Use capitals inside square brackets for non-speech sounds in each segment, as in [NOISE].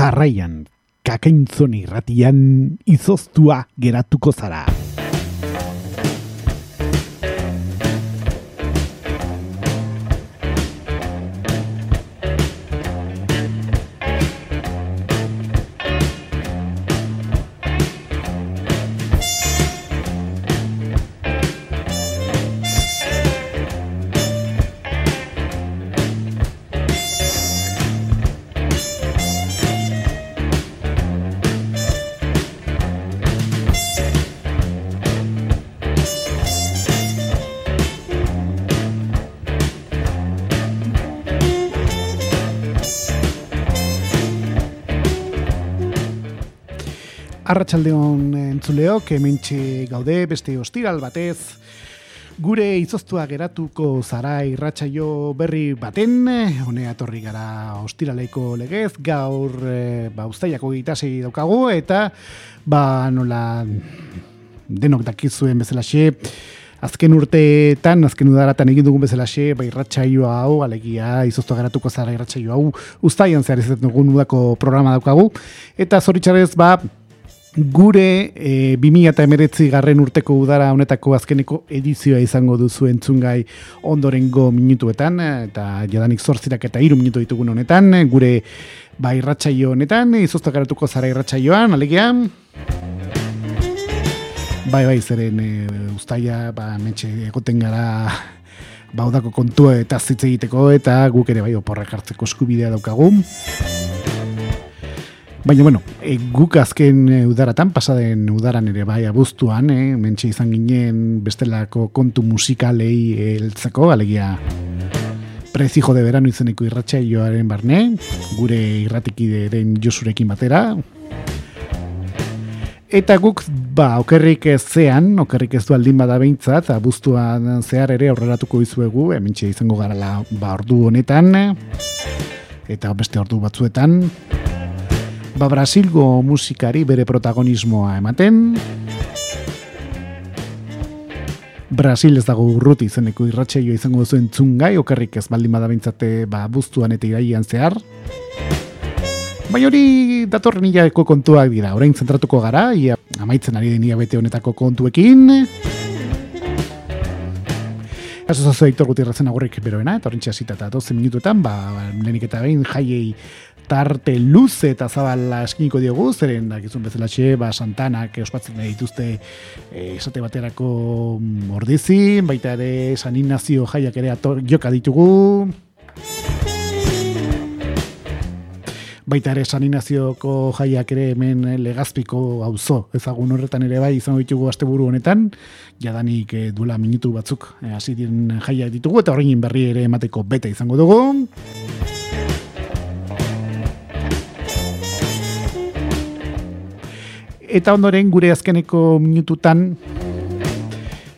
Jarraian, kakaintzoni ratian izoztua geratuko zara. Arratxaldeon entzuleok, hementxe gaude, beste ostiral batez, gure izoztua geratuko zara irratsaio berri baten, hone atorri gara ostiraleko legez, gaur e, ba, ustaiako gitasei daukagu, eta ba nola denok dakizuen bezalaxe, azken urteetan, azken udaratan egin dugun bezalaxe, ba irratsaio hau, alegia, izoztua geratuko zara irratsaio hau, ustaian zehar ez dugun udako programa daukagu, eta zoritxarez, ba, Gure e, 2000 garren urteko udara honetako azkeneko edizioa izango duzu entzungai ondorengo minutuetan, eta jadanik zortzirak eta iru minutu ditugun honetan, gure ba irratsaio honetan, izoztak garatuko zara irratsaioan, alegian. Bai, bai, zeren e, ustaia, ba, metxe egoten gara baudako kontua eta zitze egiteko, eta guk ere bai oporrak hartzeko eskubidea daukagu. Baina, bueno, e, guk azken e, udaratan, pasaden udaran ere bai abuztuan, e, mentxe izan ginen bestelako kontu musikalei heltzeko, alegia prezijo de verano izeneko irratxaioaren barne, gure irratikideren josurekin batera. Eta guk, ba, okerrik zean, okerrik ez du aldin bada behintzat, abuztuan zehar ere aurreratuko izuegu, hementxe izango garala ba, ordu honetan, eta beste ordu batzuetan, ba Brasilgo musikari bere protagonismoa ematen. Brasil ez dago urruti izeneko irratxeio izango duzu entzungai, okerrik ez baldin badabintzate ba, buztuan eta iraian zehar. Bai hori datorren hilako kontuak dira, orain zentratuko gara, ia amaitzen ari den bete honetako kontuekin. Eso zazo Aitor Gutierrezen agurrik beroena, eta horrentxe hasita eta 12 minutuetan, ba, lehenik eta behin jaiei tarte luze eta zabala eskiniko diogu, zeren dakizun bezala txe, ba, santanak ospatzen dituzte e, esate baterako mm, ordizi, baita ere San Ignacio jaiak ere ator, joka ditugu. Baita ere San Ignazioko jaiak ere hemen legazpiko auzo ezagun horretan ere bai izango ditugu asteburu honetan, jadanik e, duela minutu batzuk e, hasi diren jaiak ditugu, eta horrein berri ere emateko beta izango dugu. Eta ondoren gure azkeneko minututan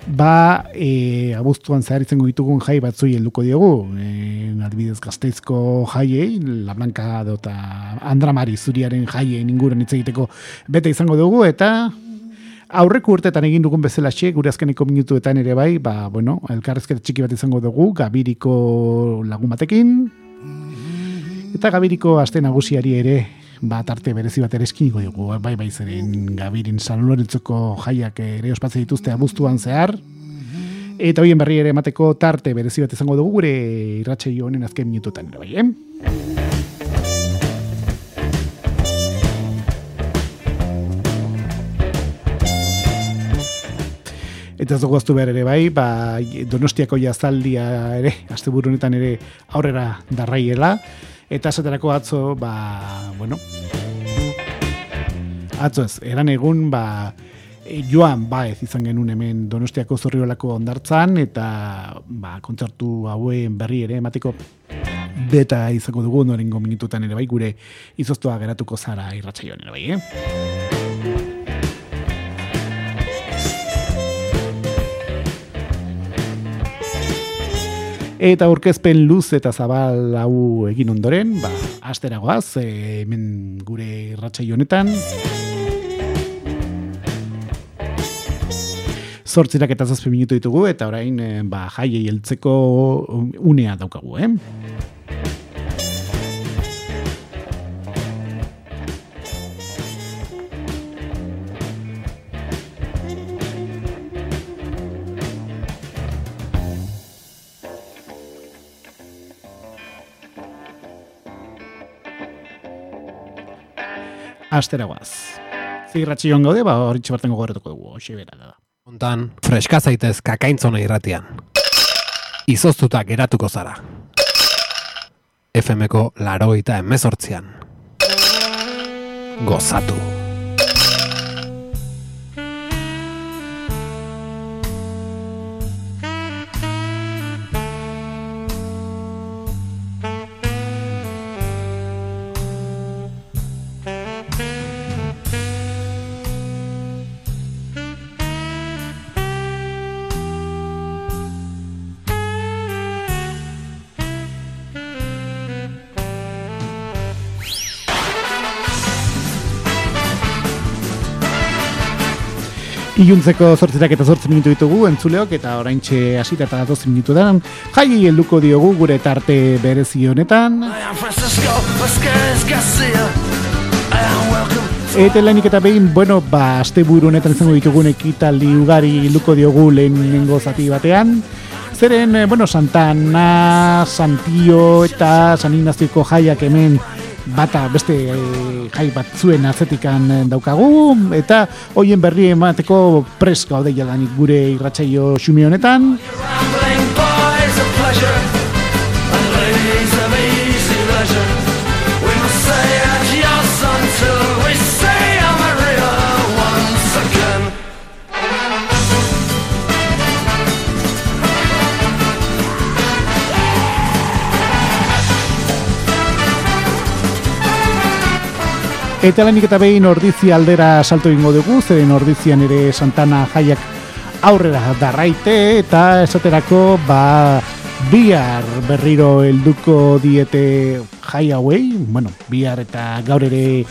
ba e, abuztuan zehar izango ditugun jai batzui helduko diogu. E, adibidez gazteizko jaiei La Blanca dota Andramari zuriaren jaiei inguruan hitz egiteko bete izango dugu. Eta aurreko urtetan egin dugun bezala xe, gure azkeneko minutuetan ere bai, ba, bueno, elkarrezketa txiki bat izango dugu, gabiriko lagun batekin, eta gabiriko aste nagusiari ere bat arte berezi bat ere eskiniko dugu, bai bai zeren gabirin San Lorentzoko jaiak ere ospatzen dituzte abuztuan zehar, eta hoien berri ere emateko tarte berezi bat izango dugu gure irratxe honen azken minututan ere bai, eh? Eta ez dugu aztu behar ere bai, ba, donostiako jazaldia ere, azte honetan ere aurrera darraiela, eta esaterako atzo, ba, bueno, atzo ez, eran egun, ba, e, joan baez izan genuen hemen Donostiako zorriolako ondartzan, eta ba, kontzertu hauen berri ere emateko beta izango dugu norengo minututan ere bai, gure izoztua geratuko zara irratxaioan ere bai, eh? Eta aurkezpen luz eta zabal hau egin ondoren, ba, asteragoaz, e, hemen gure irratxai honetan. Zortzirak eta zazpi minutu ditugu, eta orain, e, ba, jaiei heltzeko unea daukagu, eh? Astera guaz. Zirratxi joan gaude, ba, hori txibarten gogorretuko dugu, hoxe bera da. Ontan, freska zaitez kakaintzona irratian. Izoztuta geratuko zara. FMko laroita emezortzian. Gozatu. Iluntzeko zortzirak eta zortzi minutu ditugu entzuleok eta orain txe asita eta datoz minutu dan jai helduko diogu gure tarte berezi honetan. Eta lehenik eta behin, bueno, ba, aste buru honetan izango ditugun ekitaldi ugari luko diogu lehen nengo zati batean. Zeren, eh, bueno, Santana, Santio eta San Ignazioko jaiak hemen bata beste e, jai batzuen atzetikan eh, daukagu. Eta hoien berri emateko pres gaude jalanik gure irratsaio xumi honetan Eta lehenik eta behin ordizi aldera salto ingo dugu, zeren ordizian ere Santana jaiak aurrera darraite eta esaterako ba bihar berriro helduko diete jai hauei, bueno, bihar eta gaur ere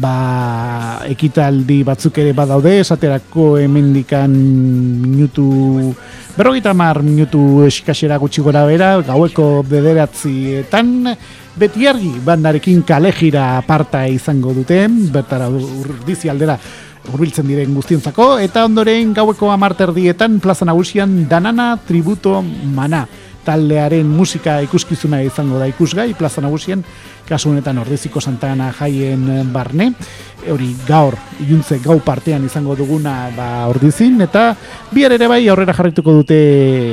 ba ekitaldi batzuk ere badaude, esaterako hemendikan minutu berrogeita mar minutu eskasera gutxi gora bera, gaueko bederatzietan, beti argi bandarekin kalejira aparta izango dute, bertara urdizi aldera urbiltzen diren guztientzako, eta ondoren gaueko amarterdietan plaza nagusian danana tributo mana taldearen musika ikuskizuna izango da ikusgai plaza nagusian kasu honetan ordeziko santana jaien barne hori gaur iluntze gau partean izango duguna ba ordizin eta bihar ere bai aurrera jarrituko dute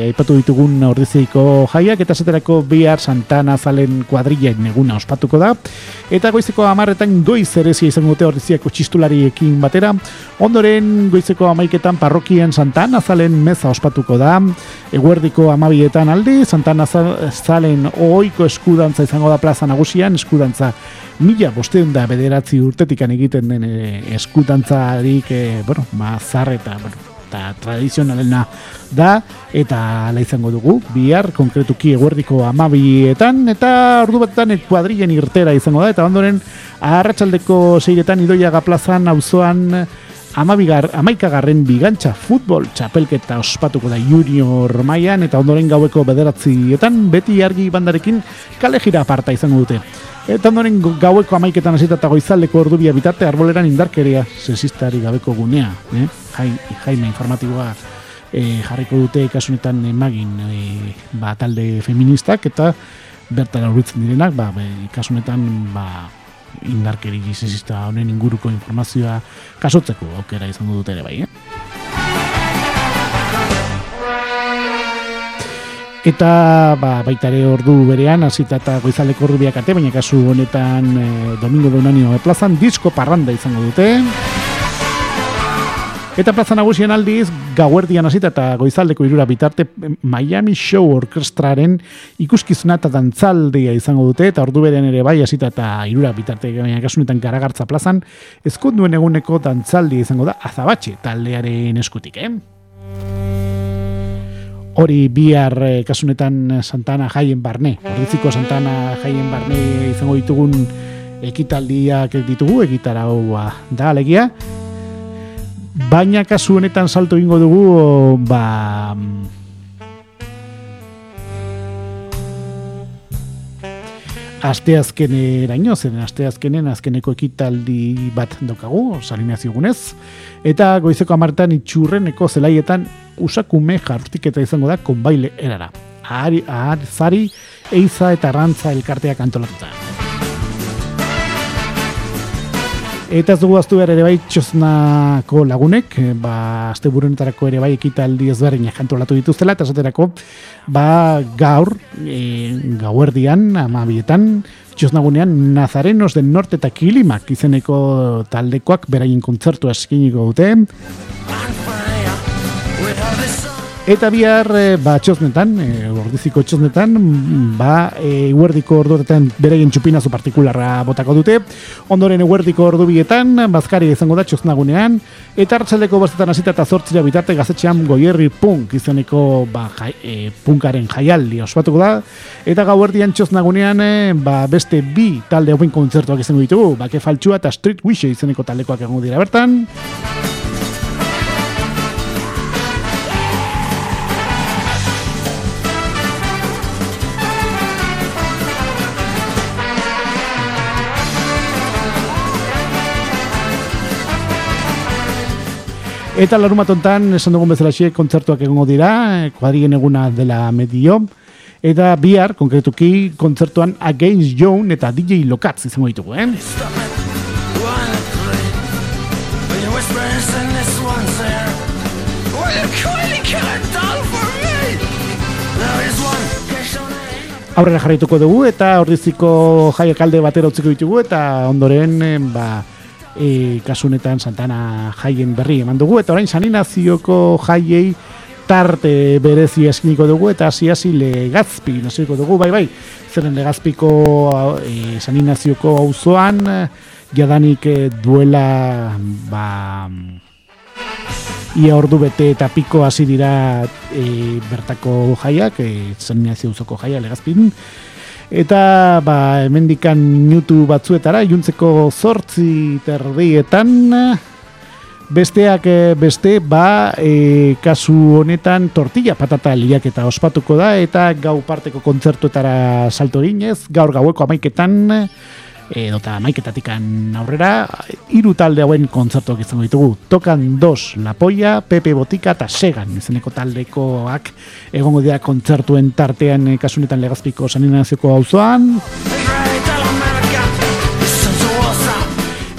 aipatu ditugun ordiziko jaiak eta esaterako bihar santana zalen kuadrillaen eguna ospatuko da. Eta goizeko amarretan goiz erezia izango dute ordiziako txistulariekin batera. Ondoren goizeko amaiketan parrokian santana zalen meza ospatuko da. Eguerdiko amabietan aldi santana zalen oiko eskudantza izango da plaza nagusian eskudantza mila bosteun da bederatzi urtetikan egiten den e, eskutantzarik, e, bueno, mazar eta, bueno, eta tradizionalena da, eta ala izango dugu, bihar, konkretuki eguerdiko amabietan, eta ordu batetan ekuadrilen irtera izango da, eta ondoren, arratsaldeko seiretan idoiaga plazan, auzoan, amabigar, amaikagarren bigantza futbol txapelketa ospatuko da junior mailan eta ondoren gaueko bederatzietan beti argi bandarekin kale gira aparta izango dute. Eta ondoren gaueko amaiketan hasita eta goizaldeko ordubia bitarte arboleran indarkeria sesistari gabeko gunea. Eh? Jai, jaime informatiboa eh, jarriko dute kasunetan emagin eh, ba, talde feministak eta bertara urbitzen direnak, ba, kasunetan ba, indarkeri sesista honen inguruko informazioa kasotzeko aukera izango dute ere bai. Eh? Eta ba, baita ere ordu berean, hasita eta goizaleko ordu biak arte, baina kasu honetan e, Domingo Donanio plazan disko parranda izango dute. Eta plaza nagusien aldiz, gauerdian hasita eta goizaldeko irura bitarte Miami Show Orkestraren ikuskizuna eta dantzaldia izango dute, eta ordu berean ere bai hasita eta irura bitarte, baina kasunetan garagartza plazan, ezkunduen eguneko dantzaldia izango da azabatxe taldearen eskutik, eh? hori bihar eh, kasunetan Santana jaien barne, ordiziko Santana jaien barne izango ditugun ekitaldiak ditugu, egitara hoa da alegia. Baina kasu honetan salto ingo dugu, ba... Asteazkeneraino, zen asteazkenen azkeneko ekitaldi bat daukagu, salinazio gunez. Eta goizeko amartan itxurreneko zelaietan usakume jartiketa izango da konbaile erara. Ahari, ahar, zari, eiza eta rantza elkarteak antolatuta. Eta ez dugu aztu behar ere bai txosnako lagunek, eh, ba, azte burunetarako ere bai ekitaldi ezberdin jantolatu dituztela, eta esaterako, ba, gaur, e, gauerdian, amabietan, txosnagunean, Nazarenos den Norte eta Kilimak izeneko taldekoak beraien kontzertu eskiniko dute. Eta bihar, e, ba, txosnetan, e, ordiziko txosnetan, ba, e, uerdiko orduetan bereien txupinazu partikularra botako dute. Ondoren uerdiko ordu bietan, bazkari izango da txosnagunean. Eta hartzaldeko bastetan hasita eta zortzira bitarte gazetxean goierri punk izaneko ba, jai, e, punkaren jaialdi ospatuko da. Eta gauerdian txosnagunean, e, ba, beste bi talde hauen kontzertuak izango ditugu. Bake faltsua eta street wish izaneko taldekoak egongo dira bertan. Eta larumatontan, esan dugun bezala xe, kontzertuak egongo dira, kuadrien eguna dela medio. Eta bihar, konkretuki, kontzertuan Against Joan eta DJ Lokatz izango ditugu, eh? Aurrera jarraituko dugu eta ordiziko jaiak alde batera utziko ditugu eta ondoren, ba, e, kasunetan Santana jaien berri eman dugu, eta orain saninazioko jaiei tarte berezi eskiniko dugu, eta hasi hasi legazpi nasiko dugu, bai bai, zeren legazpiko e, saninazioko auzoan jadanik e, duela ba, ia ordu bete eta piko hasi dira e, bertako jaiak, e, saninazio jaia legazpin, Eta ba, hemendikan minutu batzuetara, juntzeko zortzi terdietan, besteak eh, beste, ba, e, kasu honetan tortilla patata liak eta ospatuko da, eta gau parteko kontzertuetara salto ginez, gaur gaueko amaiketan, edo eta maiketatik aurrera, hiru talde hauen kontzertuak izango ditugu. Tokan dos, La Polla, Pepe Botika eta Segan, izeneko taldekoak egongo dira kontzertuen tartean eh, kasunetan legazpiko saninazioko auzoan.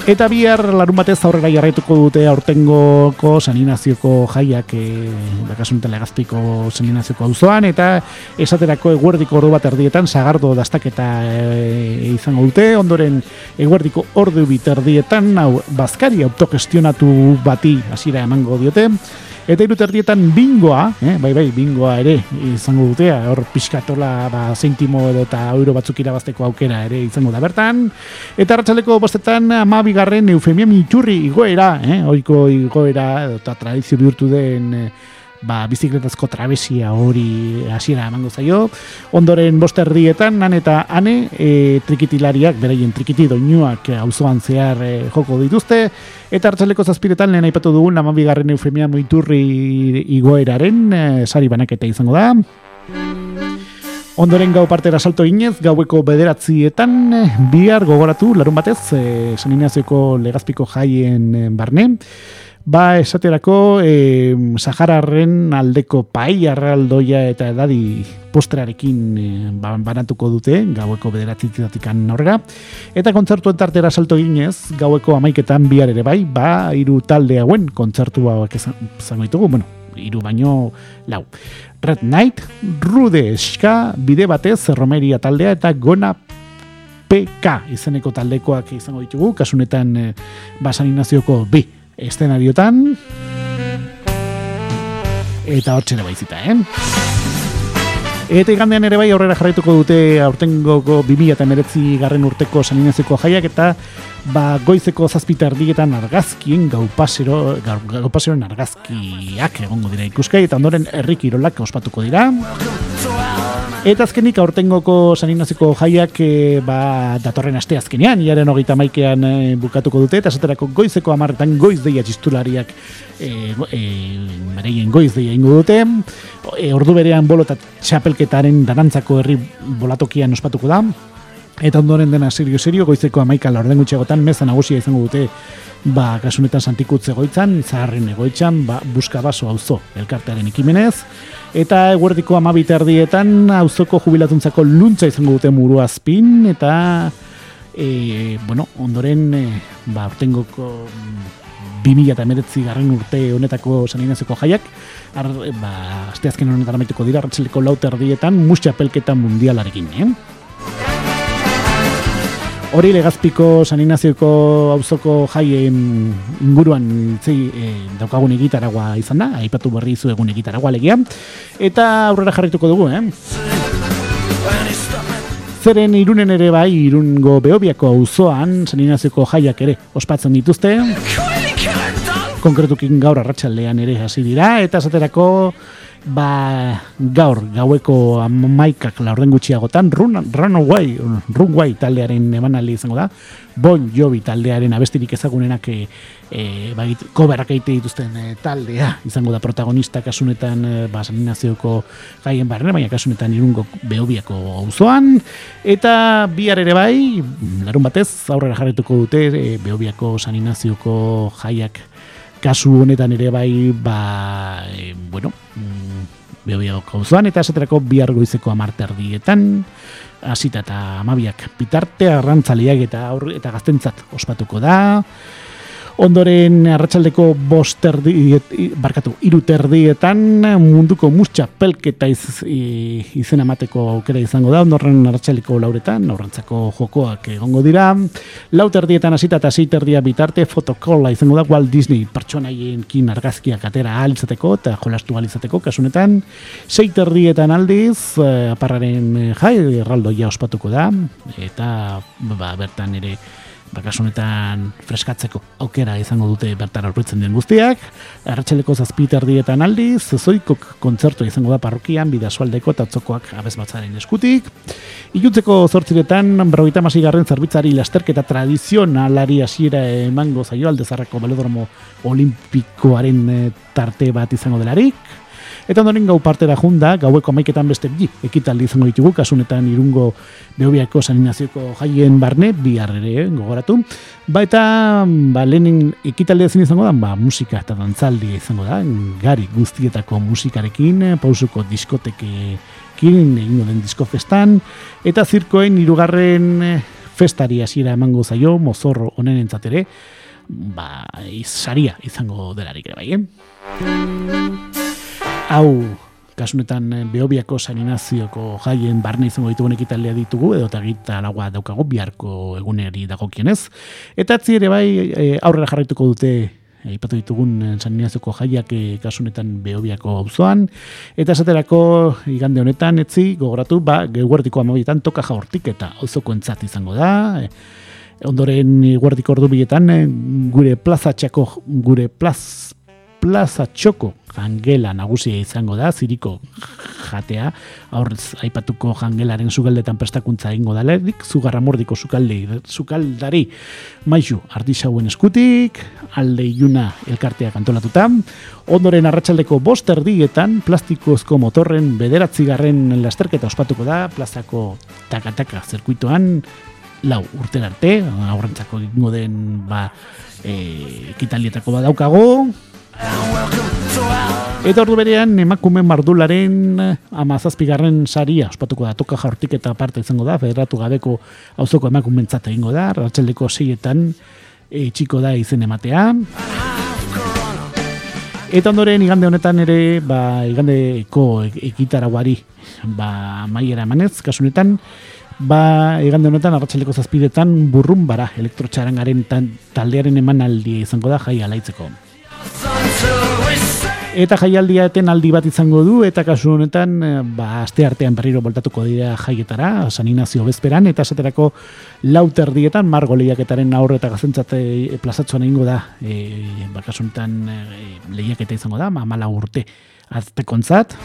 Eta bihar larun batez aurrera jarraituko dute aurtengoko saninazioko jaiak e, bakasuntan legazpiko saninazioko auzoan eta esaterako eguerdiko ordu bat erdietan sagardo dastaketa e, izango dute. Ondoren eguerdiko ordu bit erdietan hau bazkari autogestionatu bati hasiera emango diote Eta irut erdietan bingoa, eh, bai bai, bingoa ere izango dutea, hor pixkatola ba, zeintimo edo eta euro batzuk irabazteko aukera ere izango da bertan. Eta ratxaleko bostetan amabigarren eufemia miturri igoera, eh, oiko igoera eta tradizio bihurtu den eh, ba, bizikletazko trabesia hori hasiera emango zaio. Ondoren boste erdietan, nan eta ane, e, trikitilariak, beraien trikiti doinuak auzoan zehar e, joko dituzte. Eta hartzaleko zazpiretan lehen aipatu dugun, amabigarren eufemia moiturri igoeraren, e, sari banaketa izango da. Ondoren gau partera salto inez, gaueko bederatzietan, e, bihar gogoratu, larun batez, e, saninazioko legazpiko jaien e, barne. Ba, esaterako, e, Sahararren aldeko pai arraldoia eta edadi posterarekin e, banatuko dute, gaueko bederatzitzatik aurrera. Eta kontzertu entartera salto ginez, gaueko amaiketan bihar ere bai, ba, iru talde hauen kontzertu hauek zango ditugu, bueno, iru baino lau. Red Knight, Rude Eska, bide batez, Romeria taldea eta Gona PK izeneko taldekoak izango ditugu, kasunetan e, basaninazioko bi estenariotan eta hor txene baizita, eh? Eta igandean ere bai aurrera jarraituko dute aurtengoko 2000 eta meretzi garren urteko saninazeko jaiak eta ba, goizeko zazpita erdietan argazkien gau pasero, gau paseroen argazkiak egongo dira ikuskai eta ondoren herrik irolak ospatuko dira. Eta azkenik aurtengoko saninaziko jaiak e, ba, datorren aste azkenean, iaren hogeita maikean e, bukatuko dute, eta esaterako goizeko amarretan goiz deia txistulariak e, e, goiz deia ingo dute. E, ordu berean bolo eta txapelketaren danantzako herri bolatokian ospatuko da. Eta ondoren dena serio serio goizeko amaika laurden gutxegotan meza nagusia izango dute ba, kasunetan santikutze goitzan, zaharren egoitzan, ba, buska baso auzo elkartearen ikimenez. Eta eguerdiko amabita erdietan auzoko jubilatuntzako luntza izango dute muruazpin, eta e, bueno, ondoren e, ba, urtengoko mm, eta emeretzi garren urte honetako saninazeko jaiak, ar, ba, asteazken honetan amaituko dira, ratxeleko lauter dietan, musia pelketa mundialarekin, eh? Hori legazpiko saninazioko auzoko jaien inguruan zei, e, daukagun egitaragua izan da, aipatu berri zu egun egitaragua legia, eta aurrera jarrituko dugu, eh? Zeren irunen ere bai, irungo behobiako auzoan saninazioko jaiak ere ospatzen dituzte. Konkretukin gaur arratsaldean ere hasi dira, eta esaterako ba, gaur gaueko amaikak laurden gutxiagotan run, runaway, runway taldearen emanaldi izango da. Bon jobi taldearen abestirik ezagunenak e, e, ba, koberak eite dituzten e, taldea izango da protagonista kasunetan e, ba, saninazioko gaien barren baina kasunetan irungo behobiako auzoan. Eta bihar ere bai larun batez aurrera jarretuko dute e, behobiako saninazioko jaiak. Kasu honetan ere bai, ba, e, bueno, beho kauzuan, eta esaterako bihar goizeko amarte ardietan, hasita eta amabiak bitarte, arrantzaliak eta, aur, eta gaztentzat ospatuko da, Ondoren arratsaldeko bost erdi, barkatu, iru terdietan munduko mustxa pelketa iz, izena mateko aukera izango da, ondoren arratsaldeko lauretan, aurrantzako jokoak egongo dira. Lau terdietan hasita eta zei terdia bitarte fotokola izango da, Walt Disney pertsonaien kin argazkiak atera alizateko eta jolastu alizateko kasunetan. Zei terdietan aldiz, eh, aparraren jai, erraldoia ospatuko da, eta ba, bertan ere bakasunetan freskatzeko aukera izango dute bertara aurritzen den guztiak. Arratxeleko zazpiter dietan aldi, zezoikok kontzertu izango da parrokian, bidasualdeko eta atzokoak abez batzaren eskutik. Iluntzeko zortziretan, berrogeita garren zerbitzari lasterketa tradizionalari hasiera emango zaio aldezarrako balodromo olimpikoaren eh, tarte bat izango delarik. Eta ondoren gau partera junda, gaueko maiketan beste bi ekitaldi izango ditugu, kasunetan irungo behobiako saninazioko jaien barne, bi ere eh, gogoratu. Ba eta, ba, lehenen ekitaldi ezin izango da, ba, musika eta dantzaldi izango da, gari guztietako musikarekin, pausuko diskotekekin, egingo den disko eta zirkoen irugarren festari hasiera emango zaio, mozorro honen entzatere, ba, izaria izango delarik ere bai, eh? Hau kasunetan eh, behobiako saninazioko jaien barne izango ditugun ekitaldea ditugu, edo eta gita lagua daukago biharko eguneri dagokienez. Eta atzi ere bai eh, aurrera jarraituko dute aipatu ditugun eh, saninazioko jaiak kasunetan behobiako auzoan eta esaterako igande honetan etzi gogoratu ba guardiko amabietan toka jaurtik eta auzoko entzat izango da ondoren guardiko ordu biletan gure plaza txako gure plaz plaza txoko jangela nagusia izango da, ziriko jatea, aurrez aipatuko jangelaren zugaldetan prestakuntza egingo da leherik, zugarra mordiko zukalde, zukaldari maizu artisauen eskutik, alde iluna elkartea kantolatuta, ondoren arratsaldeko bost erdietan, plastikozko motorren bederatzi garren lasterketa ospatuko da, plazako takataka zerkuitoan, lau urten arte, aurrentzako egingo den ba, e, kitalietako badaukago, Eta ordu berean emakume mardularen amazazpigarren saria ospatuko da. Toka jaurtik eta parte izango da federatu gabeko auzoko emakumentzat egingo da. Ratxaldeko seietan e, txiko da izen ematea. Eta ondoren igande honetan ere ba, igandeko ekitaraguari ba, maiera emanez kasunetan ba, igande honetan arratxaleko zazpidetan burrun bara elektrotxarangaren taldearen emanaldi izango da jai alaitzeko. Eta jaialdia eten aldi bat izango du, eta kasu honetan, eh, ba, aste artean berriro voltatuko dira jaietara, saninazio bezperan, eta esaterako lauter dietan, margo lehiaketaren aurre eta gazentzate e, plazatzuan egingo da, e, ba, kasu honetan e, lehiaketa izango da, ma, mala urte aztekontzat.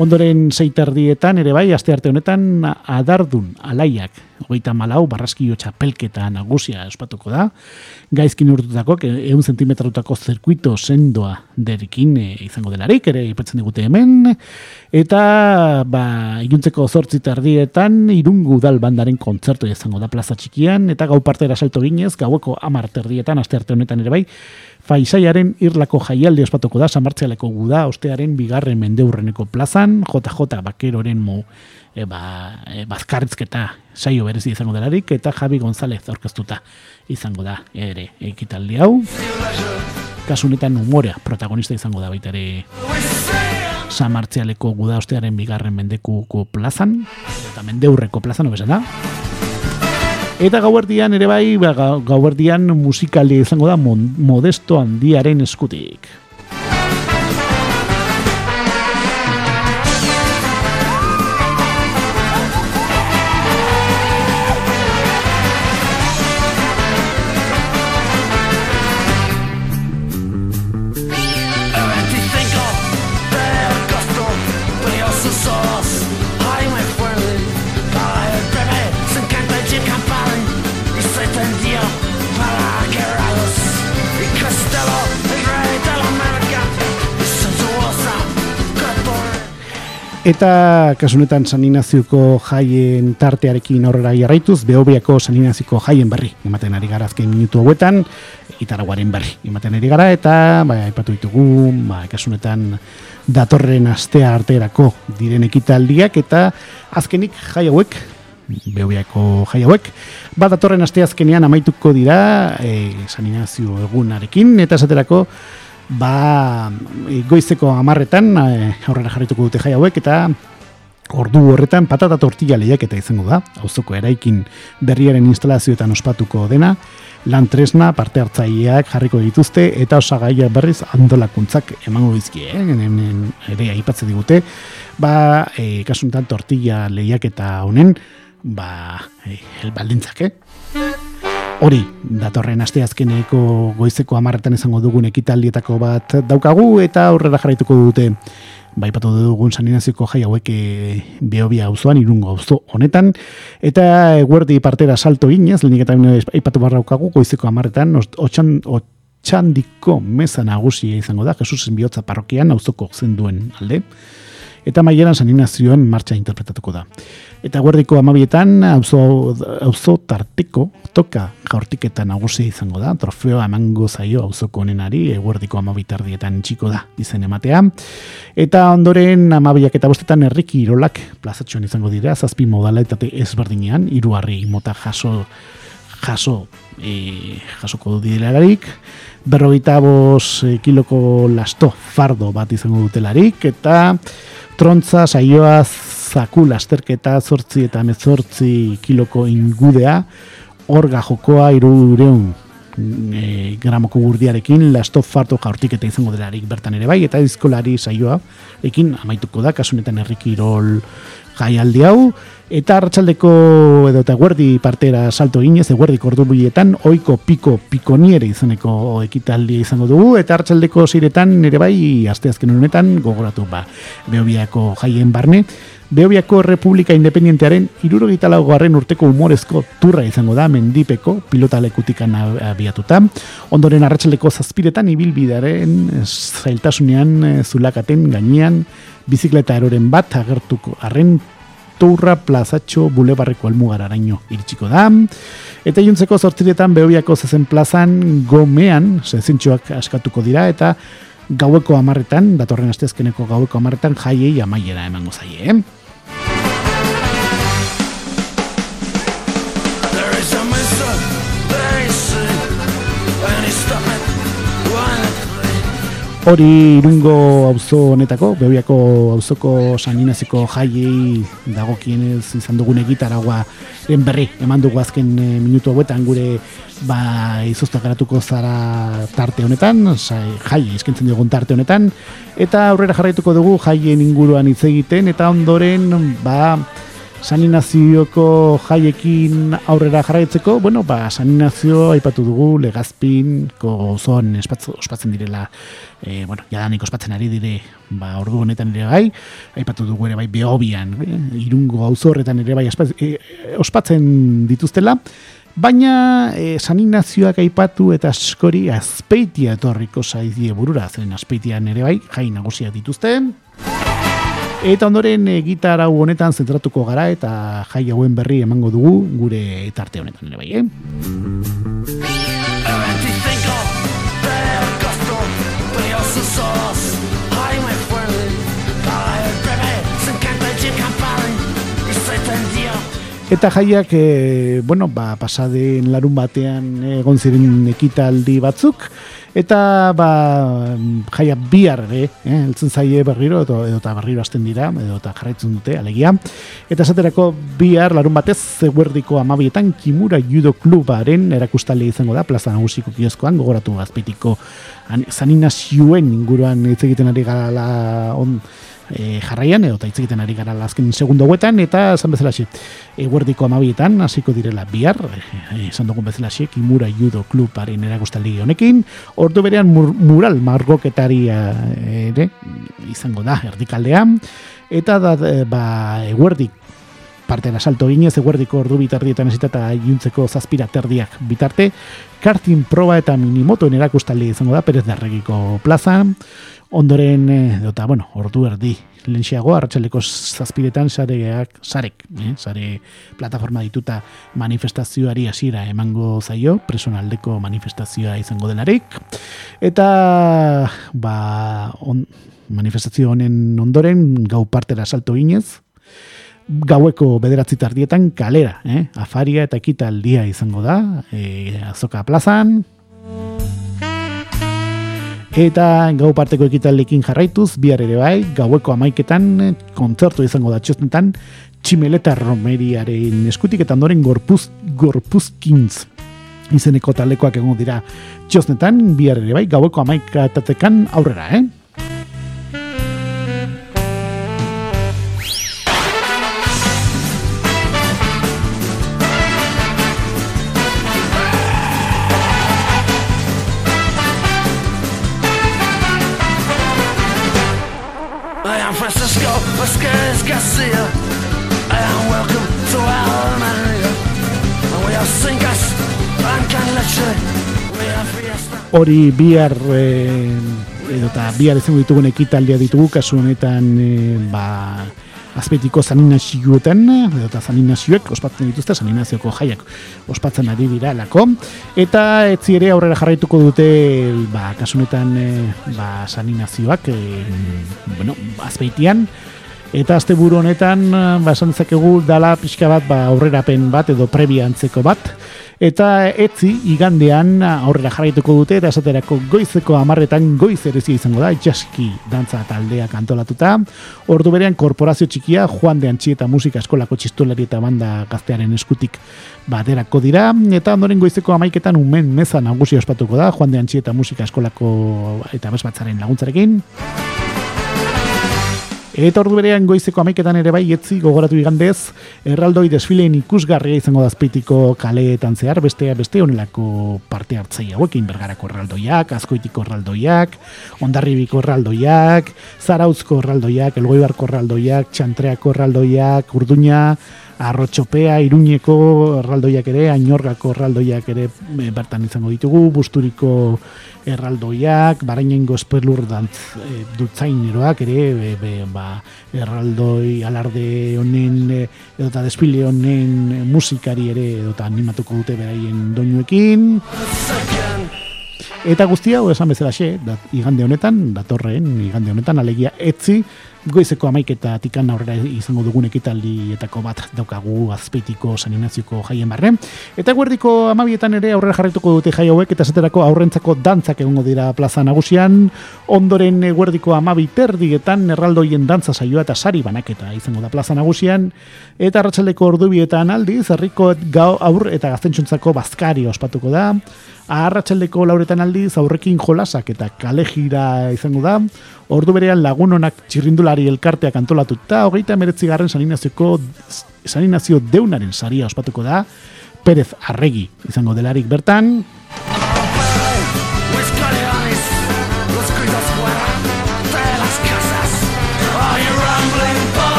Ondoren seiterdietan ere bai, aste arte honetan adardun alaiak, hogeita malau, barraskio txapelketa nagusia espatuko da. Gaizkin urtutako, egun zentimetrarutako zirkuito sendoa derikin e, izango delarik, ere ipatzen digute hemen. Eta, ba, iguntzeko zortzi terdietan, irungu dal bandaren kontzertu izango da plaza txikian, eta gau partera salto ginez, gaueko amar terdietan, aste arte honetan ere bai, Faisaiaren irlako jaialdi ospatuko da, San guda, ostearen bigarren mendeurreneko plazan, JJ Bakeroren mo e, ba, e, bazkarrizketa saio berezi izango delarik, eta Javi González orkestuta izango da ere ekitaldi hau. Kasunetan umorea protagonista izango da baita ere San Martzialeko guda ostearen bigarren mendekuko plazan, eta mendeurreko plazan, obesan da. Eta gauerdian ere bai, ba, gauerdian musikalia izango da modesto handiaren eskutik. Eta kasunetan saninazioko jaien tartearekin aurrera jarraituz, behobiako saninazioko jaien berri, ematen ari gara azken minutu hauetan, itaraguaren berri, ematen ari gara, eta ba, ipatu ditugu, ba, kasunetan datorren astea arterako diren ekitaldiak, eta azkenik jai hauek, behobiako jai hauek, ba, datorren astea azkenean amaituko dira e, saninazio egunarekin, eta esaterako, ba, goizeko amarretan e, aurrera jarrituko dute jai hauek eta ordu horretan patata tortilla lehiak eta izango da, auzoko eraikin berriaren instalazioetan ospatuko dena, lan tresna parte hartzaileak jarriko dituzte eta osagaia berriz andolakuntzak emango dizkie, eh? ere aipatze digute, ba, e, kasuntan tortilla lehiak eta honen, ba, e, baldintzak, eh? Hori datorren asteazkeneko goizeko amarretan izango dugun ekitaldietako bat daukagu eta aurrera jarraituko dute. Baipatu dugun saninazioko jai hauek eh, behobia auzoan irungo auzo honetan. Eta eguerdi partera salto ginez lehenik eta aipatu barraukagu goizeko amarretan otxan, otxandiko meza nagusia izango da Jesusen bihotza parrokian auzoko zenduen alde eta maieran saninazioen martxa interpretatuko da. Eta guardiko amabietan, auzo, auzo tarteko, toka jaurtiketa nagusia izango da, trofeo emango zaio auzoko honenari, eguerdiko amabitardietan txiko da izen ematea. Eta ondoren amabiak eta bostetan erriki irolak plazatxoan izango dira, zazpi modalitate ezberdinean, iruarri mota jaso, jaso, e, jasoko du didelarik, berrogeita bos e, kiloko lasto fardo bat izango dutelarik, eta trontza saioa zaku lasterketa zortzi eta mezortzi kiloko ingudea. Orga jokoa irureun e, gramoko gurdiarekin. Lasto farto jaurtik eta izango delarik bertan ere bai eta dizkolari saioa ekin amaituko da kasunetan errikirol jaialdi hau eta arratsaldeko edo eta guerdi partera salto ginez, eguerdi kordubuietan, oiko piko pikoniere izaneko ekitaldi izango dugu, eta arratsaldeko ziretan nire bai, asteazken honetan, gogoratu ba, behobiako jaien barne, Beobiako Republika Independientearen irurogeita laugarren urteko humorezko turra izango da mendipeko pilotalekutikan abiatuta. Ondoren arratsaleko zazpiretan ibilbidearen zailtasunean eh, zulakaten gainean bizikleta eroren bat agertuko arren turra plazatxo bulebarreko almugar araño iritsiko da. Eta juntzeko zortziretan Beobiako zezen plazan gomean zezintxoak askatuko dira eta gaueko amarretan, datorren astezkeneko gaueko amarretan jaiei amaiera emango zaie. Eh? Hori irungo auzo honetako, bebiako auzoko saninaziko jaiei dagokienez izan dugun egitaragua berri, eman dugu azken e, minutu hauetan gure ba, izuzta garatuko zara tarte honetan, jai eskentzen dugun tarte honetan, eta aurrera jarraituko dugu jaien inguruan hitz egiten, eta ondoren, ba, saninazioko jaiekin aurrera jarraitzeko, bueno, ba, saninazio aipatu dugu legazpin, zon ospatzen direla, e, bueno, jadanik ospatzen ari dire, ba, ordu honetan ere bai, aipatu dugu ere bai behobian, e, irungo auzo horretan ere bai e, ospatzen dituztela, Baina e, saninazioak aipatu eta askori azpeitia etorriko zaidie burura, zen azpeitian ere bai, jai nagusia dituzte. Eta ondoren e, gitar hau honetan zentratuko gara eta jai hauen berri emango dugu gure tarte honetan ere bai, eh? Eta jaiak, e, bueno, ba, pasaden larun batean egon ziren ekitaldi batzuk, eta ba, jaia bihar ere, eh, eltzen zaie berriro, edo, edo eta berriro hasten dira, edo eta jarraitzen dute, alegia. Eta esaterako bihar larun batez, zeguerdiko amabietan, Kimura Judo Klubaren erakustale izango da, plaza nagusiko kiozkoan, gogoratu azpetiko zaninazioen inguruan hitz egiten ari gara on, e, jarraian, edo hitz egiten ari gara azken segundo guetan, eta esan bezala xe, eguerdiko amabietan, hasiko direla bihar, e, esan dugun bezala xe, Kimura Judo Klubaren erakustaldi honekin, ordu berean mural margoketaria ere, izango da, erdikaldean, eta da, e, ba, eguerdik parte salto ginez, eguerdiko ordu bitardietan esitata juntzeko zazpira terdiak bitarte, kartin proba eta minimotoen erakustaldi izango da, perez darregiko plazan, ondoren, eta, bueno, ordu erdi, lentsiago, arratxaleko zazpiretan sareak, sarek, eh, sare plataforma dituta manifestazioari hasiera emango zaio, personaldeko manifestazioa izango delarik, eta, ba, on, manifestazio honen ondoren, gau partera salto ginez, gaueko bederatzi tardietan kalera, eh? afaria eta ekitaldia izango da, e, azoka plazan, Eta gau parteko ekitaldekin jarraituz, bihar ere bai, gaueko amaiketan, kontzertu izango da txostnetan, tximeleta romeriaren eskutik eta ondoren gorpuz, gorpuzkintz izeneko talekoak egon dira txostnetan, bihar ere bai, gaueko amaikatatekan aurrera, eh? Hori bihar e, edo eta bihar izango ditugun ekitaldia ditugu kasu honetan e, ba azpetiko zaninazioetan, edo eta zaninazioek ospatzen dituzte, zaninazioko jaiak ospatzen ari dira lako. Eta etzi ere aurrera jarraituko dute, ba, kasunetan, e, ba, zaninazioak, e, bueno, azpeitian, Eta azte buru honetan, ba, esan dala pixka bat, ba, aurrerapen bat edo prebiantzeko bat, Eta etzi igandean aurrera jarraituko dute eta esaterako goizeko amarretan goiz erezi izango da, itxaski dantza taldeak antolatuta. Ordu berean korporazio txikia Juan de Antxi eta musika eskolako txistulari eta banda gaztearen eskutik baterako dira. Eta ondoren goizeko amaiketan umen meza nagusi ospatuko da, Juan de Antxi eta musika eskolako eta bezbatzaren laguntzarekin. Eta ordu berean goizeko amaiketan ere bai etzi gogoratu igandez, erraldoi desfileen ikusgarria izango dazpitiko kaleetan zehar, bestea beste honelako parte hartzei hauekin bergarako erraldoiak, azkoitiko erraldoiak, ondarribiko erraldoiak, zarauzko erraldoiak, elgoibarko erraldoiak, txantreako erraldoiak, urduña, arrotxopea, iruñeko erraldoiak ere, ainorgako erraldoiak ere e, bertan izango ditugu, busturiko erraldoiak, barainen gozpelur dantz e, dutzaineroak ere, be, be, ba, erraldoi alarde honen, e, edo eta desfile honen musikari ere, edo eta animatuko dute beraien doinuekin. Eta guztia, esan bezala xe, igande honetan, datorren, igande honetan, alegia etzi, goizeko amaiketa tikan aurrera izango dugun ekitaldietako bat daukagu azpeitiko saninazioko jaien barre. Eta guerdiko amabietan ere aurrera jarrituko dute jai hauek eta zeterako aurrentzako dantzak egongo dira plaza nagusian. Ondoren guerdiko amabi terdietan erraldoien dantza saioa eta sari banaketa izango da plaza nagusian. Eta arratsaldeko ordubietan aldiz, herriko gau aur eta gaztentzuntzako bazkari ospatuko da. Arratxaldeko lauretan aldiz aurrekin jolasak eta kalejira izango da. Ordu berean lagunonak txirrindulari elkarteak antolatuta, hogeita emeretzi garren saninazioko saninazio deunaren saria ospatuko da. Perez Arregi izango delarik bertan.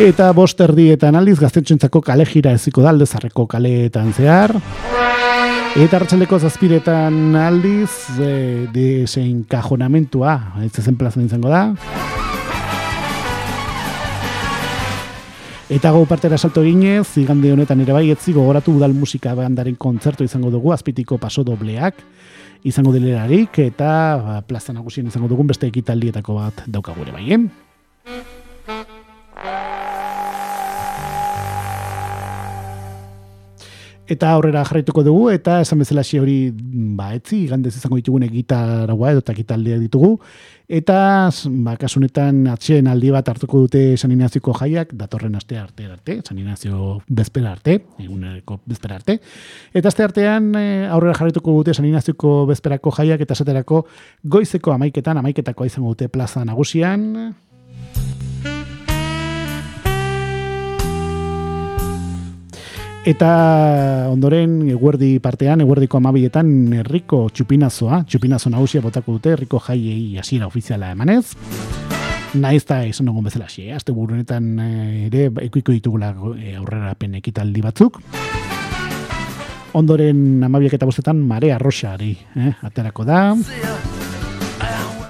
Eta bost erdietan aldiz gaztetxentzako kale jira eziko dalde zarreko kaleetan zehar. Eta hartxaleko zazpiretan aldiz e, desein kajonamentua, ez zen plazan izango da. Eta gau partera salto ginez, zigande honetan ere bai, etzi gogoratu udal musika bandaren kontzertu izango dugu, azpitiko paso dobleak, izango dilerarik, eta ba, plaza nagusien izango dugun beste ekitaldietako bat daukagure bai, Eta aurrera jarraituko dugu, eta esan bezala hori ba, etzi, gandez izango ditugun gitarra edo eta gitaldia ditugu. Eta, ba, kasunetan atxeen aldi bat hartuko dute San jaiak, datorren aste arte arte, San Inazio bezpera arte, egunereko bezpera arte. Eta aste artean eh, aurrera jarraituko dute San bezperako jaiak, eta esaterako goizeko amaiketan, amaiketako izango dute plaza nagusian, Eta ondoren eguerdi partean, eguerdiko amabietan herriko txupinazoa, txupinazo nagusia botako dute, herriko jaiei hasiera ofiziala emanez. Naiz eta izan dugun bezala xe, azte burunetan eh, ere ekuiko ditugula eh, aurrera pen ekitaldi batzuk. Ondoren amabiak eta bostetan marea roxari, eh, aterako da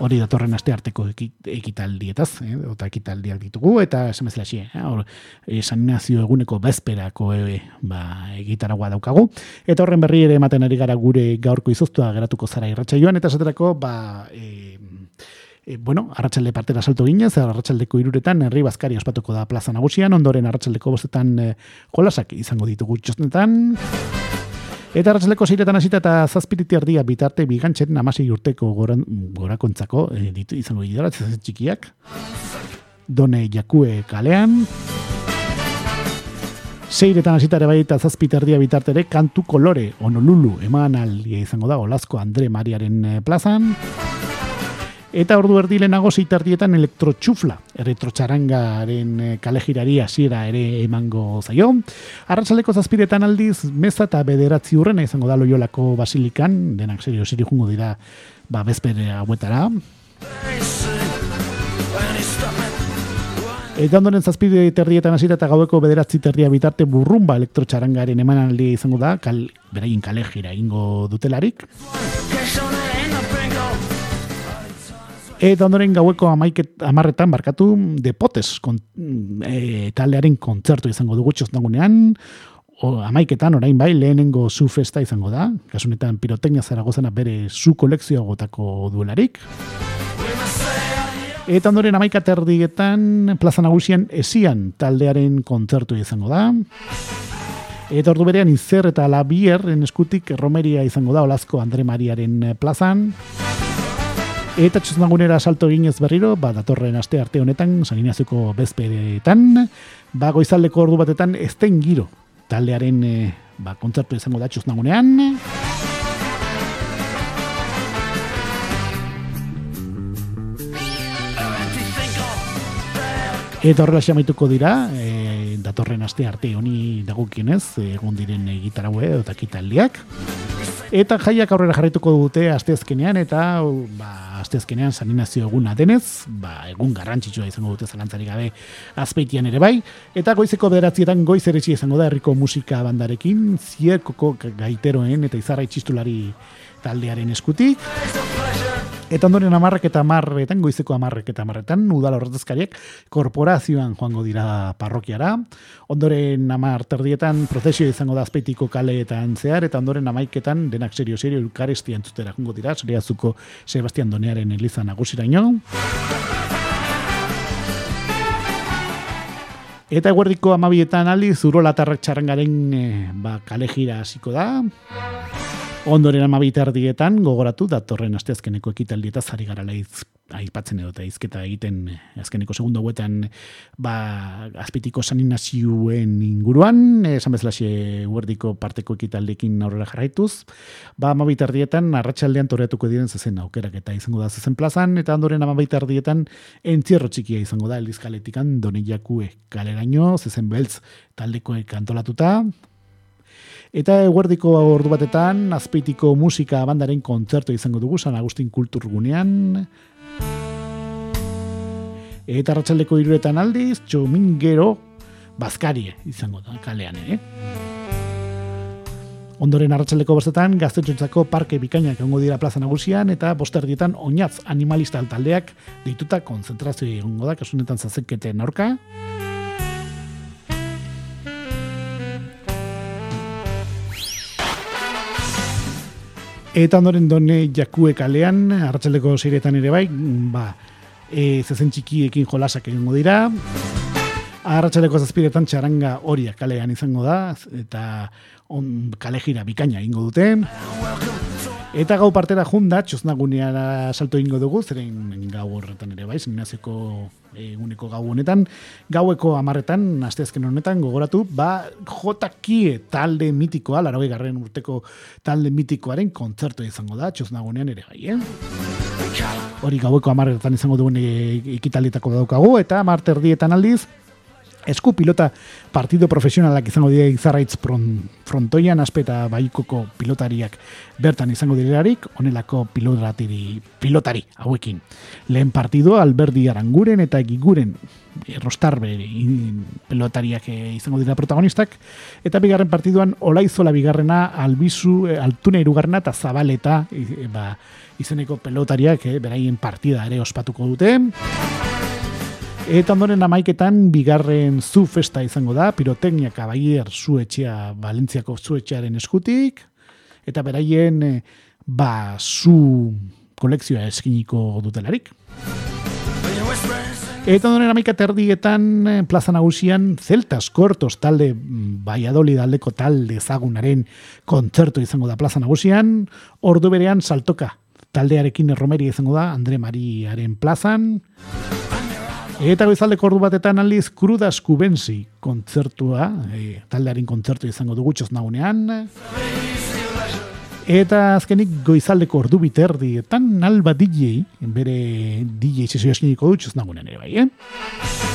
hori datorren aste arteko ekitaldietaz, eh, eta ekitaldiak ditugu, eta esan bezala xe, eh, hor, eguneko bezperako eh, ba, egitaragua daukagu, eta horren berri ere ematen ari gara gure gaurko izoztua geratuko zara irratxa eta esaterako, ba, e, e, bueno, arratsalde partera salto ginez, arratsaldeko iruretan, herri bazkari ospatuko da plaza nagusian, ondoren arratsaldeko bostetan e, jolasak izango ditugu txosnetan, Eta ratzaleko zeiretan hasita eta zazpiriti ardia bitarte bigantzen amasei urteko goran, gorakontzako e, ditu izango dira, txikiak. Done jakue kalean. Zeiretan hasita ere bai eta zazpiterdia bitartere kantu kolore onolulu eman aldia izango da Olazko Andre Mariaren eh, plazan. Eta ordu erdi lehenago zeitardietan elektrotxufla, erretrotxarangaren eh, kalejirari hasiera ere emango zaio. Arratxaleko zazpiretan aldiz, meza eta bederatzi hurrena izango da loiolako basilikan, denak serio, serio jungo dira, ba, bezpere hauetara. Eta ondoren zazpide terdietan hasita eta gaueko bederatzi terdia bitarte burrumba elektrotxarangaren emanaldi izango da, kal, beraien kalejira ingo dutelarik. Eta ondoren gaueko amaiket, amarretan barkatu depotes kon, e, taldearen kontzertu izango dugu txosnagunean, o, amaiketan orain bai lehenengo zu festa izango da, kasunetan pirotecnia zaragozena bere zu kolekzio gotako duelarik. Eta ondoren amaikat erdietan plaza nagusian esian taldearen kontzertu izango da. Eta ordu berean izer eta labier eskutik romeria izango da olazko Andre Mariaren plazan. Eta txosnagunera salto ginez berriro, ba, datorren aste arte honetan, saninazuko bezperetan, ba, goizaldeko ordu batetan, ezten giro, taldearen e, ba, kontzertu izango da txosnagunean. Eta horrela xamaituko dira, e, datorren aste arte honi dagokienez, egon diren egitaraue eta kitaldiak. Eta jaiak aurrera jarrituko dute asteazkenean eta ba, asteazkenean saninazio eguna denez, ba, egun garrantzitsua izango dute zalantzari gabe azpeitian ere bai. Eta goizeko bederatzietan goiz ere izango da herriko musika bandarekin, zierkoko gaiteroen eta izarra itxistulari taldearen eskutik. Eta ondoren amarrek eta amarretan, goizeko amarrek eta amarretan, udala horretazkariak korporazioan joango dira parrokiara. Ondoren amar terdietan prozesio izango da azpeitiko kaleetan zehar, eta ondoren amaiketan denak serio serio eukarestia entzutera joango dira, zoriazuko Sebastian Donearen eliza nagusira ino. Eta eguerdiko amabietan aldi, zuro latarrak txarrangaren e, ba, kalejira hasiko da. Ondoren amabita erdietan, gogoratu, datorren asteazkeneko ekitaldi eta zari gara laiz aipatzen edo eta izketa egiten azkeneko segundo huetan ba, azpitiko saninazioen inguruan, esan bezala xe parteko ekitaldekin aurrera jarraituz, ba, amabita erdietan, arratsaldean toreatuko diren zezen aukerak eta izango da zezen plazan, eta ondoren amabita erdietan entzierro txikia izango da, elizkaletikan, doniakue kaleraino, zezen beltz taldekoek antolatuta, Eta eguerdiko ordu batetan, azpeitiko musika bandaren kontzertu izango dugu, San Agustin kulturgunean. Eta ratxaldeko iruretan aldiz, txomingero bazkarie izango da, kalean, eh? Ondoren arratsaldeko bostetan, gaztetxontzako parke bikainak egongo dira plaza nagusian, eta bosterdietan oinatz animalista taldeak dituta konzentrazio egongo da, kasunetan zazenketen aurka. Eta ondoren done jakue kalean, arratsaldeko zeiretan ere bai, ba, e, zezen txikiekin jolasak egingo dira. Arratxaleko zazpiretan txaranga horiak kalean izango da, eta on, kale jira bikaina ingo dute. Eta gau partera junda, txosnaguneara salto ingo dugu, zeren gau horretan ere bai, seminazioko eguneko gau honetan, gaueko amarretan, asteazken honetan, gogoratu, ba, jotakie talde mitikoa, laro garren urteko talde mitikoaren kontzertu izango da, txosnagunean ere bai, eh? Hori gaueko amarretan izango duen ikitalitako daukagu, eta amarter dietan aldiz, esku pilota partido profesionalak izango dira izarraitz frontoian aspeta baikoko pilotariak bertan izango direlarik, onelako pilotari, pilotari hauekin. Lehen partido alberdi aranguren eta egiguren errostarbe pilotariak eh, izango dira protagonistak, eta bigarren partiduan olaizola bigarrena albizu, eh, altune irugarrena eta zabaleta e, ba, izeneko pelotariak beraien partida ere ospatuko dute. Eta ondoren amaiketan, bigarren zu festa izango da, piroteknia kabaier zu etxea, Valentziako zu etxearen eskutik, eta beraien, eh, ba, zu kolekzioa eskiniko dutelarik. Eta ondoren amaika terdietan, eh, plaza nagusian, zeltas kortos talde, baiadoli daldeko talde zagunaren kontzertu izango da plaza nagusian, ordu berean saltoka taldearekin erromeri izango da, Andre Mariaren plazan, Eta goizaldeko ordu batetan aldiz Krudas Kubensi kontzertua, e, taldearen kontzertu izango dugu nagunean. Eta azkenik goizaldeko ordu biterdietan alba DJ, bere DJ sesioa eskiniko du nagunean ere bai, eh?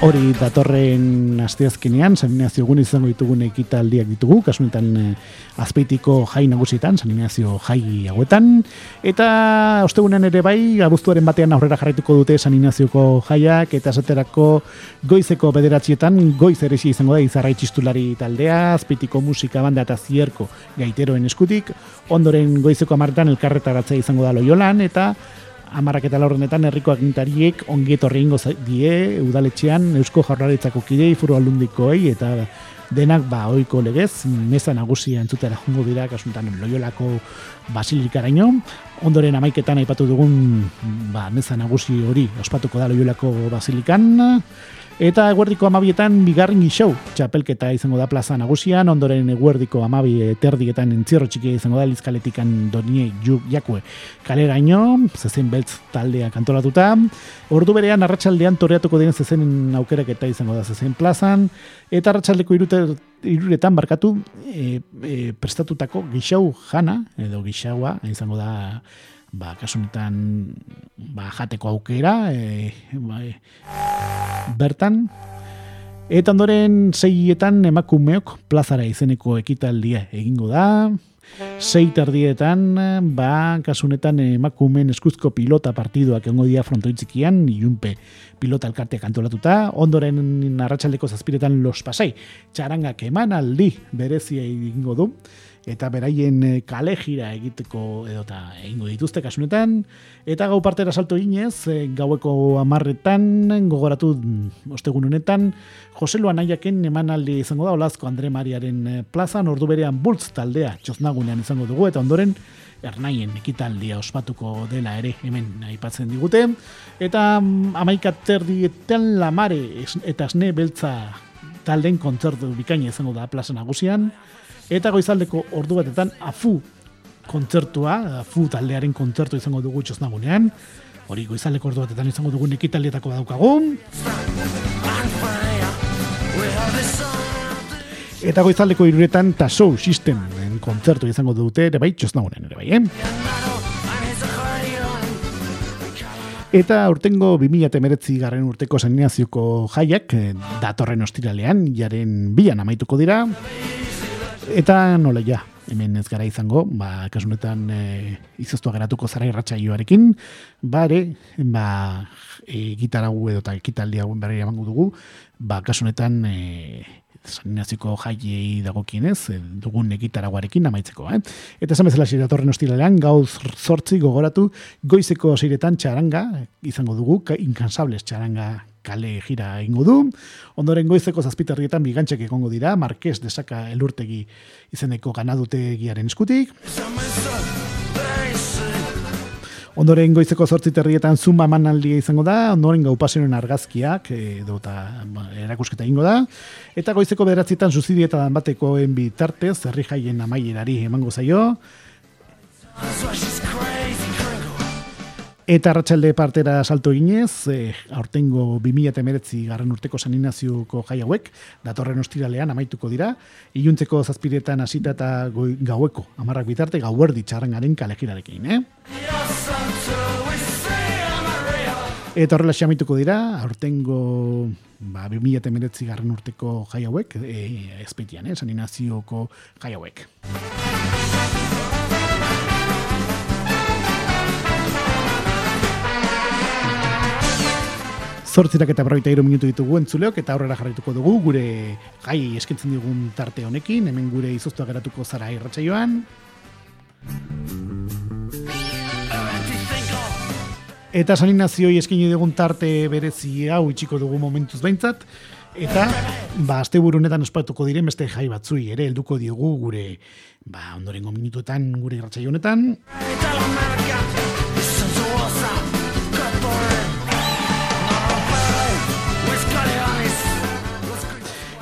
Hori datorren asteazkenean, San gun izango ditugun ekitaldiak ditugu, kasunetan eh, azpeitiko jai nagusietan, San jai hauetan. Eta ostegunen ere bai, abuztuaren batean aurrera jarraituko dute San jaiak, eta esaterako goizeko bederatzietan, goiz ere izango da, izarra itxistulari taldea, azpeitiko musika banda eta zierko gaiteroen eskutik, ondoren goizeko amartan elkarretaratzea izango da loiolan, eta amarrak eta laurrenetan herriko agintariek ongiet horri ingo die udaletxean Eusko Jaurlaritzako kidei furu aldundikoei eta denak ba oiko legez meza nagusia entzutera jungo dira kasuntan loiolako basilikaraino ondoren amaiketan aipatu dugun ba, meza nagusi hori ospatuko da loiolako basilikan Eta eguerdiko amabietan bigarren gixau, txapelketa izango da plaza nagusian, ondoren eguerdiko amabi terdietan entzierro txikia izango da lizkaletikan donie juk jakue. Kalera ino, zezen beltz taldea kantolatuta. Ordu berean arratsaldean toreatuko den zezen aukerak eta izango da zezen plazan, eta arratsaldeko iruretan barkatu e, e, prestatutako gixau jana, edo gixaua, izango da ba, kasunetan ba, jateko aukera e, ba, e, bertan eta ondoren zeietan emakumeok plazara izeneko ekitaldia egingo da. Sei tardietan, ba, kasunetan emakumen eskuzko pilota partiduak egongo dia frontoitzikian, iunpe pilota elkarteak antolatuta, ondoren narratxaldeko zazpiretan los pasai, txarangak eman aldi berezia egingo du, eta beraien eh, kale jira egiteko edota egingo dituzte kasunetan. Eta gau partera salto ginez eh, gaueko amarretan gogoratu mm, ostegun honetan Joselu Anaiaken emanaldi izango da Olazko Andre Mariaren eh, plazan. Ordu berean bultz taldea txoznagunean izango dugu eta ondoren ernaien ekitaldia ospatuko dela ere hemen aipatzen digute. Eta mm, amaika terdietan lamare eta esne beltza talden kontzertu bikaina izango da plaza nagusian Eta goizaldeko ordu batetan afu kontzertua, afu taldearen kontzertu izango dugu txosnagunean. Hori goizaldeko ordu batetan izango dugu nekitaldietako daukagu. Eta goizaldeko iruretan taso system kontzertu izango dute, ere bai, txosnagunean ere bai, eh? Eta urtengo 2008 garren urteko saninazioko jaiak, eh, datorren ostiralean, jaren bian amaituko dira. Eta nola ja, hemen ez gara izango, ba, kasunetan e, izoztua geratuko zara irratxaioarekin, bare, ba, e, gitaragu edo eta ekitaldi hauen berri emango dugu, ba, kasunetan e, saninaziko jaiei dagokienez, e, dugun egitaraguarekin amaitzeko. Eh? Eta esan bezala datorren ostiralean, gauz zortzi gogoratu, goizeko zeiretan txaranga, izango dugu, inkansables txaranga kale gira ingo du. Ondoren goizeko zazpitarrietan bigantxek egongo dira, Marquez desaka elurtegi izeneko ganadutegiaren eskutik. Ondoren goizeko zortzi terrietan zumba manaldia izango da, ondoren gau argazkiak edo eta ba, erakusketa ingo da. Eta goizeko bederatzietan zuzidietan batekoen bitartez, herri jaien amaierari emango zaio. Eta ratxalde partera salto ginez, e, aurtengo 2008 garren urteko saninazioko jai hauek, datorren ostiralean amaituko dira, iluntzeko zazpiretan hasita eta gaueko, amarrak bitarte, gauerdi txarrangaren kalekirarekin, eh? Eta horrela amaituko dira, aurtengo ba, 2008 garren urteko jai hauek, e, ezpetian, eh? saninazioko jai hauek. Zortzirak eta berroita iru minutu ditugu entzuleok eta aurrera jarraituko dugu gure gai eskintzen digun tarte honekin, hemen gure izoztua geratuko zara irratxa joan. Eta sanin nazioi eskini dugun tarte berezi hau itxiko dugu momentuz behintzat. Eta, ba, azte burunetan ospatuko diren beste jai batzui ere, helduko diogu gure, ba, ondorengo minutuetan gure irratxa honetan. Eta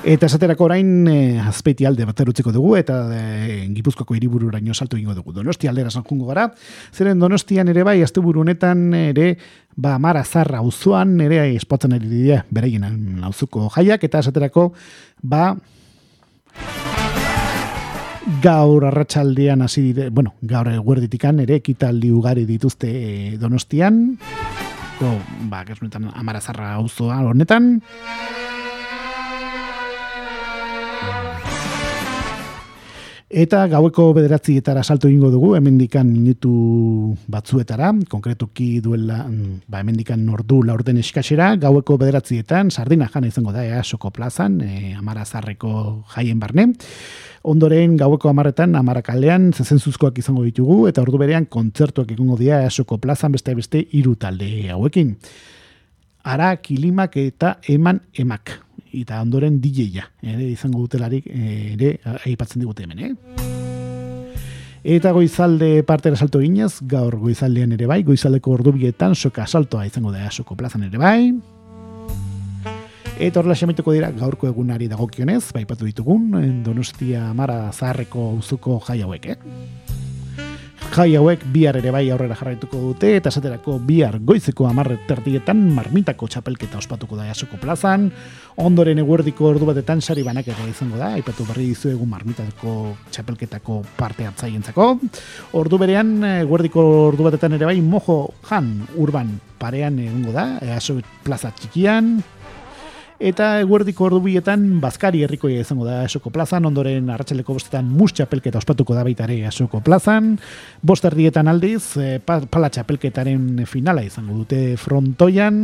esaterako orain e, azpeiti alde bat erutziko dugu eta e, Gipuzkoako hiribururaino salto egingo dugu. Donosti aldera sanjungo gara. Zeren Donostian ere bai asteburu honetan ere ba Mara Zarra auzoan ere espatzen ari dira beraien auzuko jaiak eta esaterako ba gaur arratsaldean hasi dire, bueno, gaur eguerditikan ere ekitaldi ugari dituzte e, Donostian. Go, ba, honetan Amara Zarra auzoa honetan. Eta gaueko bederatzietara salto egingo dugu, hemendikan minutu batzuetara, konkretuki duela, mm, ba, hemendikan nordu laurden eskasera, gaueko bederatzietan, sardina jana izango da, easoko plazan, e, amara zarreko jaien barne. Ondoren, gaueko amarretan, amara kalean, zezenzuzkoak izango ditugu, eta ordu berean, kontzertuak egongo dira, easoko plazan, beste beste iru talde hauekin. Ara, kilimak eta eman emak eta ondoren DJ-a, ere izango dutelarik ere aipatzen digute hemen, eh? Eta goizalde partera salto ginez, gaur goizaldean ere bai, goizaldeko ordubietan soka saltoa izango da soko plazan ere bai. Eta horrela xametuko dira gaurko egunari dagokionez, baipatu ditugun, Donostia Mara Zaharreko uzuko jai hauek, eh? Jai hauek bihar ere bai aurrera jarraituko dute eta esaterako bihar goizeko amarre tertietan marmitako txapelketa ospatuko da jasoko plazan, ondoren eguerdiko ordu batetan sari banak izango da, aipatu berri dizu marmitako txapelketako parte hartzaientzako. Ordu berean eguerdiko ordu batetan ere bai mojo jan urban parean egongo da, jaso plaza txikian, Eta eguerdiko ordubietan Bazkari herrikoia izango da Esoko plazan, ondoren arratsaleko bostetan mus txapelketa ospatuko da baita ere Esoko plazan. Bost erdietan aldiz, e, pala txapelketaren finala izango dute frontoian.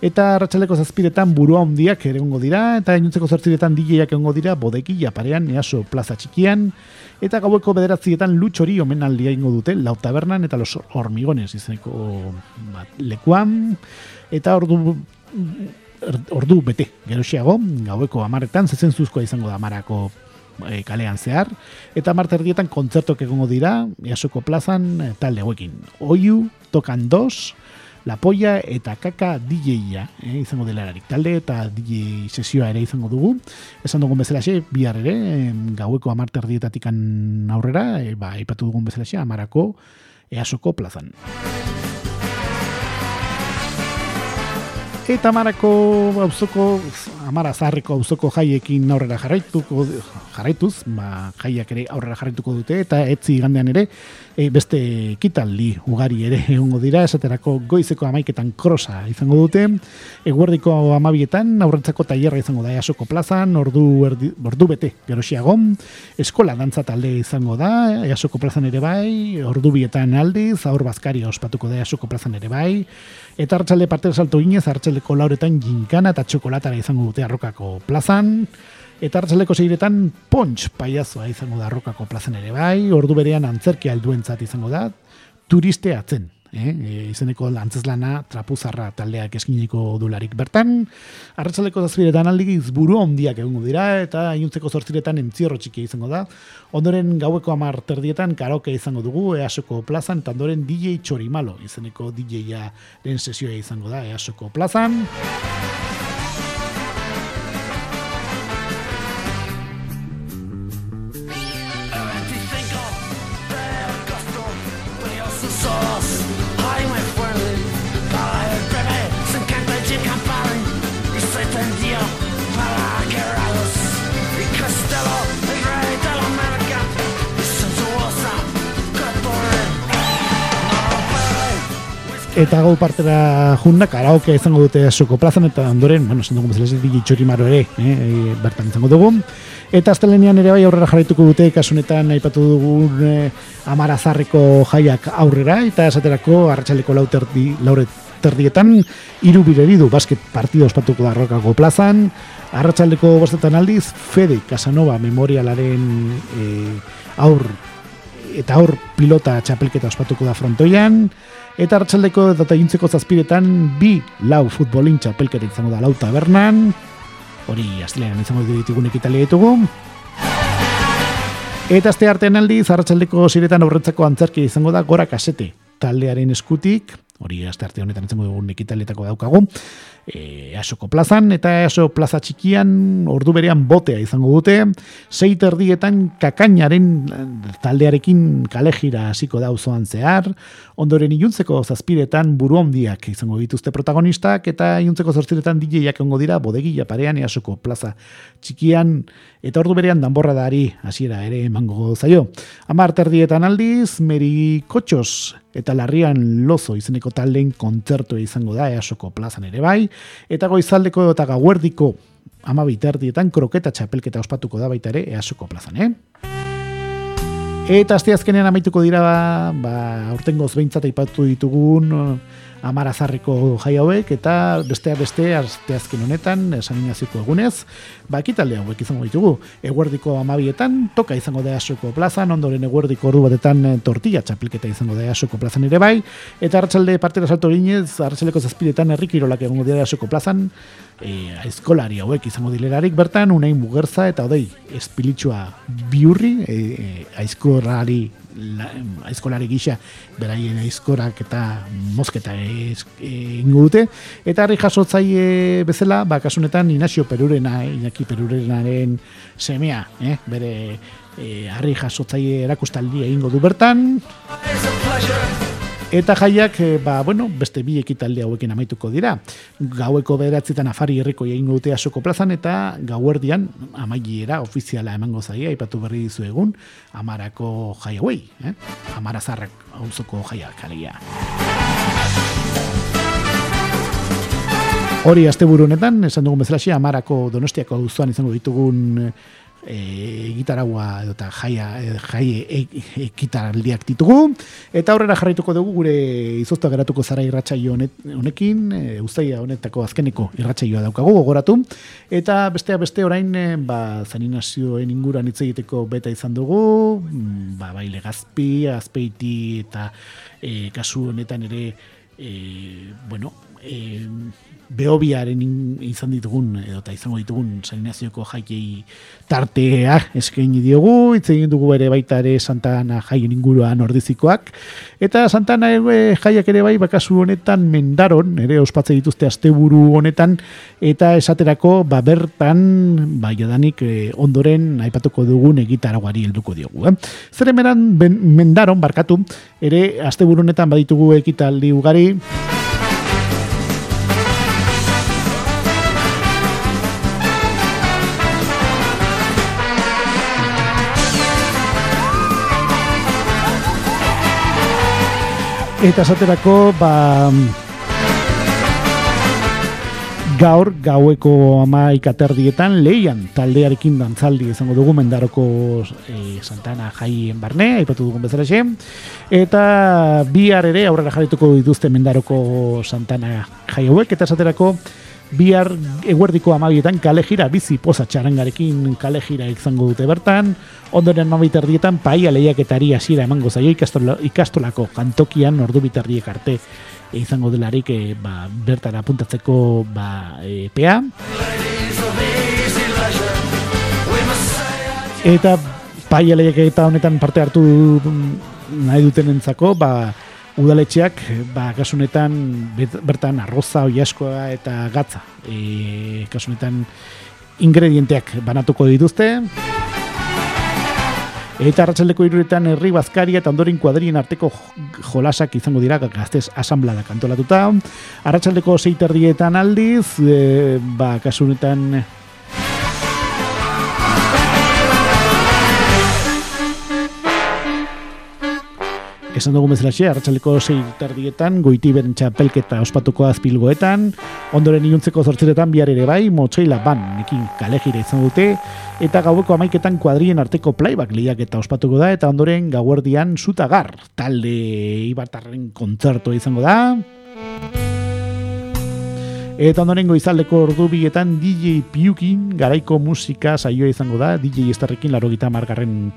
Eta arratsaleko zazpiretan burua ere dira, eta inuntzeko zortziretan DJak egongo dira bodeki japarean Easo plaza txikian. Eta gaueko bederatzietan lutxori omen aldia ingo dute, lau tabernan eta los hormigones izeneko lekuan. Eta ordu ordu bete geroxiago, gaueko amaretan, zezen zuzkoa izango da amarako e, kalean zehar, eta amarte erdietan kontzertok egongo dira, jasoko plazan, e, talde hauekin. Oiu, tokan dos, La Polla eta Kaka DJ-a eh, izango dela talde eta DJ sesioa ere izango dugu. Esan dugun bezala xe, bihar ere, gaueko amarte erdietatik aurrera, e, ba, ipatu dugun bezala xe, amarako easoko plazan. Eta amarako auzoko, amara zaharreko auzoko jaiekin aurrera jarraituko, jarraituz, ba, jaiak ere aurrera jarraituko dute, eta etzi gandean ere, e, beste kitaldi ugari ere [LAUGHS] egongo dira, esaterako goizeko amaiketan krosa izango dute, eguerdiko amabietan, aurrentzako tailerra izango da easoko plazan, ordu, erdi, ordu bete gerosiago, eskola dantza talde izango da, easoko plazan ere bai, ordu bietan aldiz, aur bazkari ospatuko da easoko plazan ere bai, Eta hartzalde parte salto ginez, hartzaldeko lauretan ginkana eta txokolatara izango dute arrokako plazan. Eta hartzaldeko seiretan pontx paiazoa izango da arrokako plazan ere bai. Ordu berean antzerki alduentzat izango da. Turiste atzen eh? e, izeneko lana trapuzarra taldeak eskiniko dularik bertan. Arratsaleko zazpiretan aldigiz buru ondiak egongo dira eta iuntzeko zortziretan entzierro txiki izango da. Ondoren gaueko amar terdietan karaoke izango dugu easoko plazan eta ondoren DJ Txorimalo izeneko DJ-a den sesioa izango da easoko plazan. Eta gau partera junna karaoke izango dute suko plazan eta ondoren, bueno, zen dugu bezala ez digi txorimaro ere, eh, e, bertan izango dugu. Eta astelenian ere bai aurrera jarraituko dute kasunetan aipatu dugun eh, amarazarreko jaiak aurrera eta esaterako arratsaleko lauterdi, laure terdietan hiru bireridu basket partido ospatuko da rokako plazan arratsaldeko bostetan aldiz Fede Casanova memorialaren eh, aur eta aur pilota txapelketa ospatuko da frontoian Eta hartzaldeko data gintzeko zazpiretan bi lau futbolin txapelketa izango da lau tabernan. Hori astelean izango ditugun ekitalia ditugu. Eta azte artean aldi, zarratxaldeko ziretan aurretzako antzerki izango da gora kasete taldearen eskutik. Hori azte arte honetan izango dugun ekitaletako daukagu e, asoko plazan, eta aso plaza txikian ordu berean botea izango dute, zeit erdietan kakainaren eh, taldearekin kalejira hasiko da uzoan zehar, ondoren iluntzeko zazpiretan buru handiak izango dituzte protagonistak, eta iluntzeko zortziretan DJak ongo dira bodegia parean easoko plaza txikian, eta ordu berean danborra dari hasiera ere emango zaio. Amar terdietan aldiz, Meri Kotxos eta Larrian Lozo izeneko taldeen kontzertu izango da easoko plazan ere bai, eta goizaldeko eta gauerdiko ama biterdietan kroketa txapelketa ospatuko da baita ere easuko plazan, eh? Eta azteazkenean amaituko dira ba, ba urtengoz behintzat aipatu ditugun amarazarriko jai hauek eta bestea beste asteazken honetan esaminaziko egunez ba ekitalde hauek izango ditugu. Eguerdiko amabietan toka izango da asoko plazan ondoren eguerdiko ordu batetan eh, tortilla txapelketa izango da asoko plazan ere bai. Eta hartzalde partera salto ginez hartzaleko zazpiretan herrikirolak egongo dira asoko plazan. E, aizkolari hauek izango dilerarik bertan unain mugerza eta odei espilitsua biurri e, e, aizkorari aizkolari gisa beraien aizkorak eta mosketa ingo dute eta harri jasotzaile bezala ba kasunetan Inazio Perurena Inaki Perurenaren semea eh? bere e, harri jasotzaile erakustaldia egingo du bertan Eta jaiak, e, ba, bueno, beste bi ekitalde hauekin amaituko dira. Gaueko bederatzitan afari herriko egin dute asoko plazan, eta gauerdian amaiera ofiziala emango zaia, aipatu berri dizu egun, amarako jai hauei, eh? amara zarrak hauzoko jaiak, alegia. Hori, azte honetan, esan dugun bezala amarako donostiako auzoan izango ditugun e, gitaragua edo eta jaia e, jai ekitaraldiak ditugu. Eta aurrera jarraituko dugu gure izozta geratuko zara irratsaio honekin e, ustaia honetako azkeneko irratsaioa daukagu gogoratu. Eta bestea beste orain e, ba zaninazioen inguruan hitz egiteko beta izan dugu mm, ba bai legazpi azpeiti eta e, kasu honetan ere e, bueno e, behobiaren izan ditugun, edo eta izango ditugun salinazioko jaikei tartea eskaini diogu, hitz egin dugu ere baita ere Santana jaien inguruan ordizikoak, eta Santana ere jaiak ere bai bakasu honetan mendaron, ere ospatze dituzte asteburu honetan, eta esaterako ba bertan ba jadanik eh, ondoren aipatuko dugun egitaraguari helduko diogu. Eh? Zer mendaron, barkatu, ere asteburu honetan baditugu ekitaldi ugari, Eta esaterako, ba, gaur gaueko ama ikaterdietan leian taldearekin dantzaldi izango dugu mendaroko e, Santana jaien barne, aipatu dugun bezala xe. Eta bihar ere aurrera jarrituko dituzte mendaroko Santana jai hauek, eta esaterako bihar eguerdiko amabietan kale jira bizi poza txarangarekin kale jira izango dute bertan, ondoren amabiterdietan paia lehiaketari hasiera emango zaio ikastolako jantokian ordu bitardiek arte izango delarik e, ba, bertara apuntatzeko ba, e, PA. Eta paia eta honetan parte hartu nahi duten entzako, ba, udaletxeak, ba, kasunetan bertan arroza, oiaskoa eta gatza. E, kasunetan ingredienteak banatuko dituzte. Eta arratsaldeko iruretan herri bazkaria eta ondoren kuadrien arteko jolasak izango dira gaztez asamblada kantolatuta. Arratsaldeko zeiterdietan aldiz, e, ba, kasunetan esan dugu bezalaxe, arratsaleko sei tardietan, goiti beren txapelketa ospatuko azpilgoetan, ondoren iluntzeko zortziretan bihar ere bai, motxeila ban, nekin kalejire izan dute, eta gaueko amaiketan kuadrien arteko playback liak eta ospatuko da, eta ondoren gauerdian zutagar, talde ibatarren kontzerto izango da. Eta ondoren goizaldeko ordu bietan DJ Piukin garaiko musika saioa izango da, DJ Estarrekin laro gita margarren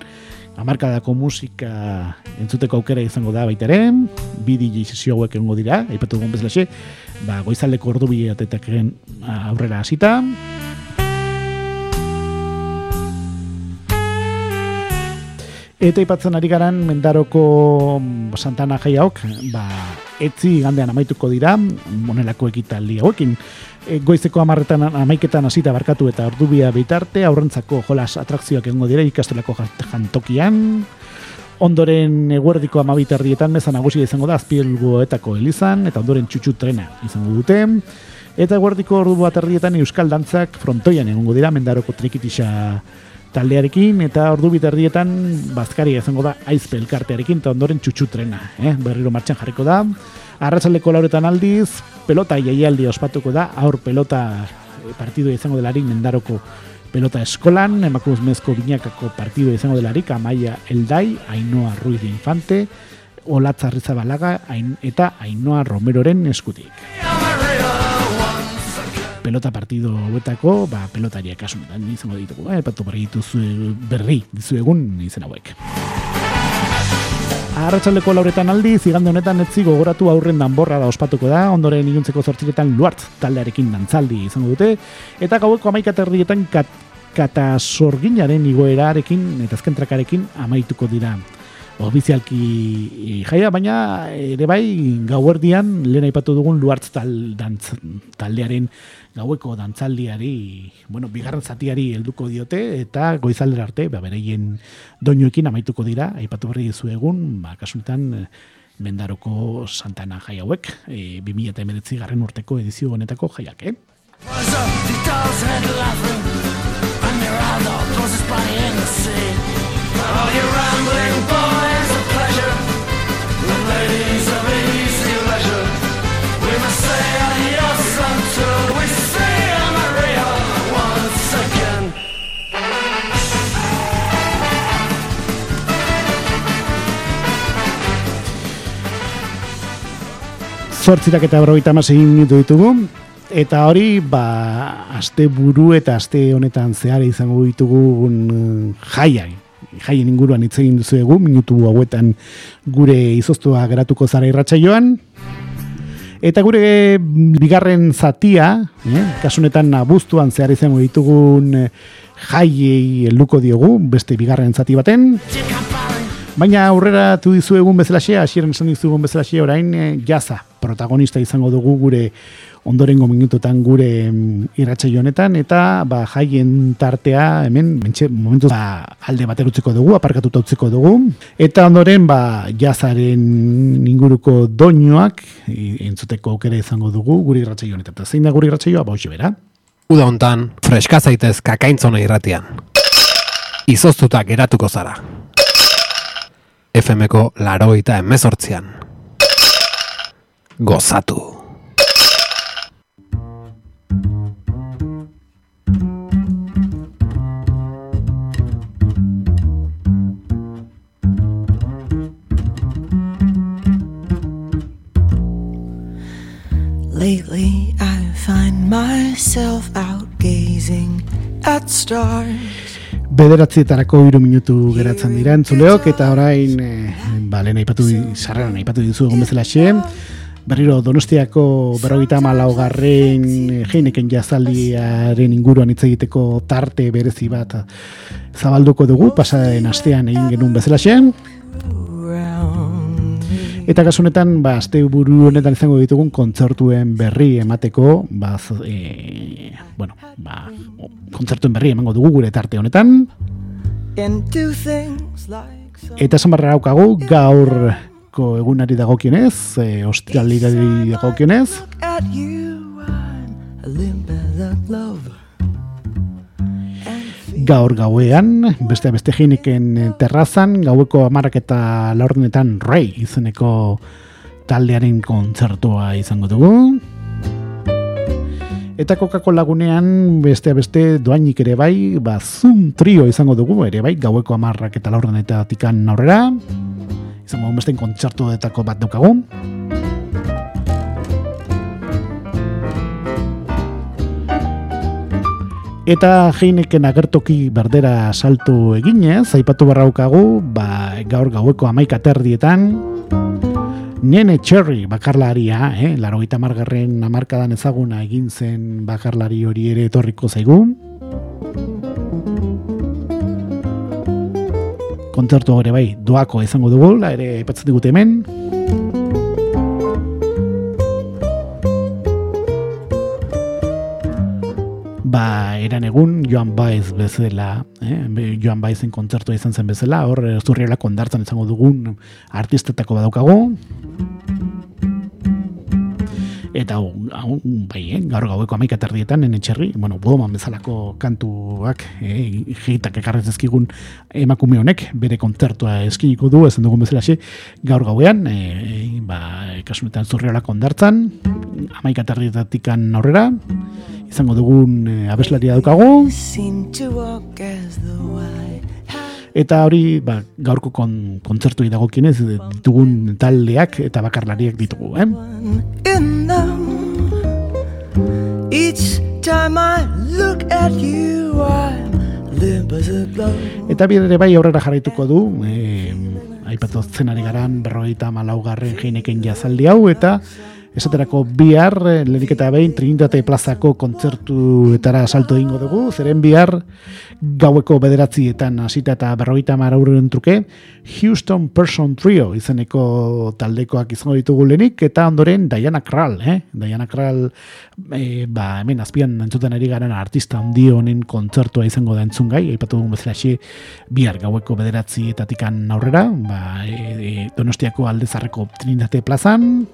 amarkadako musika entzuteko aukera izango da baita ere, bi DJ sesio hauek egongo dira, aipatu dugun bezala ba, goizaldeko ordu bileatetak aurrera hasita. Eta ipatzen ari garan, mendaroko Santana jaiaok, ba, etzi gandean amaituko dira, monelako ekitaldi hauekin. E, goizeko amarretan amaiketan hasita barkatu eta ordubia bitarte, aurrentzako jolas atrakzioak egongo dira ikastolako jantokian, ondoren eguerdiko amabitardietan meza nagusia izango da azpielgoetako elizan, eta ondoren txutxu trena izango dute, eta eguerdiko ordu bat euskal dantzak frontoian egongo dira mendaroko trikitisa taldearekin, eta ordu bitardietan bazkaria izango da aizpe elkartearekin, eta ondoren txutxu trena, eh? berriro martxan jarriko da, Arratzaldeko lauretan aldiz, pelota jaialdi ospatuko da, aur pelota eh, partidu izango delarik mendaroko pelota eskolan, emakuz mezko binakako partidu izango delarik, amaia eldai, ainoa ruiz de infante, olatza rizabalaga eta ainoa romeroren eskutik. Pelota partido huetako, ba, pelotariak asunetan izango ditugu, eh, patu berri berri dizu egun izen hauek. Arratxaldeko lauretan aldi, zigande honetan etzi gogoratu aurren danborra da ospatuko da, ondoren iluntzeko zortziretan luart taldearekin dantzaldi izango dute, eta gaueko amaikaterdietan kat, kata sorginaren igoerarekin eta azkentrakarekin amaituko dira. Ofizialki jaia, baina ere bai gauerdian lehen aipatu dugun luartz taldearen gaueko dantzaldiari, bueno, bigarren zatiari helduko diote eta goizaldera arte, ba, bereien doinuekin amaituko dira, aipatu berri dizu egun, ba, kasunetan mendaroko santana jai hauek, e, 2000 garren urteko edizio honetako jaiak, eh? Zortzirak eta berrogeita amasegin minutu ditugu. Eta hori, ba, aste buru eta aste honetan zehar izango ditugu un, jaiai. Jaien inguruan hitz egin duzu egu, minutu hauetan gure izoztua geratuko zara irratxa joan. Eta gure bigarren zatia, eh, kasunetan abuztuan zehar izango ditugun eh, jaiei helduko diogu, beste bigarren zati baten. Baina aurrera tu dizu egun bezalaxea, hasieran esan dizu egun bezalaxea, orain e, jaza protagonista izango dugu gure ondorengo minututan gure irratxe honetan eta ba, jaien tartea hemen mentxe, momentu ba, alde bater utziko dugu, aparkatuta utziko dugu eta ondoren ba, jazaren inguruko doinoak entzuteko aukera izango dugu gure irratxe honetan. Eta zein da gure irratxe joa, ba, bera? Uda hontan, freska zaitez kakaintzona irratian. Izoztuta geratuko zara. FMko laroita emezortzian. Gozatu! Lately I find myself out gazing at stars Bederatzietarako iru minutu geratzen dira entzuleok eta orain e, ba, lehen aipatu sarreran aipatu dizu egon bezala xe. Berriro donostiako berrogeita malau garren jeineken jazaldiaren inguruan hitz egiteko tarte berezi bat zabalduko dugu pasaren astean egin genuen bezala xe Eta kasunetan, ba, azte buru honetan izango ditugun kontzertuen berri emateko, ba, e, bueno, ba, kontzertuen berri emango dugu gure tarte honetan. Eta esan barra haukagu, gaurko egunari dagokionez, e, ostiralirari dagokionez. Gaur gauean, beste beste jeineken terrazan, gaueko amarak eta laurdenetan rei izeneko taldearen kontzertua izango dugu. Eta kokako lagunean beste beste doainik ere bai, ba, zoom trio izango dugu, ere bai, gaueko amarrak eta laurdenetatik aurrera. Izango beste kontzertu detako bat daukagu. Eta jeineken agertoki berdera saltu eginez, aipatu barraukagu, ba, gaur gaueko amaika terdietan, Nene Cherry bakarlaria, eh? laro gita margarren amarkadan ezaguna egin zen bakarlari hori ere etorriko zaigu. Kontzertu hori bai, doako izango dugu, ere aipatzen digute hemen. Ba, eran egun Joan Baez bezala, eh? Joan Baezen kontzertua izan zen bezala, hor zurriela kondartzan izango dugun artistetako badaukago. Eta hau, bai, eh? gaur gaueko amaika terdietan, nene txerri, bueno, bodoman bezalako kantuak, eh? jitak ekarrez ezkigun emakume honek, bere kontzertua eskiniko du, ezen dugun bezala xe, gaur gauean, eh, ba, kasunetan zurriela kondartzan, amaika terdietatik aurrera, izango dugun e, abeslaria daukagu. Eta hori, ba, gaurko kon, kontzertu idagokienez, ditugun taldeak eta bakarlariak ditugu, eh? Eta bide ere bai aurrera jarraituko du, eh, aipatu zenari garan berroita malaugarren jeineken jazaldi hau, eta Esaterako bihar, eh, lehenik eta behin, Trinitate plazako kontzertuetara salto ingo dugu, zeren bihar gaueko bederatzietan hasita eta berroita marauren truke, Houston Person Trio izeneko taldekoak izango ditugu lehenik, eta ondoren Diana Kral, eh? Diana Kral, e, ba, hemen azpian entzuten ari garen artista handi honen kontzertua izango da entzungai, aipatu bezala bihar gaueko bederatzietatik aurrera, ba, e, donostiako aldezarreko Trinitate plazan,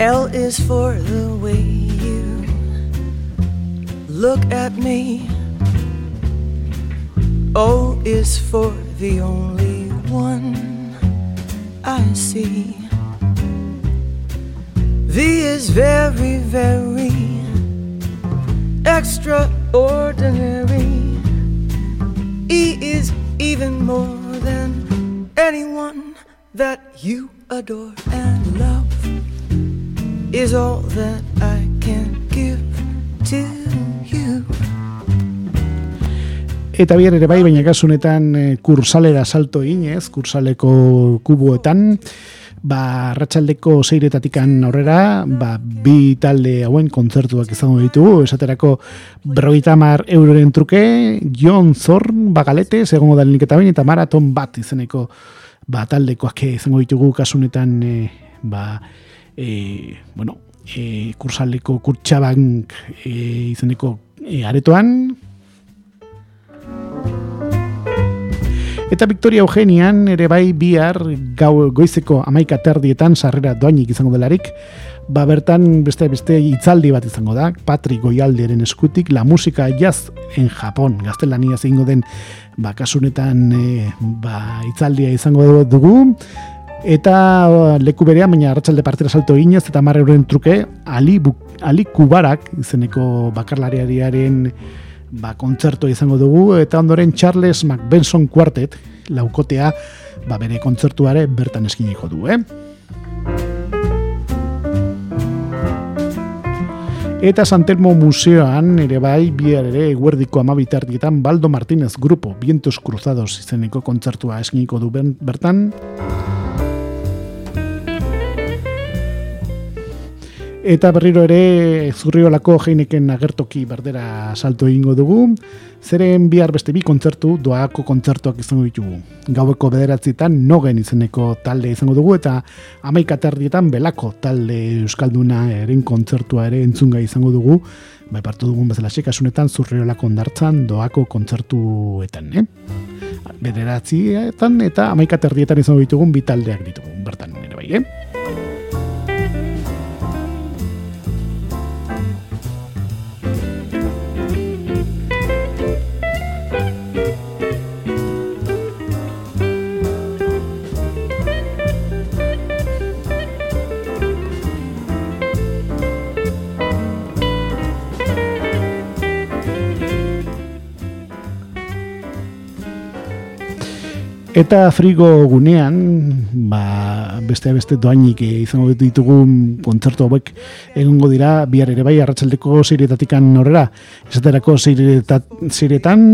L is for the way you look at me. O is for the only one I see. V is very, very extraordinary. E is even more than anyone that you adore and love is all that I can give to you. Eta bier ere bai, baina kasunetan eh, kursalera salto eginez, kursaleko kuboetan, ba, ratxaldeko seiretatikan aurrera, ba, bi talde hauen kontzertuak izango ditugu, esaterako berroita mar euroren truke, John Zorn, bagalete, segongo dalinik eta bain, eta maraton bat izeneko ba, taldekoak izango ditugu kasunetan, e, ba, e, bueno, e, kursaleko kurtsabank e, izeneko e, aretoan. Eta Victoria Eugenian ere bai bihar gau goizeko amaika terdietan sarrera doainik izango delarik, ba bertan beste beste itzaldi bat izango da, Patri Goialderen eskutik, la musika jazz en Japón, gaztelania zingo den ba, kasunetan e, ba, itzaldia izango dugu, eta leku berean, baina arratsalde partera salto eginez, eta marre horren truke, Ali, Ali Kubarak, izeneko bakarlariaren ba, kontzertu izango dugu, eta ondoren Charles McBenson Quartet, laukotea, ba, bere kontzertuare bertan eskiniko du, eh? Eta Santelmo Museoan ere bai, bihar ere eguerdiko amabitardietan Baldo Martínez Grupo, Vientos Cruzados izeneko kontzertua eskiniko du bertan. Eta berriro ere zurriolako jeineken agertoki berdera salto egingo dugu. Zeren bihar beste bi kontzertu, doako kontzertuak izango ditugu. Gaueko bederatzietan nogen izeneko talde izango dugu eta amaik aterdietan belako talde Euskalduna eren kontzertua ere entzunga izango dugu. Bai partu dugun bezala kasunetan zurriolako ondartzan doako kontzertuetan, eh? Bederatzietan eta amaik aterdietan izango ditugun bi taldeak ditugu, bertan nire bai, eh? Eta frigo gunean, ba, beste beste doainik izango ditugu kontzertu hauek egongo dira bihar ere bai arratsaldeko seiretatikan aurrera. Esaterako seiretan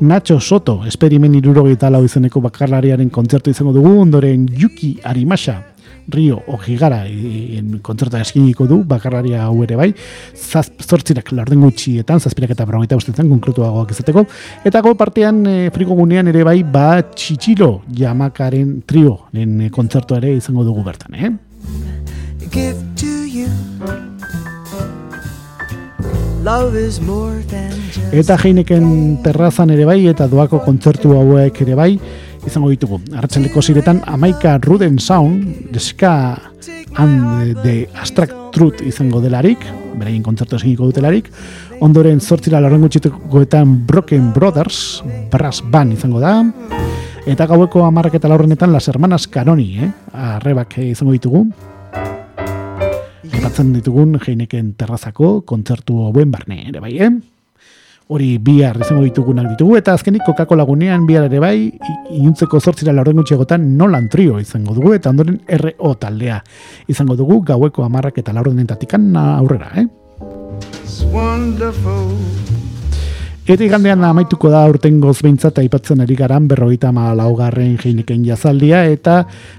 Nacho Soto, esperimen irurogeita lau izeneko bakarlariaren kontzertu izango dugu, ondoren Yuki Arimasa, Rio Ojigara en kontzerta eskiniko du, bakarraria hau ere bai, zaz, zortzirak larden gutxietan, zazpirak eta berrogeita ustetzen, konkretuagoak izateko, eta go partean e, frigo gunean ere bai, ba txitxilo jamakaren trio, en e, kontzertu ere izango dugu bertan, eh? Eta jeineken terrazan ere bai, eta doako kontzertu hauek ere bai, izango ditugu. Arratxaleko ziretan, Amaika Ruden Sound, deska and de Abstract Truth izango delarik, beraien kontzertu esiniko dutelarik, ondoren zortzira lorren gutxitukoetan Broken Brothers, Brass Band izango da, eta gaueko amarrak eta laurrenetan Las Hermanas Canoni, eh? arrebak izango ditugu. Ipatzen ditugun, jeineken terrazako, kontzertu hoben barne, ere bai, eh? Hori bihar izango ditugunak ditugu, eta azkenik kokako lagunean bihar ere bai, inuntzeko zortzira laurden gutxiagotan nolan trio izango dugu, eta ondoren RO taldea izango dugu, gaueko amarrak eta laurden entatikan aurrera, eh? Eta igandean amaituko da urten gozbeintzat aipatzen ari garan berrogeita ma laugarren jeineken jazaldia eta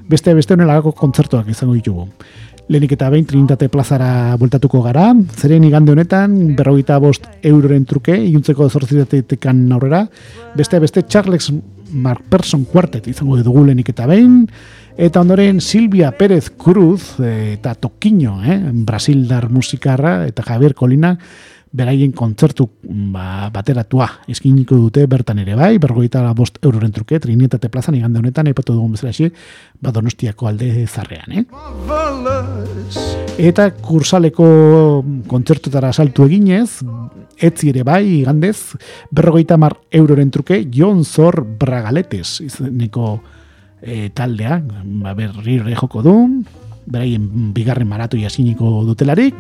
beste beste honelagako kontzertuak izango ditugu. Lehenik eta behin Trinitate plazara bueltatuko gara, zeren igande honetan, berrogeita bost euroren truke, iuntzeko zorzitatetekan aurrera, beste beste Charles Mark Person Quartet izango dugu lehenik eta behin, eta ondoren Silvia Pérez Cruz eta Toquinho, eh, Brasildar musikarra, eta Javier Colina, beraien kontzertu ba, bateratua eskiniko dute bertan ere bai, bergoita bost euroren truke, trinietate plazan igande honetan, epatu dugun bezala esi, ba donostiako alde zarrean, eh? Eta kursaleko kontzertutara saltu eginez, etzi ere bai, igandez, berrogeita mar euroren truke, Jon Zor Bragaletes, izeneko e, taldea, ba, berri joko du, beraien bigarren maratu jasiniko dutelarik,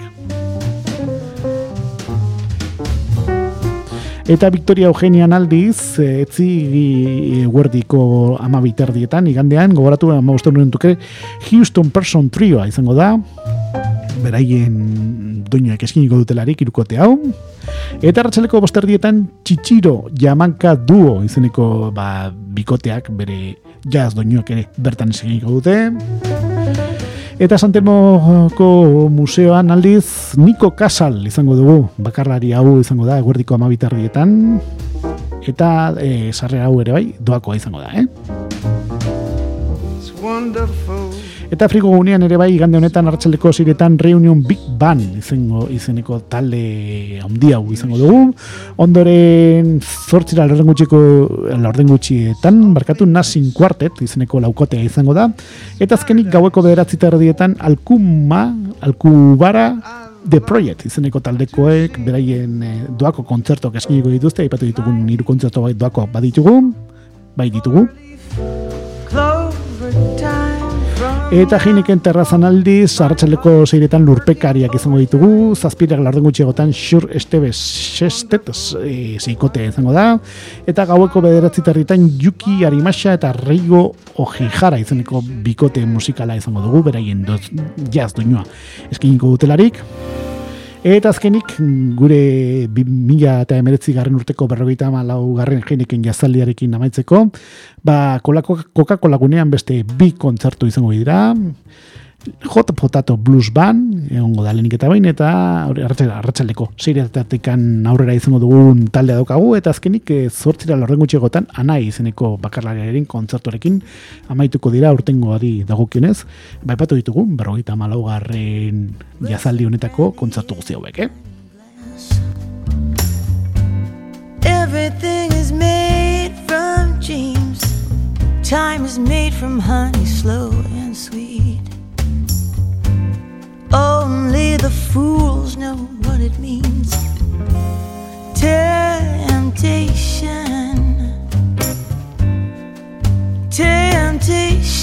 Eta Victoria Eugenia aldiz, eh, etzi guerdiko ama biterdietan, igandean, gogoratu ama nuen duke, Houston Person Trioa izango da, beraien doinoak eskiniko dutelarik irukote hau. Eta ratxaleko bosterdietan, Txichiro Jamanka Duo izeneko ba, bikoteak, bere jazz doinoak ere bertan eskiniko dute. Eta Santelmoko museoan aldiz Niko Kasal izango dugu, bakarlari hau izango da, eguerdiko amabitardietan, eta e, sarre hau ere bai, doakoa izango da, eh? Eta frigo gunean ere bai, gande honetan hartxaldeko ziretan Reunion Big Band izango, izeneko talde handi hau izango dugu. Ondoren zortzira lorden gutxiko lorden gutxietan, barkatu Nasin Quartet izeneko laukotea izango da. Eta azkenik gaueko bederatzi tardietan Alkuma, Alkubara The Project izeneko taldekoek beraien e, doako kontzertuak eskiniko dituzte, aipatu ditugun hiru kontzertu bai doako baditugu, bai ditugu. Eta jeineken terrazan aldiz, arratxaleko zeiretan lurpekariak izango ditugu, zazpirak larden gutxiagotan xur estebe sestet e, zeikote izango da, eta gaueko bederatzi territan Yuki Arimasa eta Reigo Ojihara izaneko bikote musikala izango dugu, beraien doz jaz duinua eskiniko dutelarik. Eta azkenik, gure mila eta emeretzi garren urteko berrogeita malau garren jeineken jazaldiarekin amaitzeko, ba, Coca-Cola gunean beste bi kontzertu izango dira, Hot Potato Blues Band, egongo da lehenik eta bain, eta arratsaldeko seiretatekan aurrera izango dugun taldea daukagu, eta azkenik e, zortzira lorren gutxegotan anai izeneko bakarlariaren kontzertorekin amaituko dira urtengo adi dagokionez, baipatu ditugu, berrogeita malaugarren jazaldi honetako kontzertu guzti hauek, eh? Everything is made from dreams. Time is made from honey slow and sweet Only the fools know what it means. Temptation. Temptation.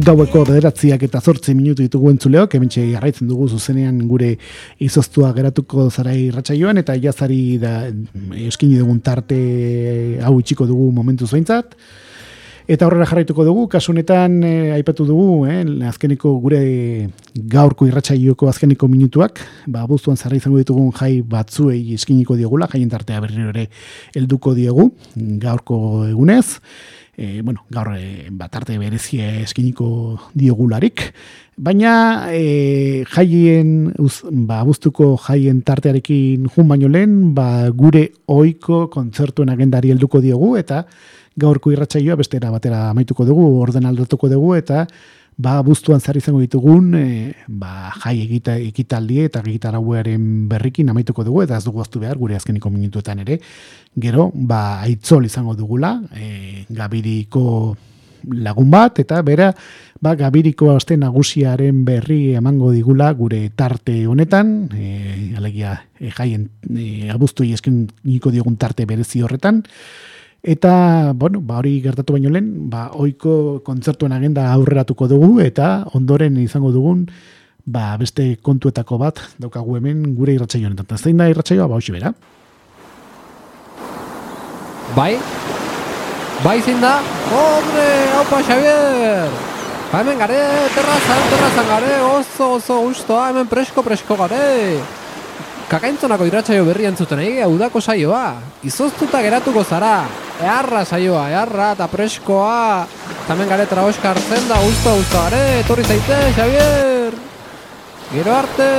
Gaueko bederatziak eta zortzi minutu ditugu entzuleok, hementxe jarraitzen dugu zuzenean gure izoztua geratuko zara irratsaioan eta jazari da eskini dugun tarte hau itxiko dugu momentu zuaintzat. Eta horrela jarraituko dugu, kasunetan eh, aipatu dugu, eh, azkeniko gure gaurko irratsaioko azkeniko minutuak, ba, buztuan zarra izango ditugun jai batzuei eskiniko diogula, jaien tartea berriro ere helduko diegu, gaurko egunez e, bueno, gaur e, bat arte berezie eskiniko diogularik, baina e, jaien, uz, ba, buztuko jaien tartearekin jun baino lehen, ba, gure oiko kontzertuen agendari helduko diogu, eta gaurko irratsaioa bestera batera amaituko dugu, ordenaldatuko dugu, eta ba, buztuan zari izango ditugun, e, ba, jai egita, ekitaldi eta egitarauaren berrikin amaituko dugu, eta ez dugu aztu behar, gure azkeniko minutuetan ere, gero, ba, aitzol izango dugula, e, gabiriko lagun bat, eta bera, ba, gabiriko aste nagusiaren berri emango digula gure tarte honetan, e, alegia, e, jaien, e, abuztu esken niko diogun tarte berezi horretan, Eta, bueno, ba hori gertatu baino lehen, ba ohiko kontzertuen agenda aurreratuko dugu eta ondoren izango dugun ba beste kontuetako bat daukagu hemen gure irratsaio honetan. Zein da irratsaioa? Ba hoxe bera. Bai. Bai zein da? Hombre, aupa Xavier. Ba hemen gare, terrazan, terrazan gare, oso, oso, gustoa, hemen presko, presko gare. Kakaintzonako irratsaio berri entzuten egi, udako saioa. Izoztuta geratuko zara. Earra saioa, earra eta preskoa. Tamen gare traoska hartzen da, usta, usta, gare, etorri zaite, Xavier. Gero arte.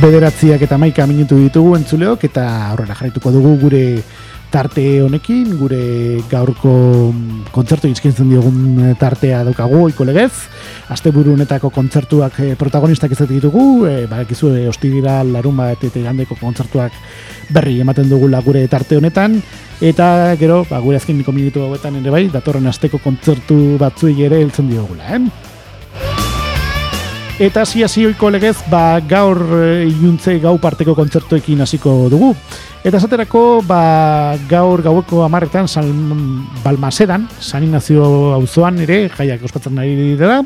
Bederatziak eta maika minutu ditugu entzuleok eta aurrera jarraituko dugu gure tarte honekin, gure gaurko kontzertu izkintzen diogun tartea daukagu oiko legez. Asteburu honetako kontzertuak eh, protagonistak ez ditugu, e, badakizu e, ostibira larun bat eta gandeko kontzertuak berri ematen dugula gure tarte honetan. Eta gero, ba, gure azken niko minutu hauetan ere bai, datorren asteko kontzertu batzuei ere heltzen diogula, eh? Eta hasi hasi legez, ba, gaur e, iuntze gau parteko kontzertuekin hasiko dugu. Eta esaterako, ba, gaur gaueko amarretan, San Balmasedan, San Ignacio auzoan ere, jaiak ospatzen nahi dira,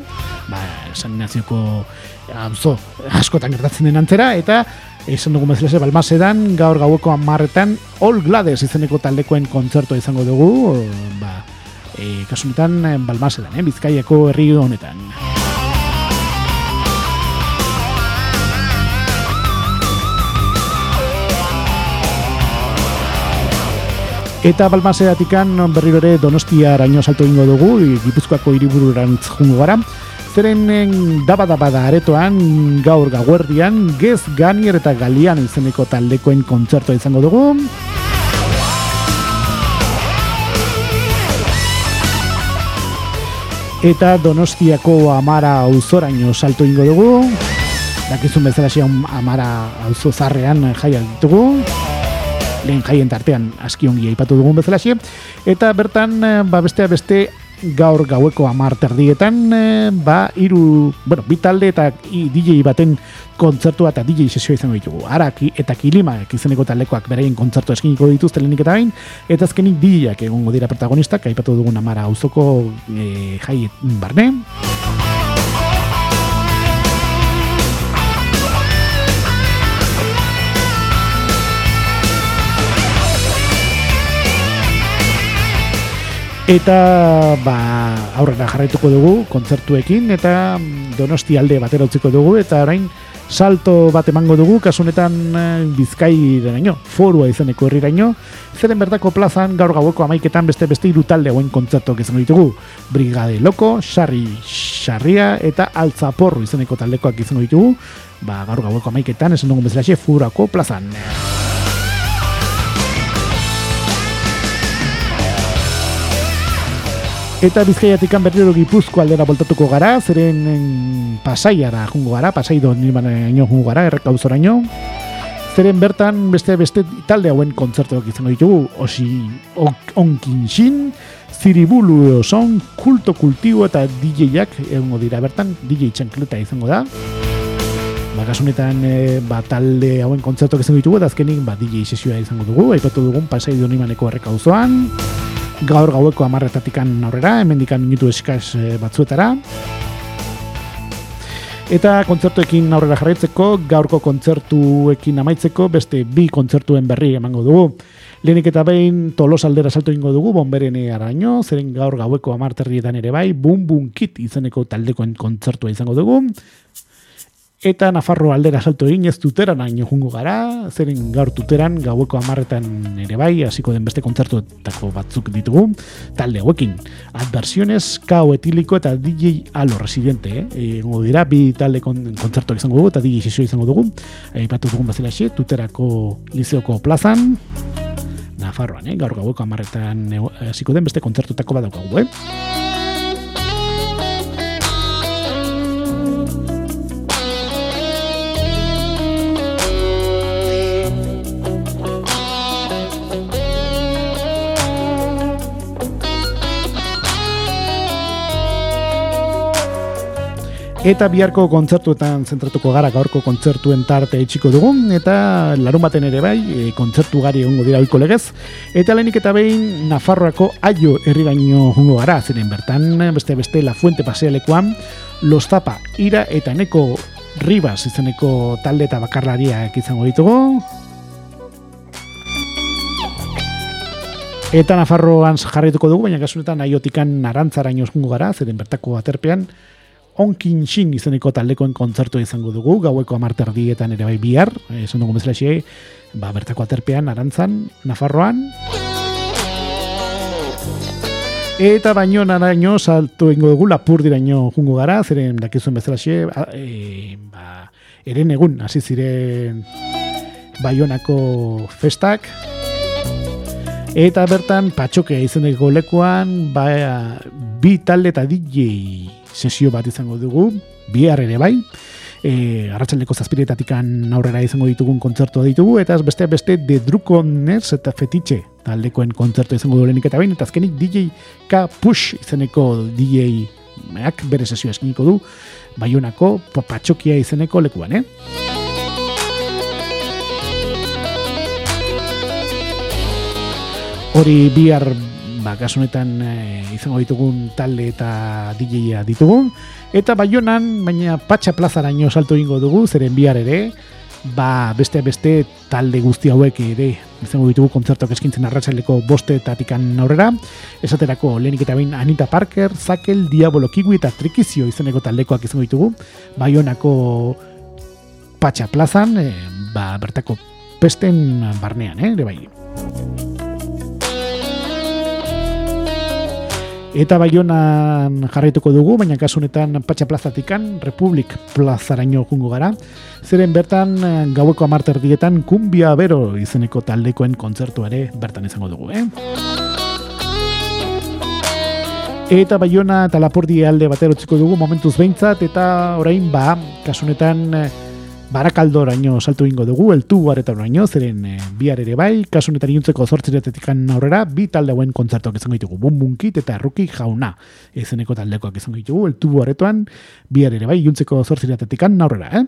ba, San Ignazioko auzo askotan gertatzen den antzera, eta esan dugu bezala Balmasedan, gaur gaueko amarretan, All Glades izeneko taldekoen kontzertua izango dugu, ba, e, kasunetan Balmasedan, eh, Bizkaiako herri honetan. Eta balmaseatikan berriro ere donostia araño salto ingo dugu, gipuzkoako hiriburu jungo gara. Zeren daba daba da aretoan, gaur gauerdian, gez ganier eta galian izeneko taldekoen kontzertua izango dugu. Eta donostiako amara auzoraino salto ingo dugu. Dakizun bezala amara auzo zarrean jaiak ditugu lehen jaien tartean aski ongi aipatu dugun bezalaxe. Eta bertan eh, ba bestea beste gaur gaueko amar terdietan eh, ba hiru bueno bi talde eta DJ baten kontzertua eta DJ sesio izango ditugu. Araki eta kilima izeneko taldekoak beraien kontzertu eskiniko dituzte lehenik eta bain eta azkenik DJak egongo dira protagonistak aipatu dugun amara auzoko e, jai barne Eta ba, aurrera jarraituko dugu kontzertuekin eta Donosti alde batera utziko dugu eta orain salto bat emango dugu kasunetan eh, Bizkai deraino, forua izeneko herriraino. Zeren bertako plazan gaur gaueko amaiketan beste beste hiru talde hauen kontzertuak izango ditugu. Brigade Loko, Sarri Sarria eta Altzaporru izeneko taldekoak izango ditugu. Ba, gaur gaueko amaiketan esan dugun bezala furako plazan. Eta bizkaiatik berriro gipuzko aldera voltatuko gara, zeren pasaiara jungo gara, pasai do nilman jungo gara, erreka uzoraino. Zeren bertan beste beste talde hauen kontzertuak izango ditugu, osi onkin xin, ziribulu son, kulto kultibo eta DJ-ak egongo dira bertan, DJ txankleta izango da. Bakasunetan e, ba, talde hauen kontzertuak izango ditugu, eta azkenik ba, DJ sesioa izango dugu, aipatu dugun pasai do nilmaneko erreka uzoan gaur gaueko amarretatikan aurrera, hemendikan minutu eskaz eh, batzuetara. Eta kontzertuekin aurrera jarraitzeko, gaurko kontzertuekin amaitzeko, beste bi kontzertuen berri emango dugu. Lehenik eta behin tolos aldera salto ingo dugu, bonberene araño, zeren gaur gaueko amarterrietan ere bai, bum bum kit izeneko taldekoen kontzertua izango dugu. Eta Nafarro aldera salto egin ez tuteran hain jungo gara, zeren gaur tuteran gaueko amarretan ere bai, hasiko den beste kontzertuetako batzuk ditugu, talde hauekin. Adversiones, kao etiliko eta DJ alo residente, eh? Ego dira, bi talde kon, kontzertuak izango dugu eta DJ sesio izango dugu. Aipatu dugun bazela xe, tuterako lizeoko plazan, Nafarroan, eh? gaur gaueko amarretan hasiko den beste kontzertuetako badaukagu, eh? Eta biharko kontzertuetan zentratuko gara gaurko kontzertuen tarte etxiko dugu eta larun baten ere bai, e, kontzertu gari egongo dira oiko legez. Eta lehenik eta behin Nafarroako aio herriraino jungo gara, ziren bertan, beste beste La Fuente pasealekoan, Los Zapa, Ira eta Neko Ribas izeneko talde eta bakarlariak izango ditugu. Eta Nafarroan jarrituko dugu, baina kasunetan aiotikan narantzaraino jungo gara, ziren bertako aterpean, onkin xin izeneko taldekoen kontzertu izango dugu, gaueko amarter dietan ere bai bihar, esan dugu bezala xe, ba, bertako aterpean, arantzan, Nafarroan. Eta baino naraino salto ingo dugu lapur diraino jungo gara, zeren dakizuen bezala xe, e, ba, eren egun, hasi ziren baionako festak, Eta bertan patxoke izeneko lekuan, ba, bi talde eta DJ sesio bat izango dugu, bihar ere bai, e, arratsaldeko zazpiretatikan aurrera izango ditugun kontzertua ditugu, eta beste beste de Drukoners eta Fetitxe taldekoen kontzertu izango durenik eta bain, eta azkenik DJ K Push izeneko DJ Eak bere sesio eskiniko du Baionako patxokia izeneko lekuan, eh? Hori bihar ba, honetan e, izango ditugun talde eta DJ-a ditugun. Eta baionan, baina patxa plazaraino salto ingo dugu, zeren bihar ere, ba, beste beste talde guzti hauek ere izango ditugu kontzertuak eskintzen arratsaleko boste eta tikan aurrera. Esaterako lehenik eta bain Anita Parker, Zakel, Diabolo Kiwi eta Trikizio izeneko taldekoak izango ditugu. Baionako patxa plazan, e, ba, bertako pesten barnean, eh, ere bai. Eta baionan jarraituko dugu, baina kasunetan Patxa Plazatikan, Republik Plazaraino jungo gara. Zeren bertan gaueko amarter dietan Kumbia Bero izeneko taldekoen kontzertu ere bertan izango dugu, eh? Eta baiona eta lapordi alde batero dugu momentuz behintzat, eta orain ba, kasunetan barakaldoraino saltu ingo dugu, el tubo araino, zeren e, bihar ere bai, kasunetan iuntzeko zortziretetik aurrera, bi talde hauen kontzertuak izango ditugu, bum bunkit eta ruki jauna, ezeneko taldekoak izango ditugu, el tubo aretoan, bihar ere bai, iuntzeko zortziretetik aurrera, eh?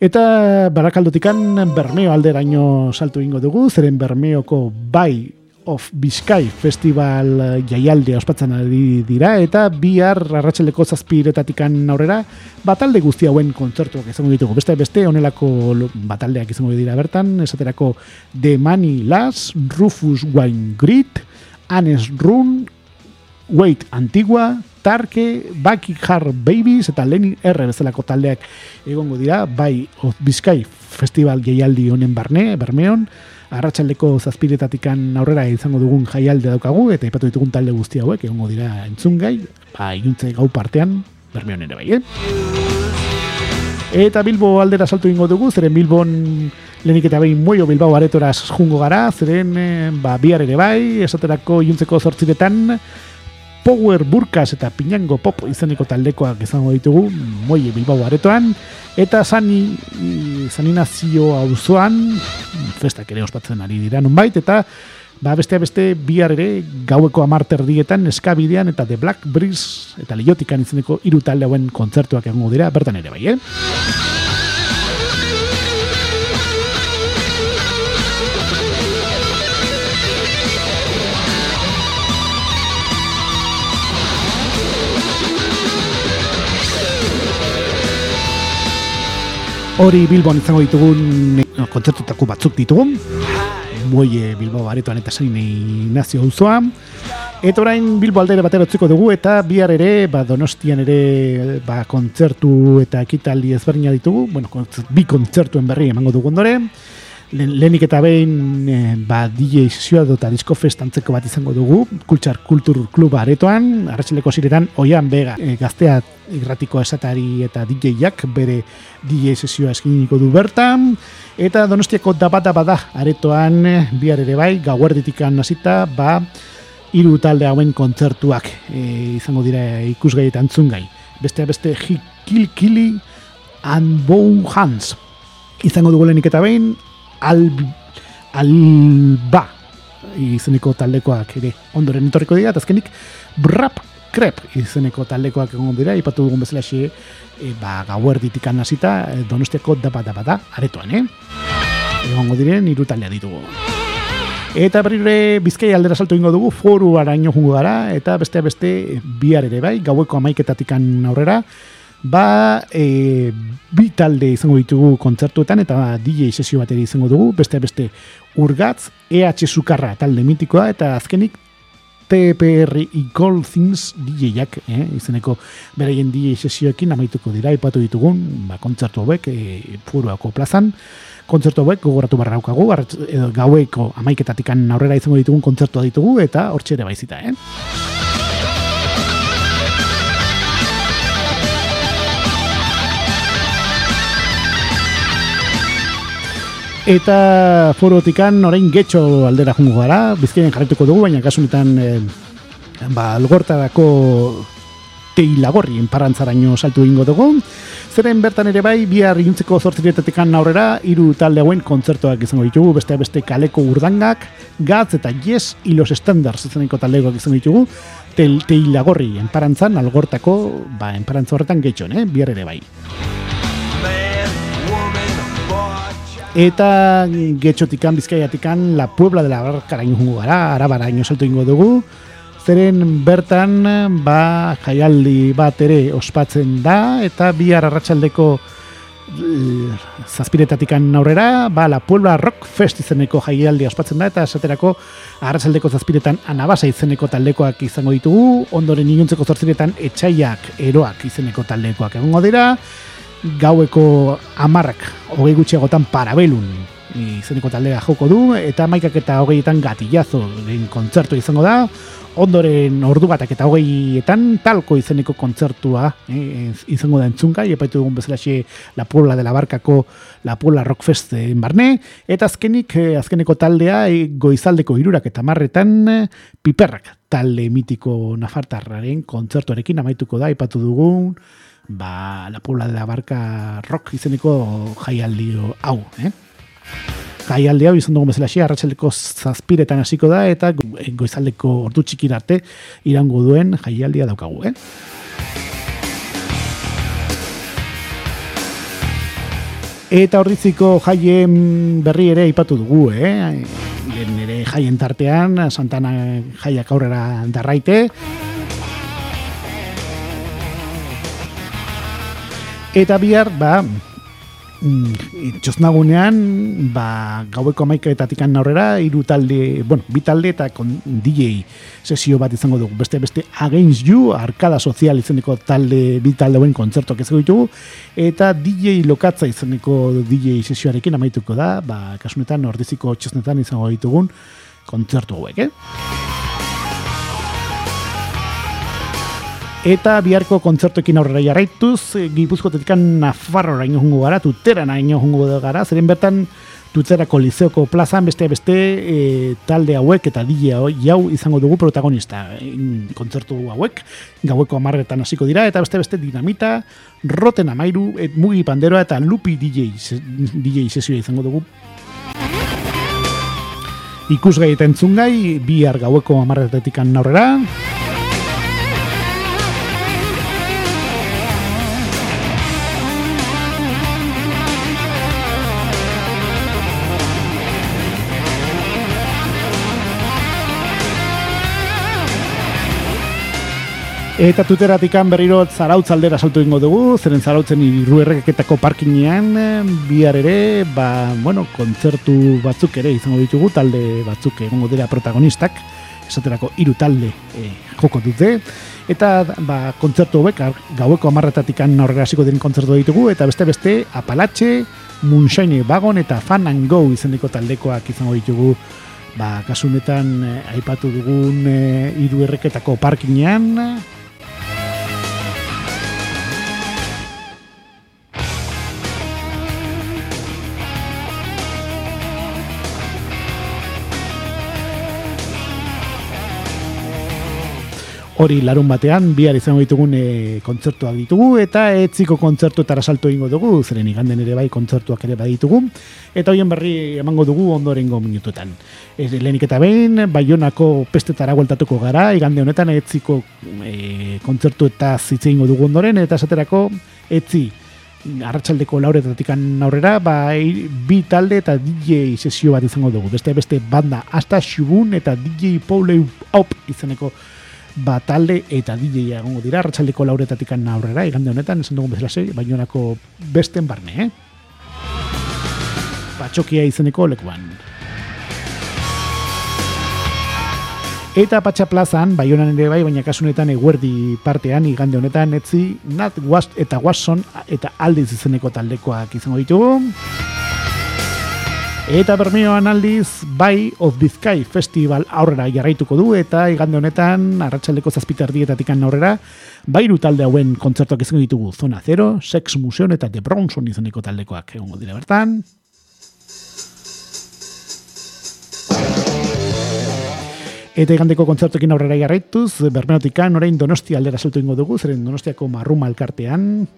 Eta barakaldotikan bermeo alderaino saltu ingo dugu, zeren bermeoko bai of Bizkai Festival eh, jaialde ospatzen ari dira eta bihar arratsaleko zazpiretatikan aurrera batalde guzti hauen kontzertuak izango ditugu. Beste beste honelako bataldeak izango dira bertan, esaterako The Money Las, Rufus Wine Grit, Anes Run, Wait Antigua, Tarke, Baki Har Babies eta Lenin R bezalako taldeak egongo dira, bai of Bizkai Festival jaialdi honen barne, bermeon, arratsaldeko zazpiretatikan aurrera izango dugun jaialde daukagu, eta ipatu ditugun talde guzti hauek, egongo dira entzungai, ba, iuntze gau partean, bermeon ere bai, eh? Eta Bilbo aldera saltu ingo dugu, zeren Bilbon lehenik eta behin moio Bilbao aretoraz jungo gara, zeren eh, ba, bihar ere bai, esaterako iuntzeko zortziretan, Power Burkas eta Pinango Pop izeneko taldekoak izango ditugu Moie Bilbao aretoan. Eta Sani Sani Nazio auzoan festak ere ospatzen ari dira nonbait eta ba beste beste bihar ere gaueko 10 erdietan eskabidean eta The Black Breeze eta Liotikan izeneko hiru talde hauen kontzertuak egongo dira bertan ere bai eh Hori Bilbon izango ditugun kontzertutako batzuk ditugun. Muelle Bilbao aretoan eta zain nazio auzoa. Eta orain Bilbo aldere batera utziko dugu eta bihar ere, ba, donostian ere ba, kontzertu eta ekitaldi ezberdina ditugu. Bueno, bi kontzertuen berri emango dugu ondore lehenik eta behin e, ba, DJ sesioa dota disko festantzeko bat izango dugu, Kultsar Kultur Kluba aretoan, arratxeleko ziretan, oian bega e, gaztea irratiko esatari eta DJ-ak bere DJ sesioa eskiniko du bertan, eta donostiako dabada bada aretoan, bihar ere bai, gauerditikan hasita ba, hiru talde hauen kontzertuak e, izango dira ikusgai eta antzungai. Beste beste Kili Kili and Bone Hands. Izango dugu lehenik eta behin, al, alba izeneko taldekoak ere ondoren etorriko dira, eta azkenik brap krep izeneko taldekoak egon dira, ipatu dugun bezala xe, e, ba, gauer ditikan hasita e, donostiako daba daba da, aretoan, eh? Egongo diren, iru taldea ditugu. Eta berrire bizkai aldera salto ingo dugu, foru araño jungo gara, eta beste beste bihar ere bai, gaueko amaiketatikan aurrera, ba e, bi talde izango ditugu kontzertuetan eta DJ sesio bateri izango dugu, beste beste urgatz, EH Sukarra talde mitikoa eta azkenik TPR Gold Things DJ-ak, eh, izeneko beraien DJ sesioekin amaituko dira, ipatu ditugun, ba, kontzertu hauek, e, furuako plazan, kontzertu hauek gogoratu barra daukagu, gaueko amaiketatikan aurrera izango ditugun kontzertua ditugu, eta hortxe ere baizita, eh? Eta forotikan orain getxo aldera jungo gara, bizkaien jarretuko dugu, baina kasunetan e, ba, algortarako teilagorri enparantzaraino saltu ingo dugu. Zeren bertan ere bai, bihar iuntzeko zortziretatik aurrera, hiru talde hauen kontzertuak izango ditugu, beste beste kaleko urdangak, gatz eta yes, hilos standards izaneko taldekoak izango ditugu, teilagorri enparantzan, algortako, ba, enparantza horretan getxon, eh? bihar ere bai. Eta getxotikan, bizkaiatikan, la puebla de la barkara inungo gara, arabara salto ingo dugu, zeren bertan, ba, jaialdi bat ere ospatzen da, eta bihar arratsaldeko zazpiretatikan aurrera, ba, la Puebla Rock Fest izeneko jaialdi ospatzen da, eta esaterako arratsaldeko zazpiretan anabasa izeneko taldekoak izango ditugu, ondoren inuntzeko zortziretan etxaiak eroak izeneko taldekoak egongo dira, gaueko amarrak hogei gutxiagotan parabelun izeneko taldea joko du, eta maikak eta hogeietan gatillazo den kontzertu izango da, ondoren ordu batak eta hogeietan talko izeneko kontzertua eh, izango da entzunka, epaitu dugun bezala La Puebla de la Barkako La Puebla Rock Fest en Barne, eta azkenik, eh, azkeneko taldea eh, goizaldeko irurak eta marretan eh, piperrak talde mitiko nafartarraren kontzertuarekin amaituko da, epatu dugun, ba, la Puebla de la Barca rock izeneko jaialdi hau, eh? Jaialdi hau izan dugu bezala xia, arratxaldeko zazpiretan hasiko da, eta goizaldeko ordu txikirarte irango duen jaialdia daukagu, eh? Eta horriziko jaien berri ere ipatu dugu, eh? Nire jaien tartean, Santana jaiak aurrera darraite, Eta bihar, ba, mm, txosnagunean, ba, gaueko amaikaetatik aurrera, hiru talde, bueno, bi talde eta kon, DJ sesio bat izango dugu. Beste, beste, Against You, Arkada Sozial izeneko talde, bi talde buen kontzertuak ez ditugu, eta DJ Lokatza izeneko DJ sesioarekin amaituko da, ba, kasunetan, ordiziko txosnetan izango ditugun kontzertu hauek, eh? Eta biharko kontzertuekin aurrera jarraituz, eh, gipuzkotetik Nafarroa ino jungo gara, tutera ino jungo gara, zeren bertan tutzerako lizeoko plazan beste beste e, talde hauek eta dile jau izango dugu protagonista kontzertu hauek, gaueko amarretan hasiko dira, eta beste beste dinamita, roten amairu, et, mugi panderoa eta lupi DJ, DJ sesioa izango dugu. Ikusgai eta entzungai, bihar gaueko amarretetik aurrera, Eta tuteratikan berriro zarautz aldera saltu ingo dugu, zeren zarautzen irru erreketako parkinean, bihar ere, ba, bueno, kontzertu batzuk ere izango ditugu, talde batzuk egongo dira protagonistak, esaterako hiru talde e, joko dute, eta ba, kontzertu hauek gaueko amarretatikan aurrera hasiko den kontzertu ditugu, eta beste beste Apalatxe, Moonshine Bagon eta Fan and Go izeneko taldekoak izango ditugu. Ba, kasunetan e, aipatu dugun e, hiru erreketako parkinean, hori larun batean, bihar izango ditugun e, kontzertuak ditugu, eta etziko kontzertu eta salto ingo dugu, zeren iganden ere bai kontzertuak ere baditugu, eta hoien berri emango dugu ondorengo minututan. E, lehenik eta behin, baionako pestetara gueltatuko gara, igande honetan etziko e, kontzertu eta zitze ingo dugu ondoren, eta esaterako etzi arratsaldeko lauretatik aurrera, bai bi talde eta DJ sesio bat izango dugu. Beste beste banda, hasta Shubun eta DJ Pauleu Op izaneko ba, talde eta DJ egongo dira, ratxaldeko lauretatik aurrera, igande honetan, esan dugun bezala zei, baionako besten barne, eh? Patxokia izeneko lekuan. Eta Patxa plazan, baionan ere bai, baina kasunetan eguerdi partean, igande honetan, etzi, Nat Wast eta Watson eta aldiz izeneko taldekoak izango ditugu. Eta bermioan aldiz, Bai of Bizkai Festival aurrera jarraituko du, eta igande honetan, arratsaldeko zazpitar dietatik aurrera, bairu talde hauen kontzertuak izango ditugu Zona Zero, Sex Museon eta The Bronson izaneko taldekoak egongo dira bertan. Eta igandeko kontzertuekin aurrera jarraituz, bermenotikan orain donosti aldera saltu ingo dugu, zeren donostiako marruma elkartean,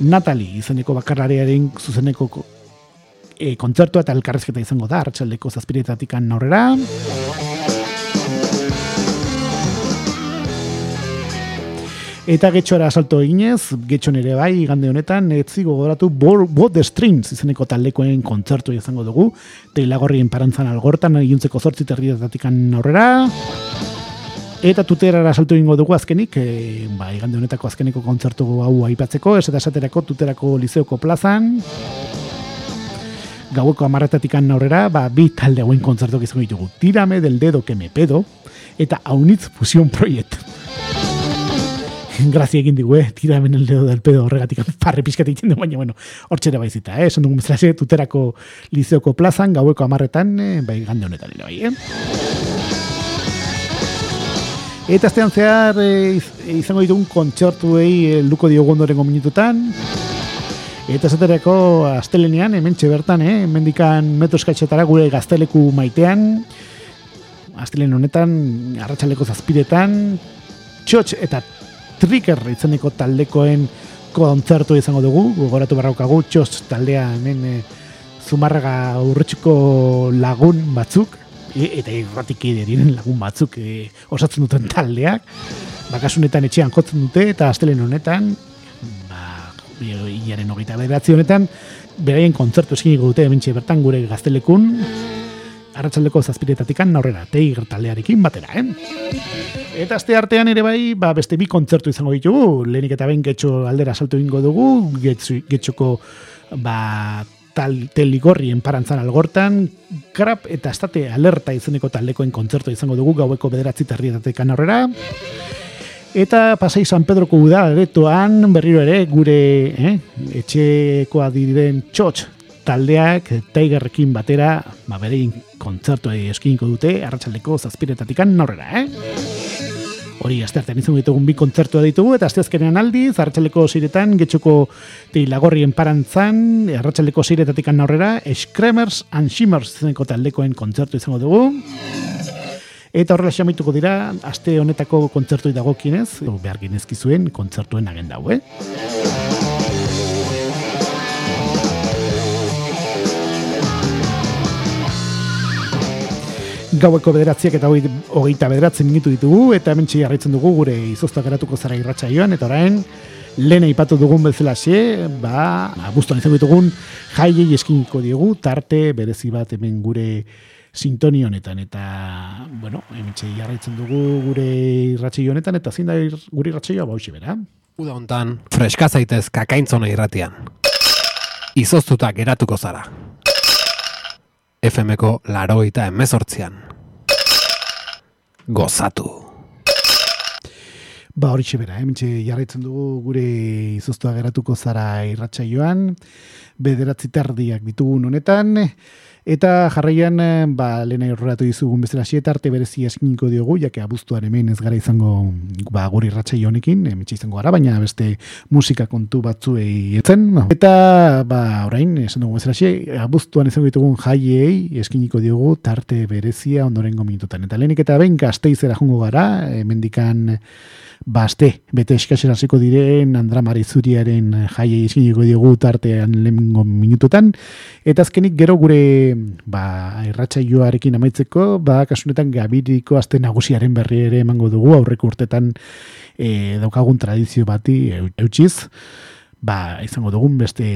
Natalie izeneko bakarrarearen zuzeneko e, kontzertua eta elkarrezketa izango da, hartxaldeko zazpiretatik aurrera. Eta getxora asalto eginez, getxon ere bai, gande honetan, etzi gogoratu Bo The Strings izeneko taldekoen kontzertu izango dugu, teilagorrien parantzan algortan, egintzeko zortzi terrietatik aurrera, Eta tuterara salto ingo dugu azkenik, e, ba, igande honetako azkeneko kontzertu hau aipatzeko, ez eta esaterako tuterako lizeoko plazan, gaueko amarretatik aurrera, ba, bi talde hauen kontzertu izango ditugu. Tirame del dedo que me pedo, eta haunitz fusion proiekt. Grazia egin digu, eh? Tirame del dedo del pedo horregatik [LAUGHS] parre pizkat egiten du, baina, bueno, hortxera baizita, eh? Esan dugu tuterako lizeoko plazan, gaueko amarretan, eh, bai, gande honetan ere bai, eh? Eta aztean zehar e, izango ditugun kontxortu egi e, luko diogu ondoren minututan. Eta zaterako astelenean, hemen bertan, eh? mendikan metroskaitxetara gure gazteleku maitean. Astelen honetan, arratsaleko zazpiretan, txotx eta trigger izeneko taldekoen kontzertu izango dugu. Gogoratu barraukagu, txotx taldea hemen e, zumarraga urretxuko lagun batzuk e, eta irratik diren lagun batzuk e, osatzen duten taldeak, bakasunetan etxean jotzen dute, eta astelen honetan, iaren hogeita bederatzi honetan, beraien kontzertu eskiniko dute emintxe bertan gure gaztelekun, arratsaldeko zazpiretatik aurrera tei taldearekin batera, eh? Eta aste artean ere bai, ba, beste bi kontzertu izango ditugu, lehenik eta behin getxo aldera salto ingo dugu, getxoko ba, tal teligorrien parantzan algortan, krap eta estate alerta izeneko taldekoen kontzertu izango dugu gaueko bederatzi terrietatek aurrera. Eta pasai San Pedroko uda aretoan berriro ere gure eh, etxekoa diren txotx taldeak taigerrekin batera ba, berein kontzertu eskiniko dute arratsaldeko zazpiretatik aurrera, eh? hori asteartean izango ditugun bi kontzertua ditugu eta asteazkenean aldi zarratsaleko siretan getxoko lagorrien parantzan arratsaleko siretatik aurrera Scremers and Shimmers zeneko taldekoen kontzertu izango dugu eta horrela xamituko dira aste honetako kontzertu dagokienez behar ginezki zuen kontzertuen agenda hau, eh? gaueko bederatziak eta hogeita bederatzen minutu ditugu, eta hemen jarraitzen dugu gure izozta geratuko zara irratxa joan, eta orain, lehen ipatu dugun bezala xe, ba, abuztuan izango ditugun, jaiei eskiniko diogu, tarte berezi bat hemen gure sintoni honetan, eta, bueno, hemen jarraitzen dugu gure irratxa honetan, eta zin da gure irratxa joa bauxe bera. Uda hontan, freska zaitez kakaintzona irratian. Izoztuta geratuko zara. FMko laroita emezortzian. Gozatu. Ba hori txibera, eh? jarraitzen dugu gure izoztua geratuko zara irratxa joan, bederatzi tardiak ditugun honetan, Eta jarraian, eh, ba, lehena horretu dizugun bezala arte berezi eskiniko diogu, jake abuztuan hemen ez gara izango ba, guri ratxai honekin, emetxe izango gara, baina beste musika kontu batzuei etzen. Eta, ba, orain, esan dugu bezala abuztuan izango ditugun jaiei eskiniko diogu tarte berezia ondorengo minututan. Eta lehenik eta behin gazteizera jongo gara, mendikan baste, bete eskasera zeko diren Andra Marizuriaren jaie izkiniko diogu tartean lehengo minututan, eta azkenik gero gure ba, irratxaioarekin amaitzeko, ba, kasunetan gabiriko azte nagusiaren berri ere emango dugu, aurreko urtetan e, daukagun tradizio bati eutxiz, ba, izango dugun beste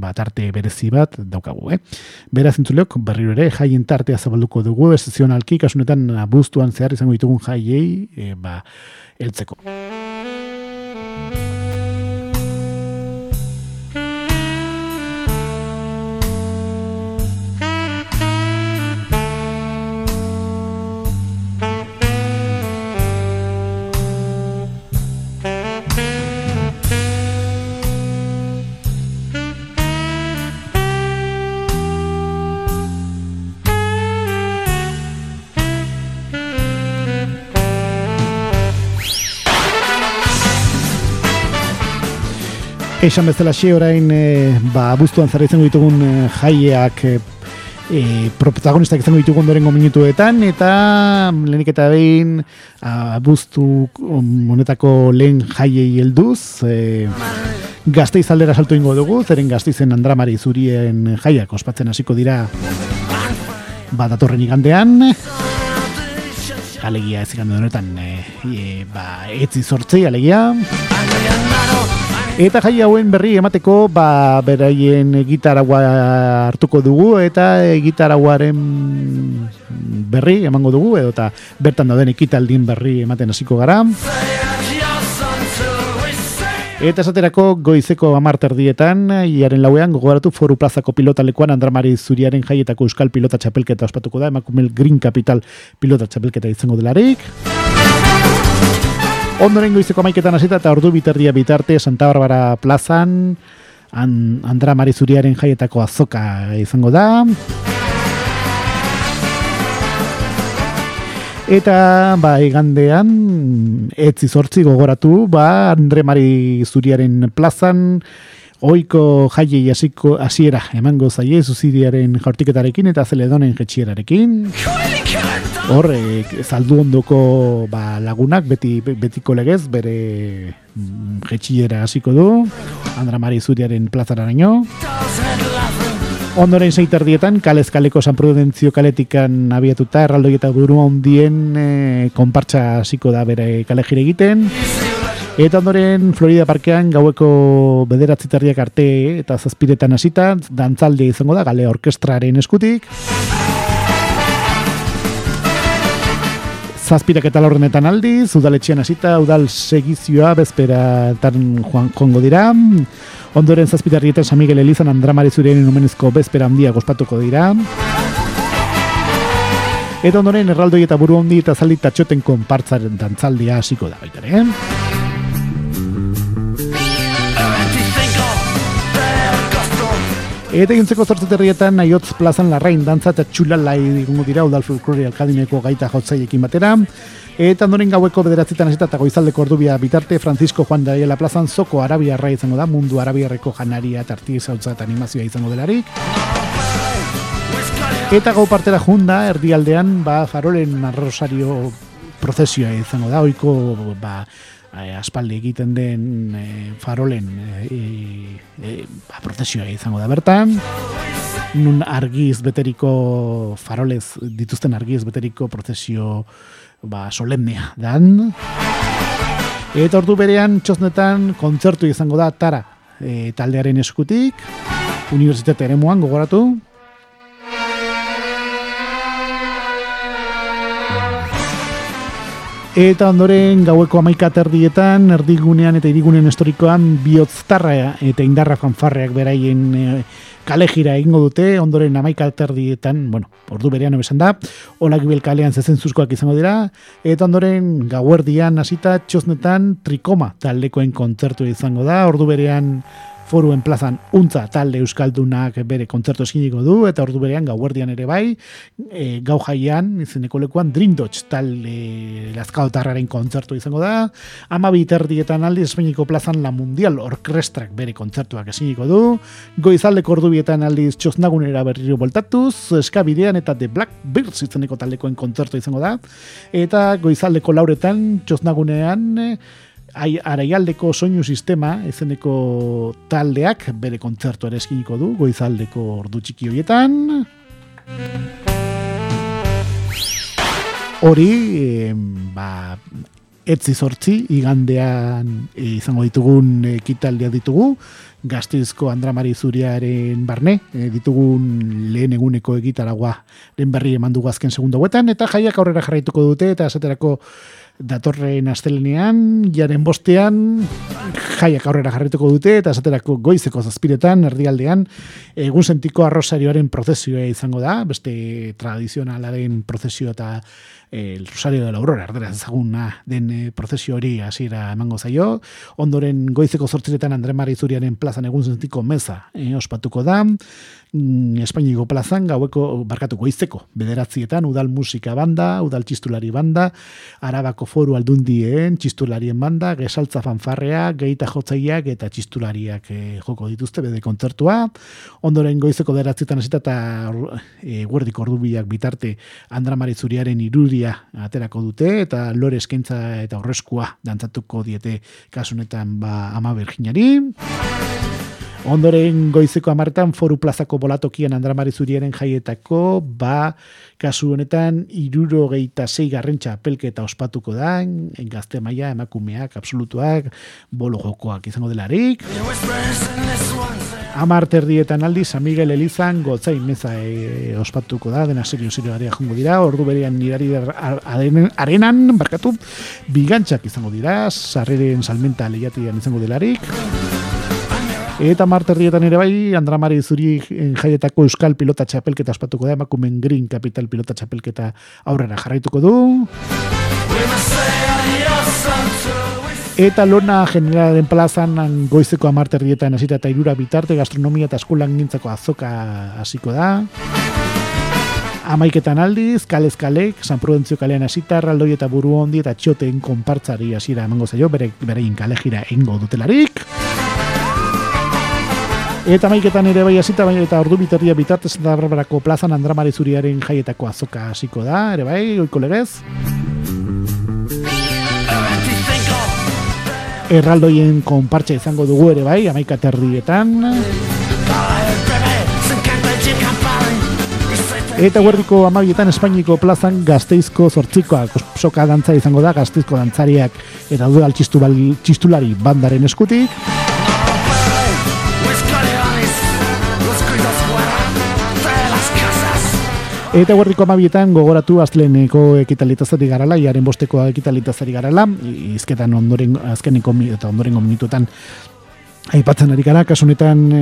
ba, tarte berezi bat daukagu, eh? Beraz intzuleok, berriro ere, jaien tartea zabalduko dugu, ez zionalki, kasunetan abuztuan zehar izango ditugun jaiei, e, ba, Esan bezala xe orain e, ba, abuztuan zara izango ditugun e, jaieak e, e, protagonistak izango ditugun dorengo minutuetan eta lehenik eta behin abuztu monetako lehen jaiei helduz e, gazte izaldera salto ingo dugu zeren gazte izen Andramari zurien jaiak ospatzen hasiko dira badatorren igandean. Alegia ez ikan honetan e, e, ba, etzi sortzi alegia Eta jai hauen berri emateko ba, beraien gitaragua hartuko dugu eta gitaraguaren berri emango dugu edo eta bertan dauden ekitaldin berri ematen hasiko gara. Eta esaterako goizeko amarter dietan, iaren lauean, gogoratu foru plazako pilota lekuan Andramari Zuriaren jaietako euskal pilota txapelketa ospatuko da, emakumel Green Capital pilota txapelketa izango delarik. Ondoren goizeko amaiketan hasita eta ordu biterdia bitarte Santa Barbara plazan, Andramari Zuriaren jaietako azoka izango da. Eta, ba, igandean, etzi zortzi gogoratu, ba, Andre Mari Zuriaren plazan, oiko jaiei hasiko hasiera emango zaie zuzidiaren jaurtiketarekin eta zeledonen jetxierarekin. Horrek, zaldu ondoko ba, lagunak, beti, betiko legez, bere mm, jetxiera hasiko du, Andra Mari Zuriaren plazararaino. Ondoren seiter dietan, kalez kaleko San Prudentzio kaletikan abiatuta, erraldoi eta buru handien e, konpartsa hasiko da bere kale egiten. Eta ondoren Florida Parkean gaueko bederatzitarriak arte eta zazpiretan hasita, dantzalde izango da, gale orkestraren eskutik. Zazpirak eta laurrenetan aldiz, udaletxean hasita, udal segizioa bezpera tan joan jongo dira. Ondoren zazpitarrietan San Miguel Elizan Andramari zurean inomenezko bezpera handia gospatuko dira. Eta ondoren erraldoi eta buru handi eta zaldi tatxoten konpartzaren dantzaldia hasiko da baita, eh? Eta gintzeko zortzeterrietan nahiotz plazan larrain dantza eta txulalai digungo dira udal folklore alkadimeko gaita jotzaiekin batera. Eta ondoren gaueko bederatzitan esita eta goizaldeko ordubia bitarte Francisco Juan de la plazan zoko arabiarra izango da, mundu arabiarreko janaria eta artizautza eta animazioa izango delarik. Eta gau partera junda, erdialdean, ba, farolen rosario prozesioa izango da, oiko, ba, aspaldi egiten den e, farolen e, e, ba, prozesioa izango da bertan. Nun argiz beteriko farolez dituzten argiz beteriko prozesio ba, solemnea dan. Eta ordu berean txosnetan kontzertu izango da tara e, taldearen eskutik, Unibertsitate ere muan gogoratu. Eta ondoren gaueko amaika terdietan, erdigunean eta irigunen historikoan bihotztarra eta indarra fanfarreak beraien e, kale jira egingo dute, ondoren amaika terdietan, bueno, ordu berean ebesan da, olak kalean zezen zuzkoak izango dira, eta ondoren gauerdian hasita txosnetan trikoma taldekoen kontzertu izango da, ordu berean foruen plazan untza talde euskaldunak bere kontzertu eskiniko du eta ordu berean gauerdian ere bai e, gau jaian izeneko lekuan Dream Dodge talde lazkaotarraren kontzertu izango da. Ama biterdietan aldi Espainiko plazan la mundial orkestrak bere kontzertuak eskiniko du. Goizaldeko ordu bietan aldiz txosnagunera berriro voltatuz eskabidean eta The Black Bears izeneko taldekoen kontzertu izango da. Eta goizaldeko lauretan txosnagunean araialdeko soinu sistema ezeneko taldeak bere kontzertu ere eskiniko du goizaldeko ordu txiki horietan. Hori e, ba etzi sortzi igandean e, izango ditugun ekitaldia ditugu. Gaztizko Andramari Zuriaren barne, e, ditugun lehen eguneko egitaragua den berri eman dugu azken segundo huetan, eta jaiak aurrera jarraituko dute, eta esaterako datorren astelenean, jaren bostean, jaiak aurrera jarrituko dute, eta esaterako goizeko zazpiretan, erdialdean, egun sentiko arrosarioaren prozesioa izango da, beste tradizionalaren prozesio eta el Rosario de la Aurora, erdera ezaguna den e, prozesio hori hasiera emango zaio. Ondoren goizeko zortziretan Andre Marizuriaren plazan egun sentiko meza e, ospatuko da. Mm, Espainiako plazan gaueko barkatu goizeko bederatzietan udal musika banda, udal txistulari banda, arabako foru aldundien txistularien banda, gesaltza fanfarrea, geita jotzaiak eta txistulariak e, joko dituzte bede kontzertua. Ondoren goizeko bederatzietan hasita eta e, guerdiko ordubiak bitarte Andra Marizuriaren irudia aterako dute eta lore eskaintza eta horreskua dantzatuko diete kasunetan ba ama berginari. Ondoren goizeko amartan foru plazako bolatokian Andramari Zuriaren jaietako, ba, kasu honetan, iruro geita zei garrentxa pelketa ospatuko da, gazte maia, emakumeak, absolutuak, bolo jokoak izango delarik. Amar terdietan aldi, San Miguel Elizan, gotzain meza e, ospatuko da, dena serio garea jongo dira, ordu berean nirari arenan, barkatu, bigantzak izango dira, sarreren salmenta lehiatian izango delarik. Eta marterrietan ere bai, Andramari zuri jaietako euskal pilota txapelketa ospatuko da, emakumen green capital pilota txapelketa aurrera jarraituko du. Eta lona generalen plazan goizeko amarterrietan hasita eta irura bitarte gastronomia eta eskulan gintzako azoka hasiko da. Amaiketan aldiz, kalez kalek, San Prudentzio kalean hasita, raldoi eta buru hondi eta txoten konpartzari hasiera emango zaio, bere, berein kalejira ingo dutelarik. Eta maiketan ere bai hasita bai eta ordu biterria bitartez eta barbarako plazan Andramari Zuriaren jaietako azoka hasiko da, ere bai, oiko legez. Erraldoien konpartxe izango dugu ere bai, amaika terrietan. Eta guerdiko amabietan Espainiko plazan gazteizko zortzikoak soka dantza izango da, gazteizko dantzariak eta dual txistulari bandaren eskutik. Eta guardiko amabietan gogoratu azteleneko ekitalitazari garala, iaren bosteko ekitalitazari garala, izketan ondoren, azkeneko eta ondoren minututan Aipatzen ari gara, kasunetan e,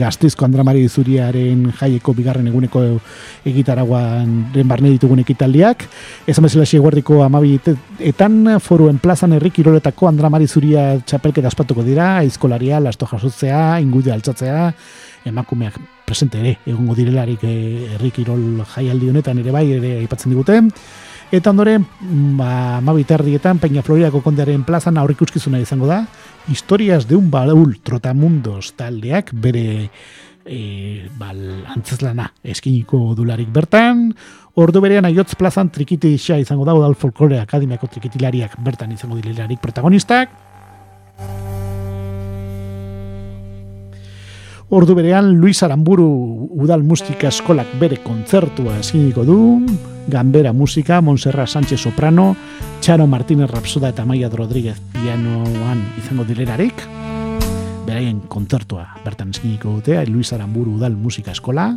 gaztizko Andramari Zuriaren jaieko bigarren eguneko egitaragoan den barne ditugun ekitaldiak. Ez amezela xeguardiko amabietan foruen plazan herrik iroletako Andramari Zuria txapelketa aspatuko dira, aizkolaria, lasto jasotzea, ingude altzatzea, emakumeak presente ere, egongo direlarik eh, herri kirol jaialdi honetan ere bai ere aipatzen digute. Eta ondoren, ba, mabiterdietan, Peña Floridako kondearen plazan aurrikuskizuna izango da, historias de un baul trotamundos taldeak bere e, bal, antzazlana eskiniko dularik bertan, ordu berean aiotz plazan trikiti izango da, udal folklore akademiako trikitilariak bertan izango dilerarik protagonistak, Ordu berean, Luis Aramburu Udal Musika Eskolak bere kontzertua esiniko du, Gambera Musika, Monserra Sánchez Soprano, Charo Martínez Rapsoda eta Maia Rodríguez pianoan izango dilerarik, beraien kontzertua bertan esiniko dute, Luis Aramburu Udal Musika Eskola,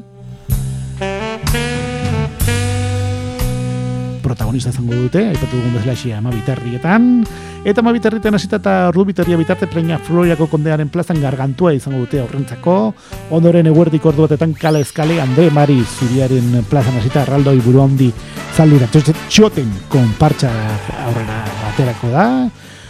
protagonista izango dute, aipatu dugun bezala xia ama eta ama bitarrietan hasita eta ordu bitarria bitarte preina Floriako kondearen plazan gargantua izango dute aurrentzako, ondoren eguerdik ordu batetan kale eskale Andre Mari zuriaren plazan hasita arraldoi buru handi zaldura. Txoten konpartxa aurrera baterako da,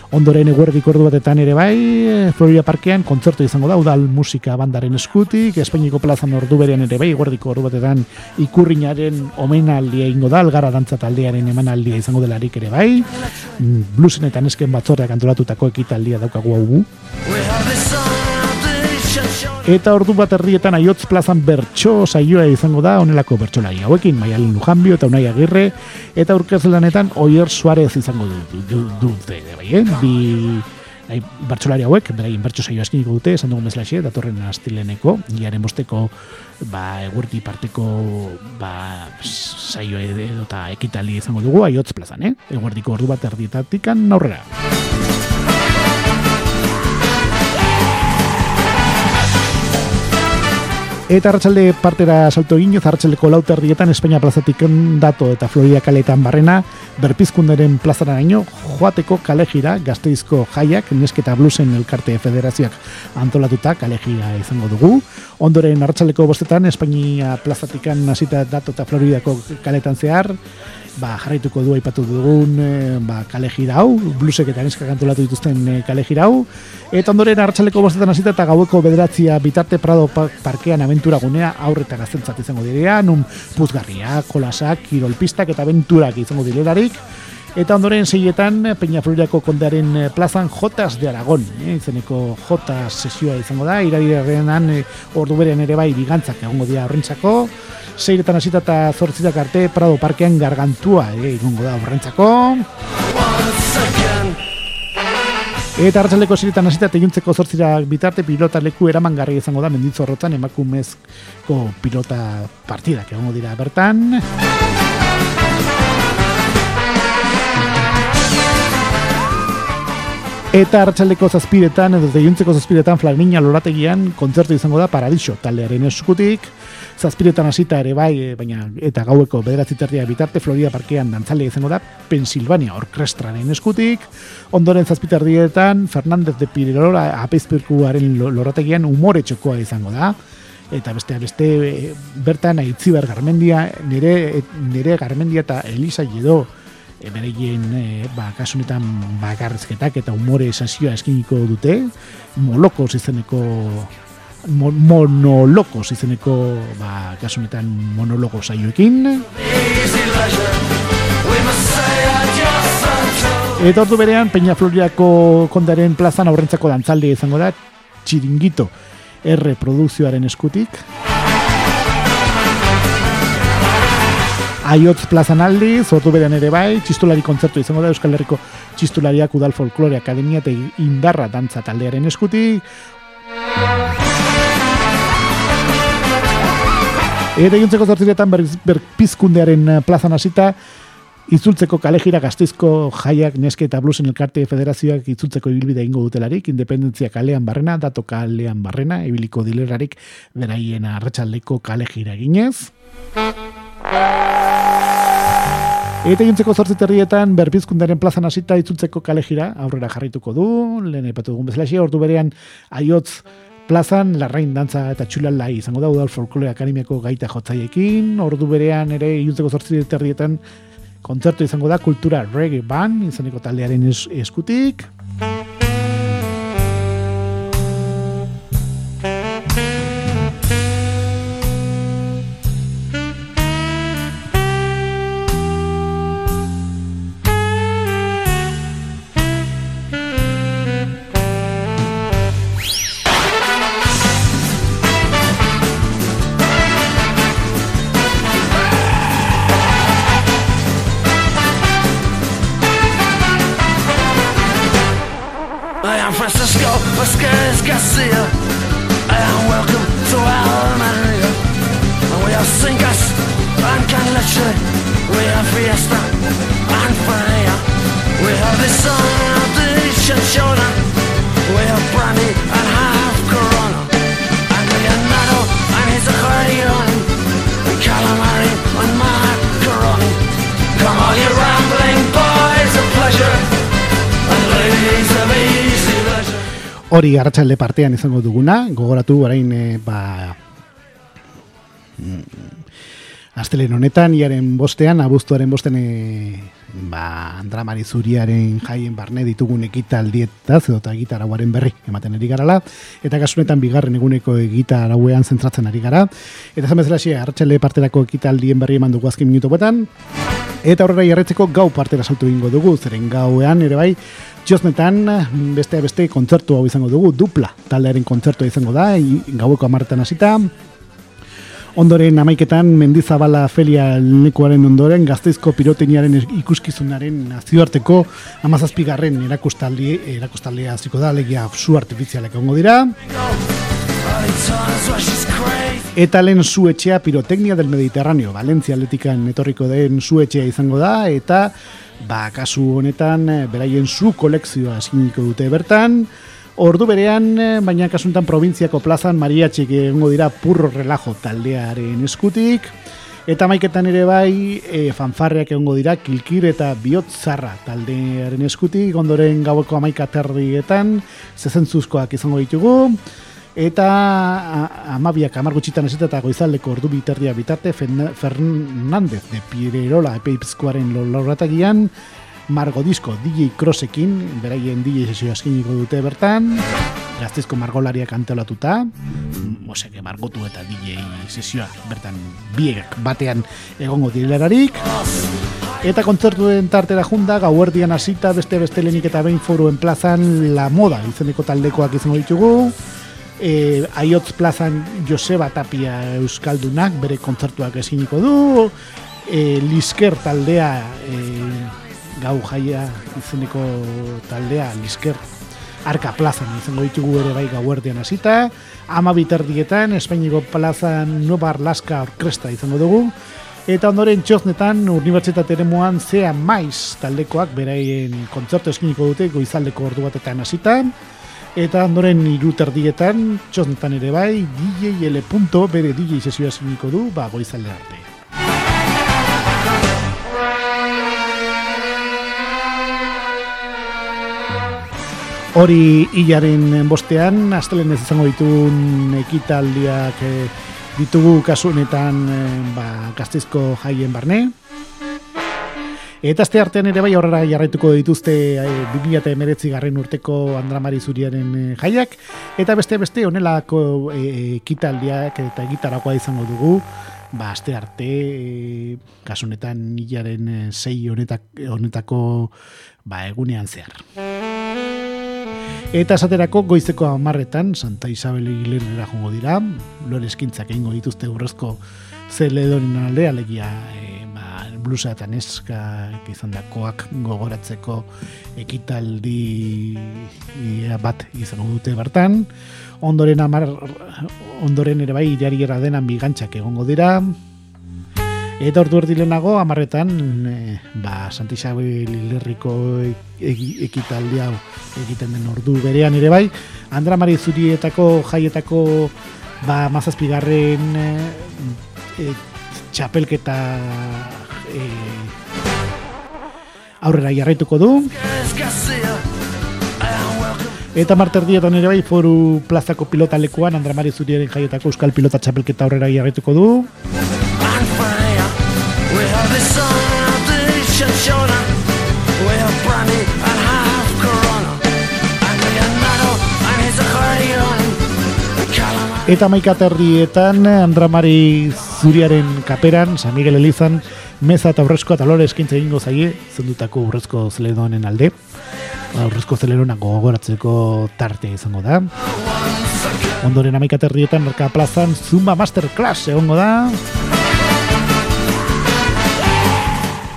Ondoren eguerdik ordu batetan ere bai, Florida Parkean kontzertu izango da, udal musika bandaren eskutik, Espainiko plazan ordu berean ere bai, eguerdiko ordu batetan ikurriñaren omenaldia ingo da, algara dantza taldearen emanaldia izango delarik ere bai, mm, blusen eta nesken batzorreak antolatutako ekitaldia daukagu hau Eta ordu bat herrietan aiotz plazan bertso saioa izango da onelako bertsolari hauekin, Maialen Lujanbio eta Unai Agirre, eta urkezlanetan Oier Suarez izango dute, du, du, bai, eh? bi ai, bertsolari hauek, beraien bertso saioa eskiniko dute, esan dugu mezlaxe, datorren astileneko, giaren bosteko, ba, egurti parteko, ba, saioa edo eta ekitali izango dugu, aiotz plazan, eh? Eguerdiko ordu bat erdietatik aurrera. Eta arratsalde partera salto egin, arratsaldeko lauterdietan Espainia plazatik dato eta Florida kaletan barrena, berpizkunderen plazara gaino, joateko kalejira gazteizko jaiak, nesketa blusen elkarte federazioak antolatuta kalejira izango dugu. Ondoren arratsaldeko bostetan Espainia plazatikan hasita dato eta Floridako kaletan zehar, ba, jarraituko du aipatu dugun e, ba, kale hau, blusek eta neska kantolatu dituzten e, kale hau, eta ondoren hartxaleko bostetan hasita eta gaueko bederatzia bitarte Prado parkean aventura gunea aurreta gaztentzat izango direa, nun puzgarria, kolasak, kirolpistak eta aventurak izango direlarik, Eta ondoren seietan Peña Floridako kondearen e, plazan Jotas de Aragón, eh, izeneko Jotas sesioa izango da, iradirean e, ordu berean ere bai bigantzak egongo dira horrentzako, seiretan hasita eta zortzitak arte Prado Parkean gargantua ere eh, da horrentzako. Eta hartzaleko ziretan hasita tegintzeko zortzira bitarte pilota leku eraman garri izango da menditzorrotan emakumezko pilota partidak egongo dira bertan. Eta hartxaldeko zazpiretan, edo zeiuntzeko zazpiretan, Flagniña lorategian kontzertu izango da Paradiso taldearen eskutik. Zazpiretan hasita ere bai, e, baina eta gaueko bederatzi bitarte Florida Parkean dantzale izango da Pensilvania Orkestraren eskutik. Ondoren zazpiterdietan, Fernandez de Pirelora apeizpirkuaren lorategian umore txokoa izango da. Eta beste beste e, bertan aitziber garmendia, nire, nire garmendia eta Elisa Jedo, e, bereien e, ba, kasunetan bakarrizketak eta umore sasioa eskiniko dute, molokos izeneko mo, monolokos izeneko ba, kasunetan monologo saioekin. Eta ordu berean, Peña Floriako kondaren plazan aurrentzako dantzalde izango da, txiringito R produkzioaren eskutik. Aiotz plazan aldi, zortu berean ere bai, txistulari kontzertu izango da Euskal Herriko txistulariak udal folklore akademia eta indarra dantza taldearen eskuti. Eta egintzeko zortziretan berpizkundearen ber, plazan hasita, Itzultzeko kalejira gaztizko jaiak neske eta blusen elkarte federazioak itzultzeko ibilbide ingo dutelarik, independentzia kalean barrena, dato kalean barrena, ibiliko dilerarik beraien arratsaldeko kalejira ginez. Eta jintzeko zortziterrietan berbizkundaren plazan hasita itzultzeko kalejira aurrera jarrituko du, lehen epatu dugun bezala ordu berean aiotz plazan larrain dantza eta txulalai izango da udal folklore akademiako gaita jotzaiekin, ordu berean ere jintzeko zortziterrietan kontzertu izango da kultura reggae band izaneko taldearen eskutik, hori arratsalde partean izango duguna, gogoratu orain e, ba mm, Astelen honetan, iaren bostean, abuztuaren bostean, e, ba, Andra Marizuriaren jaien barne ditugun ekitaldietaz, edo eta egitarauaren berri ematen ari garala, eta kasunetan bigarren eguneko egitarauean zentratzen ari gara, eta zan bezala xe, hartxale parterako ekitaldien berri eman dugu azken minuto betan, eta horrela jarretzeko gau partera saltu ingo dugu, zeren gauean, ere bai, Josnetan, beste beste kontzertu hau izango dugu, dupla taldearen kontzertua izango da, gaueko amartan hasita. Ondoren amaiketan Mendizabala Felia Lekuaren ondoren gazteizko piroteniaren ikuskizunaren nazioarteko amazazpigarren erakustaldi, erakustaldea hasiko da, legia zu artifizialek ongo dira. Eta lehen zuetxea piroteknia del Mediterraneo, Valencia atletikan etorriko den zuetxea izango da, eta ba, kasu honetan, beraien zu kolekzioa esiniko dute bertan, ordu berean, eh, baina kasuntan provintziako plazan, Maria egongo dira purro relajo taldearen eskutik, eta maiketan ere bai, e, fanfarreak egongo dira, kilkir eta bihotzarra taldearen eskutik, ondoren gaueko amaika terrietan, zezentzuzkoak izango ditugu, eta amabiak amargutxitan ez eta goizaldeko ordu biterdia bitarte Fernandez de Pirerola epeipzkoaren lorratagian Margo Disco DJ Crossekin beraien DJ sesio askiniko dute bertan. Gaztezko margolariak anteolatuta Moseke margotu eta DJ sesioa bertan biek batean egongo direlerarik Eta kontzertuen tartera junda, gauerdian hasita beste beste lenik eta behin foruen plazan la moda izeneko taldekoak izango ditugu. E, Aiotz plazan Joseba Tapia Euskaldunak bere kontzertuak esiniko du. E, Lisker taldea e, gau jaia izeneko taldea Lisker Arka plazan izango ditugu ere bai gauerdian hasita, ama biterdietan Espainiko plazan Nubar Laska Orkestra izango dugu, eta ondoren txoznetan Unibertsitate eremuan zea maiz taldekoak beraien kontzertu eskiniko dute goizaldeko ordu batetan hasita, eta ondoren iruterdietan txoznetan ere bai DJ L. bere DJ sesioa eskiniko du ba, goizalde arte. Hori hilaren bostean, astelen ez izango ditun ekitaldiak e, ditugu kasunetan e, ba, gaztizko jaien barne. Eta azte artean ere bai aurrera jarraituko dituzte e, 2008 garren urteko Andramari Zuriaren jaiak. Eta beste beste honelako ekitaldiak eta egitarakoa izango dugu. Ba, aste arte, e, kasunetan hilaren sei honetako ba, egunean zehar. Eta esaterako goizeko amarretan, Santa Isabel Ilerera jongo dira, lore eskintzak egingo dituzte urrezko zeledonin alde, alegia e, ba, blusa eta neska izan dakoak gogoratzeko ekitaldi e, bat izango dute bertan. Ondoren amar, ondoren ere bai, jari denan bigantzak egongo dira, Eta ordu erdi lehenago, amarretan, e, ba, Santisabel Ilerriko ekitaldi hau egiten den ordu berean ere bai. Andra Mari Zurietako jaietako ba, mazazpigarren e, e, txapelketa e, aurrera jarraituko du. Eta marterdietan ere bai, foru plazako pilota lekuan, Andra Mari Zurieren jaietako euskal pilota txapelketa aurrera jarraituko du. Eta maika Andramari Zuriaren kaperan, San Miguel Elizan, meza eta aurrezko eta lore eskintza egingo zaie, zendutako aurrezko zeledonen alde. Aurrezko zelerona gogoratzeko tarte izango da. Ondoren amaika terrietan, Merka Plazan, Zumba Masterclass egongo da.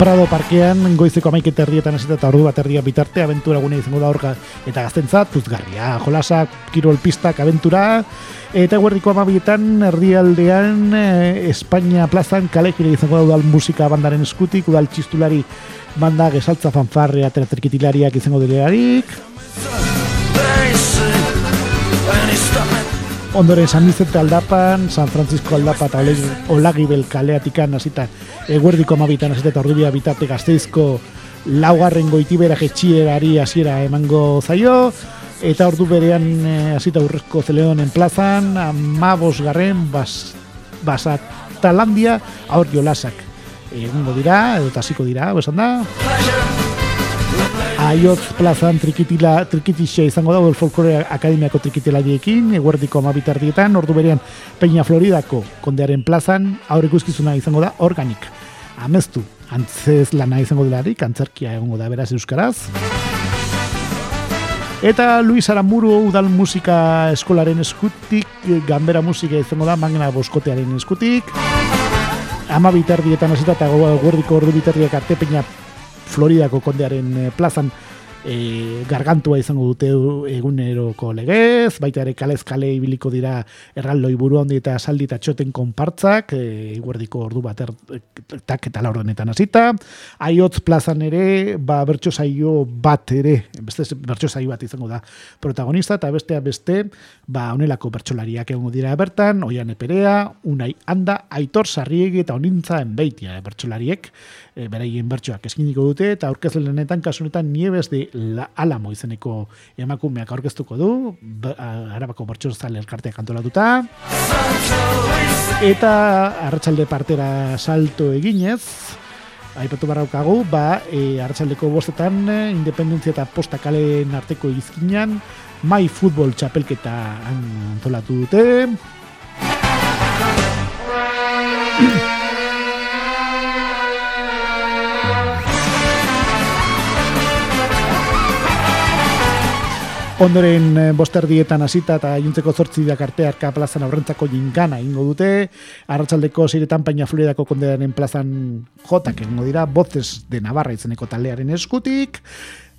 Prado parkean goizeko amaik herrietan esita eta ordu bat herria bitarte aventura gune izango da horka. Eta gaztentzat, puzgarria, jolasak, kirol pistak, aventura eta guerdiko amabietan erdialdean eh, Espainia plazan kalekire izango da udal musika bandaren eskutik, udal txistulari banda gesaltza fanfarrea teatrikitilariak izango dilearik Ondoren San Vicente aldapan, San Francisco aldapa eta Olagibel kaleatikan hasita eguerdiko amabitan hasita eta ordubia bitate gazteizko laugarren goitibera jetxierari hasiera emango zaio. Eta ordu berean eh, hasita urrezko zeleonen plazan amabos garren bas, basatalandia aur jolasak egungo dira, edo tasiko dira, besan da Aiotz plazan trikitila, trikitixa izango el folklore akademiako trikitila diekin, eguerdiko amabitardietan, ordu berean Peña Floridako kondearen plazan, aurre guzkizuna izango da organik. Amestu, antzez lana izango delarik, antzerkia egongo da beraz euskaraz. Eta Luis Aramuru udal musika eskolaren eskutik, gambera musika izango da, magna boskotearen eskutik. Ama bitardietan hasita eta guerdiko ordu bitardiak arte Peña Floridako kondearen eh, plazan e, gargantua izango dute eguneroko legez, baita ere kalez kale ibiliko dira erraldoi buru handi eta saldi eta txoten konpartzak, e, guardiko ordu bat tak eta laurdenetan hasita. Aiotz plazan ere, ba, bertso saio bat ere, beste bertso saio bat izango da protagonista, eta bestea beste, ba, onelako bertsolariak egongo dira bertan, oian eperea, unai handa, aitor sarriegi eta onintza enbeitia bertsolariek, e, beraien bertsoak eskiniko dute eta aurkezlenetan kasunetan niebes de la alamo izeneko emakumeak aurkeztuko du. Arabako bertso zale elkarteak antolatuta. Eta arratsalde partera salto eginez Aipatu barraukagu, ba, e, arratsaldeko bostetan, independentzia eta posta kalen arteko izkinan, mai futbol txapelketa antolatu dute. Ondoren eh, bosterdietan hasita eta juntzeko zortzi arte arka plazan aurrentzako jingana ingo dute. Arratxaldeko ziretan paina fluidako kondearen plazan jotak ingo dira, bozes de Navarra izeneko taldearen eskutik.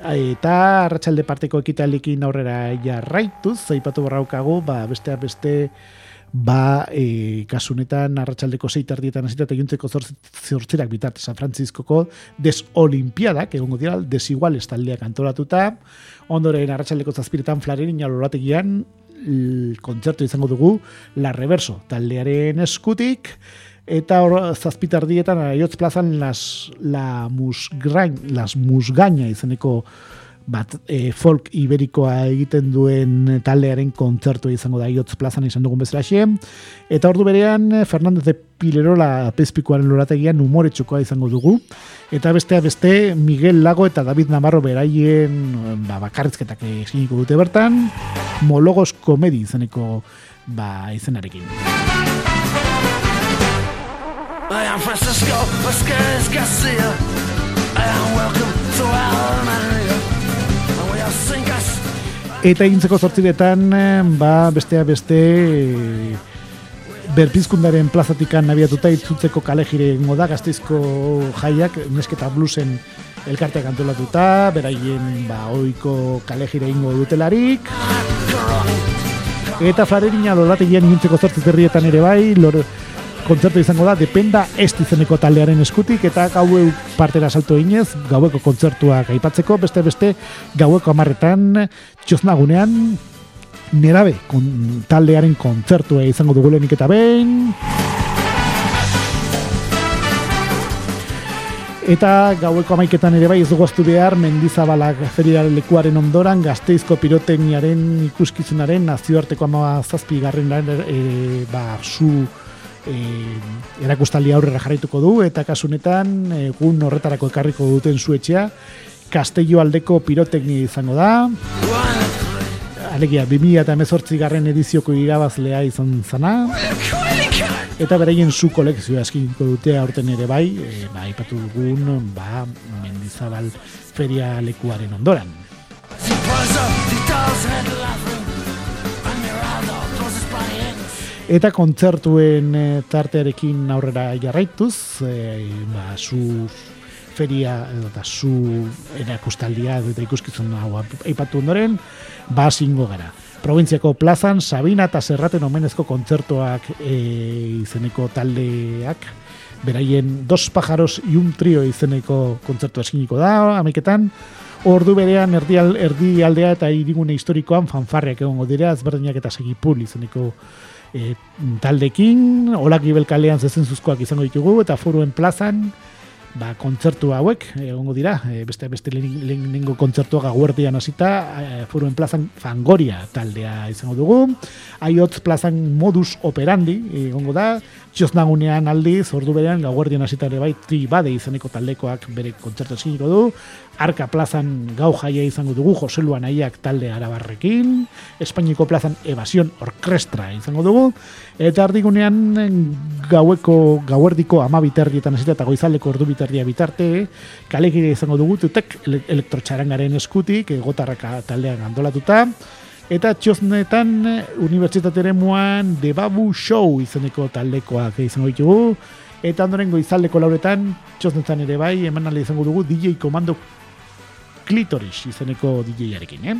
Eta arratsalde parteko ekitalikin aurrera jarraituz, zaipatu barraukagu, ba, besteak beste, ba, e, kasunetan arratsaldeko zei tardietan hasita eta juntzeko zortzirak bitarte San Franciscoko des olimpiadak, egongo dira, desigual estaldeak antolatuta, ondoren arratsaldeko zazpiretan flarerin jalorategian, kontzertu izango dugu, la reverso, taldearen eskutik, eta hor zazpitardietan aiotz plazan las, la musgrain, las musgaina izeneko bat e, folk iberikoa egiten duen taldearen kontzertu izango da iotz plazan izan dugun bezala xe. Eta ordu berean Fernandez de Pilerola pezpikoaren lorategian umoretsukoa izango dugu. Eta bestea beste Miguel Lago eta David Navarro beraien ba, bakarrizketak eginiko dute bertan. Mologos komedi izeneko ba, izenarekin. I am Francisco Vasquez Garcia. I am welcome to Alemania And we are singers. Eta egintzeko zortziretan, ba, bestea beste berpizkundaren plazatikan nabiatuta itzutzeko kale jire da gazteizko jaiak, nesketa bluesen elkarteak antolatuta, beraien ba, oiko kale jire ingo dutelarik. Eta flarerina lolategian egintzeko zortziz ere bai, lor, kontzertu izango da, dependa ez izeneko taldearen eskutik, eta gaueu partera salto inez, gaueko kontzertuak aipatzeko, beste beste gaueko amarretan, txoznagunean, nerabe kon, taldearen kontzertua izango dugulenik eta behin. Eta gaueko amaiketan ere bai ez dugu behar mendizabalak feriaren lekuaren ondoran gazteizko piroteniaren ikuskizunaren nazioarteko ama zazpi garren e, ba, zu e, erakustaldi aurrera jarraituko du eta kasunetan egun horretarako ekarriko duten zuetxea Castello aldeko piroteknia izango da. Alegia, 2000 eta emezortzi garren edizioko irabazlea izan zana. Eta beraien zu kolekzioa eskinko dute aurten ere bai, e, ba, ipatu dugun, ba, mendizabal feria lekuaren ondoran. Eta kontzertuen eh, tartearekin aurrera jarraituz, e, ba, zu feria eta zu erakustaldia eta ikuskizun hau aipatu ondoren, ba zingo gara. Provintziako plazan, Sabina eta Serraten omenezko kontzertuak e, izeneko taldeak, beraien dos pajaros y un trio izeneko kontzertu eskiniko da, ameketan, Ordu berean erdi, erdi aldea eta irigune historikoan fanfarriak egongo dira, ezberdinak eta segipul izeneko e, taldekin, olak ibelkalean zezen zuzkoak izango ditugu, eta foruen plazan, ba, kontzertu hauek, egongo dira, e, beste beste lehenengo kontzertua gaguerdian hasita, e, foruen plazan fangoria taldea izango dugu, aiotz plazan modus operandi, egongo da, txosnagunean aldiz, ordu berean, gauerdian hasitare bai, tri bade izaneko taldekoak bere kontzertu esiniko du, Arka plazan gau jaia izango dugu, Joselu Anaiak talde arabarrekin, Espainiko plazan Evasion Orkestra izango dugu, eta ardigunean gaueko, gauerdiko ama biterrietan hasita eta goizaleko ordu biterria bitarte, kalekire izango dugu, tutek elektrotxarangaren eskutik, gotarraka taldean andolatuta, Eta txosnetan unibertsitateren muan The Babu Show izeneko taldekoak izango ditugu. Eta ondoren goizaldeko lauretan txosnetan ere bai eman izango dugu DJ Komando Clitoris izeneko DJ-arekin, eh?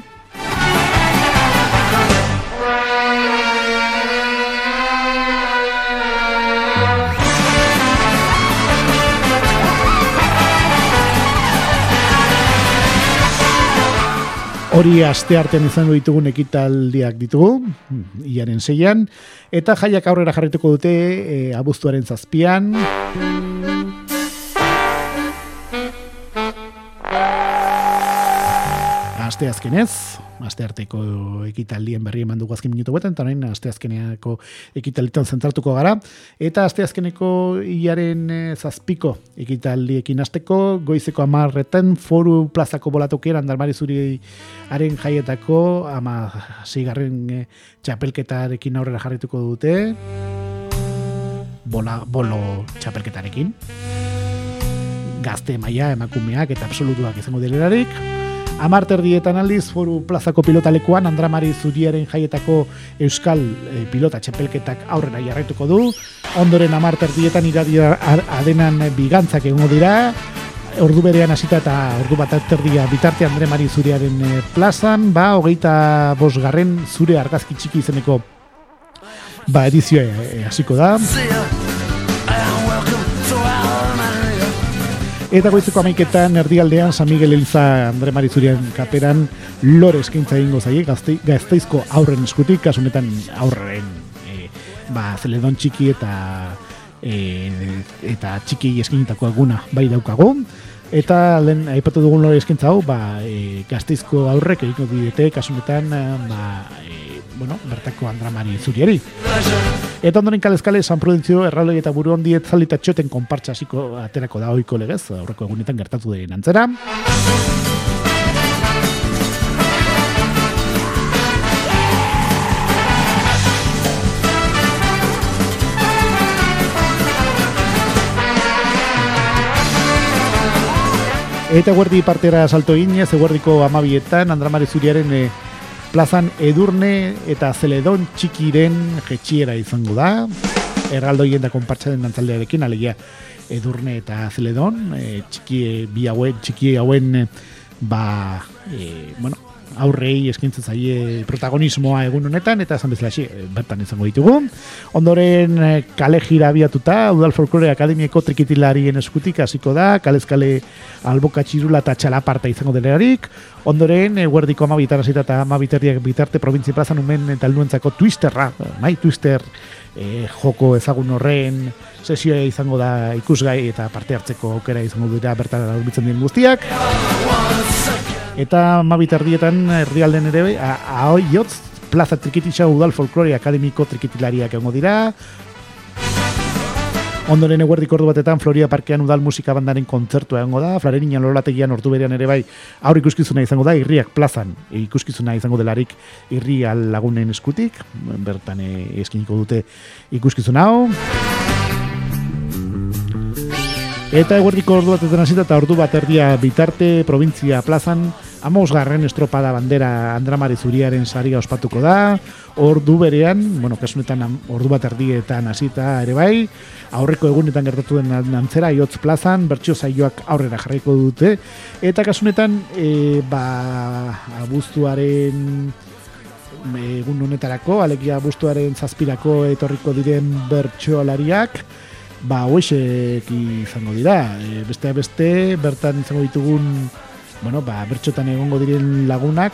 Hori aste artean izango ditugun ekitaldiak ditugu, iaren zeian, eta jaiak aurrera jarrituko dute e, abuztuaren zazpian. Aste azkenez, aste arteko ekitaldien berri eman dugu azken minutu beten, eta nahin aste azkeneako ekitalitan zentratuko gara. Eta aste azkeneko iaren eh, zazpiko ekitaldiekin azteko, goizeko amarretan foru plazako bolatokera andalmari zuri haren jaietako, ama zigarren e, txapelketarekin aurrera jarrituko dute, bola, bolo txapelketarekin, gazte maia emakumeak eta absolutuak izango dilerarik, Amarter dietan aldiz, foru plazako pilotalekuan, Andramari Zuriaren jaietako euskal e, pilota txepelketak aurrera jarraituko du. Ondoren amarter dietan iradia adenan bigantzak egongo dira, ordu berean hasita eta ordu bat terdia bitarte Andre Mari Zuriaren e, plazan, ba, hogeita bosgarren zure argazki txiki izeneko ba, edizioa e, hasiko da. Eta goizeko amaiketan erdialdean San Miguel Eliza Andre Mari Zurian kaperan lore eskaintza egingo zaie gazteizko aurren eskutik, kasunetan aurren e, ba, zeledon txiki eta e, eta txiki eskinitako eguna bai daukagu. Eta lehen aipatu dugun lore eskaintza hau, ba, e, gazteizko aurrek egiko didete, kasunetan, ba, e, bueno, bertako andramari zuriari. Eta ondoren kalezkale, San Prudentzio, erraloi eta buru hondi etzalita txoten konpartsa aterako da oiko legez, aurreko egunetan gertatu den antzera. Eta guardi partera salto ginez, eguerdiko amabietan, Andramare Zuriaren e, plazan edurne eta zeledon txikiren jetxiera izango da. Erraldoien da konpartsa den dantzaldearekin, alegia edurne eta zeledon, e, txiki, bi hauen, txiki hauen, ba, e, bueno, aurrei eskintza zaie protagonismoa egun honetan eta esan bezala eh, bertan izango ditugu. Ondoren eh, kale jira abiatuta, Udal Folklore Akademieko trikitilarien eskutik hasiko da, kalez kale alboka txirula eta txalaparta izango delarik. Ondoren, eguerdiko ama bitar eta ama bitarte provintzi plazan umen eta alduentzako twisterra, nahi twister e, joko ezagun horren sesioa izango da ikusgai eta parte hartzeko aukera izango dira bertan albitzen dien guztiak eta mabit erdietan herrialden ere ahoi jotz plaza trikitisa udal folklore akademiko trikitilariak egongo dira. Ondoren eguerdik ordu batetan Floria Parkean udal musika bandaren kontzertua egongo da, Flarerinan lolategian ordu berean ere bai aur ikuskizuna izango da, irriak plazan ikuskizuna izango delarik irri lagunen eskutik, bertan eh, eskiniko dute ikuskizuna hau. Eta eguerdiko ordu bat hasita eta ordu bat erdia bitarte provintzia plazan amos garren estropada bandera Andramari Zuriaren saria ospatuko da. Ordu berean, bueno, kasunetan ordu bat erdietan hasita ere bai, aurreko egunetan gertatu den antzera iotz plazan, bertxio zaioak aurrera jarriko dute. Eta kasunetan, e, ba, abuztuaren egun honetarako, alegia abuztuaren zazpirako etorriko diren bertxoalariak, ba hoexek izango dira. E, beste beste bertan izango ditugun bueno, ba, bertxotan egongo diren lagunak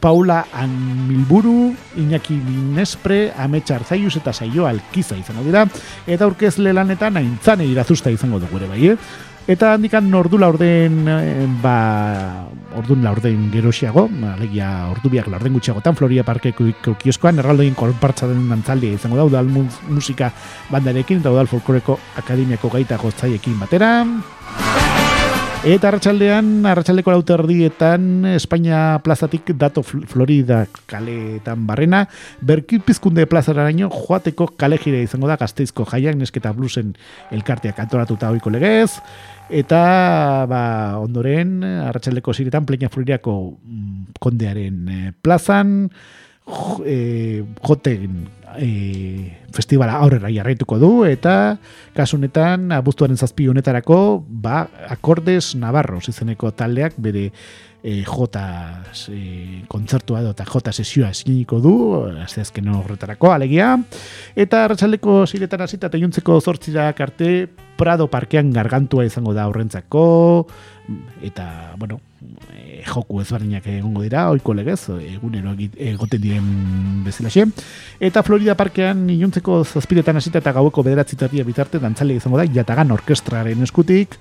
Paula Anmilburu, Iñaki Minespre, Ametsa Arzaius eta Saio Alkiza izango dira. Eta aurkezle lanetan aintzane irazusta izango dugu ere bai, eh? Eta handikan ordu laurden, eh, ba, ordu laurden gerosiago, alegia ordu biak laurden gutxiagotan, Floria Parkeko kioskoan, erraldoin kolpartza den dantzaldia izango da, udal musika bandarekin, eta udal folkloreko akademiako gaita goztaiekin batera. Eta arratsaldean, arratsaldeko lauter erdietan, Espainia plazatik dato Florida kaletan barrena, berkipizkunde plazaraino joateko kale jire izango da gazteizko jaiak nesketa blusen elkarteak antoratuta hoiko legez, eta ba, ondoren, arratsaldeko ziretan, Pleña Floriako mm, kondearen eh, plazan, e, joten e, festivala aurrera jarraituko du eta kasunetan abuztuaren zazpi honetarako ba, akordes navarros izeneko taldeak bere e, jota e, kontzertua edo eta jota sesioa eskiniko du azteazken horretarako alegia. Eta arratsaldeko ziretan hasita eta juntzeko zortzirak arte Prado parkean gargantua izango da horrentzako. Eta bueno joku ezberdinak egongo dira, oiko legez, egunero egoten diren bezalaxe. Eta Florida Parkean inuntzeko zazpiretan hasita eta gaueko bederatzitatia bitarte dantzale izango da, jatagan orkestraren eskutik,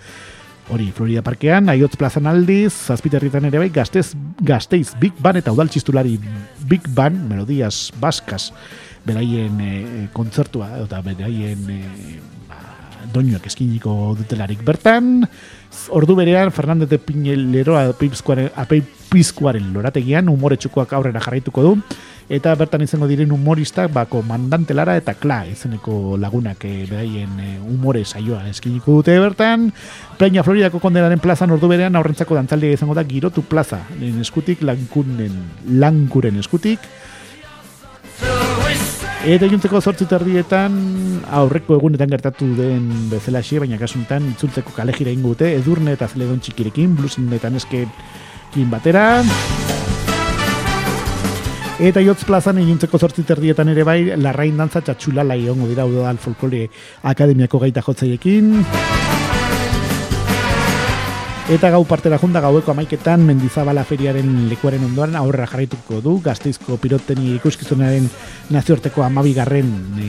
hori Florida Parkean, aiotz plazan aldiz, zazpiterritan ere bai, gaztez, gazteiz Big Band eta udaltxistulari Big Band, melodias baskas, beraien e, kontzertua, eta beraien e, doinuak eskiniko dutelarik bertan, ordu berean Fernandez de Piñelero apizkuaren lorategian umore txukoak aurrera jarraituko du. Eta bertan izango diren humoristak ba, komandante lara eta kla izeneko lagunak e, beraien e, umore saioa eskiniko dute bertan. Peña Floridako kondenaren plazan ordu berean aurrentzako dantzaldia izango da girotu plaza eskutik lankuren lankuren eskutik Eta juntzeko zortzi terdietan aurreko egunetan gertatu den bezala xe, baina kasuntan itzultzeko kalejira ingute, edurne eta zeledon txikirekin, blusin eta neskekin batera. Eta jotz plazan egintzeko zortzi terdietan ere bai, larrain dantza txatxulala iongo dira udal folklore akademiako gaita jotzaiekin. Eta gau partera junda gaueko amaiketan Mendizabala feriaren lekuaren ondoan aurrera jarraituko du Gazteizko piroteni ikuskizunaren nazioarteko amabigarren e,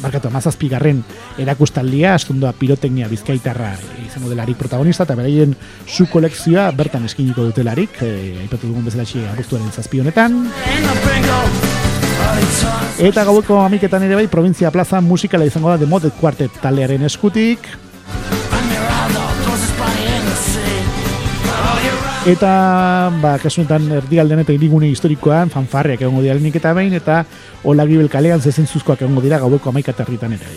barkatu, amazazpigarren erakustaldia astundoa pirotecnia bizkaitarra izango delarik protagonista eta beraien su kolekzioa bertan eskiniko dutelarik e, dugun bezala xe agustuaren zazpi honetan. Eta gaueko amiketan ere bai, provintzia plaza musikala izango da The Modet Quartet talearen eskutik Eta, ba, kasunetan erdialdean eta irigune historikoan, fanfarriak egongo dira lehenik eta behin, eta olagibel kalean zezentzuzkoak egongo dira gaueko amaika territan ere.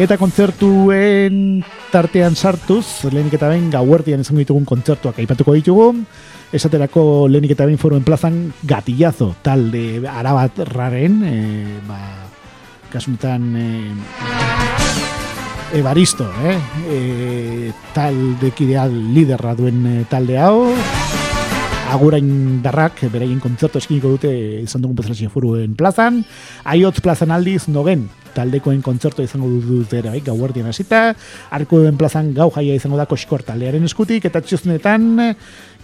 Eta kontzertuen tartean sartuz, lehenik eta behin gauertian izango ditugun kontzertuak aipatuko ditugu, esaterako lehenik eta behin foruen plazan gatillazo talde arabat raren, e, ba, kasunetan... E, Ebaristo, eh? E, talde kidea liderra duen e, talde hau. Agurain darrak, beraien kontzertu eskiniko dute izan dugun bezala furuen plazan. Aiotz plazan aldiz, nogen, taldekoen kontzertu izango dute ere, bai, gauardian hasita. Arko duen plazan gau jaia izango da koskor taldearen eskutik, eta txosnetan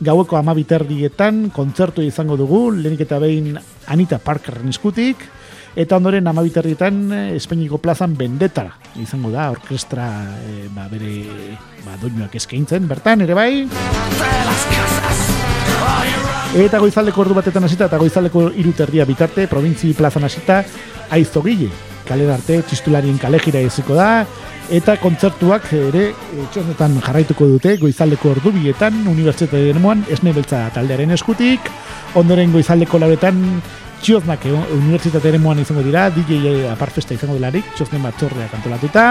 gaueko amabiterdietan kontzertu izango dugu, lehenik eta behin Anita Parkerren eskutik. Eta ondoren amabiterrietan eh, Espainiko plazan bendetara izango da orkestra e, ba, bere ba, doinuak eskaintzen. Bertan ere bai. Eta goizaldeko ordu batetan hasita eta goizaldeko iruterdia bitarte provintzi plazan hasita aizogile kale arte txistularien kale jira eziko da. Eta kontzertuak ere eh, txonetan jarraituko dute goizaldeko ordu bietan unibertsitate esne beltza taldearen eskutik. Ondoren goizaldeko Txioznak unibertsitatearen moan izango dira, DJ aparfesta izango delarik, txoznen bat txorrea kantolatuta.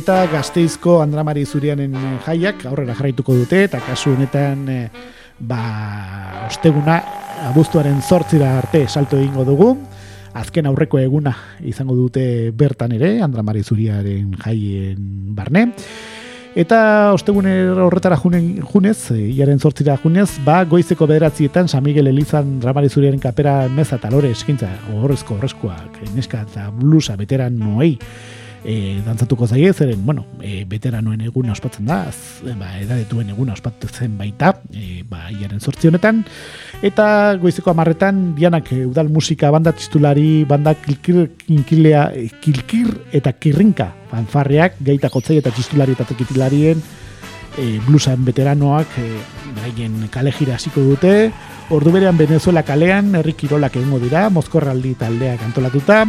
Eta gazteizko Andramari Zurianen jaiak aurrera jarraituko dute, eta kasu honetan eh, ba, osteguna abuztuaren zortzira arte salto egingo dugu. Azken aurreko eguna izango dute bertan ere, Andra Mari Zuriaren jaien barne. Eta ostegune horretara junen, junez, iaren zortzira junez, ba, goizeko bederatzietan San Miguel Elizan Ramari kapera meza talore eskintza, horrezko horrezkoak, neska eta blusa veteran noei, e, dantzatuko zaie, zeren, bueno, e, veteranoen eguna ospatzen da, az, ba, edadetuen eguna ospatzen baita, e, ba, iaren sortzionetan, eta goizeko amarretan, dianak e, udal musika banda titulari, banda kilkir, kinkilea, kilkir eta kirrinka, fanfarreak, gaita kotzai eta txistulari eta tekipilarien, e, blusan veteranoak, e, beraien kale jira hasiko dute, ordu berean Venezuela kalean, herri kirolak egingo dira, mozkorraldi taldeak antolatuta,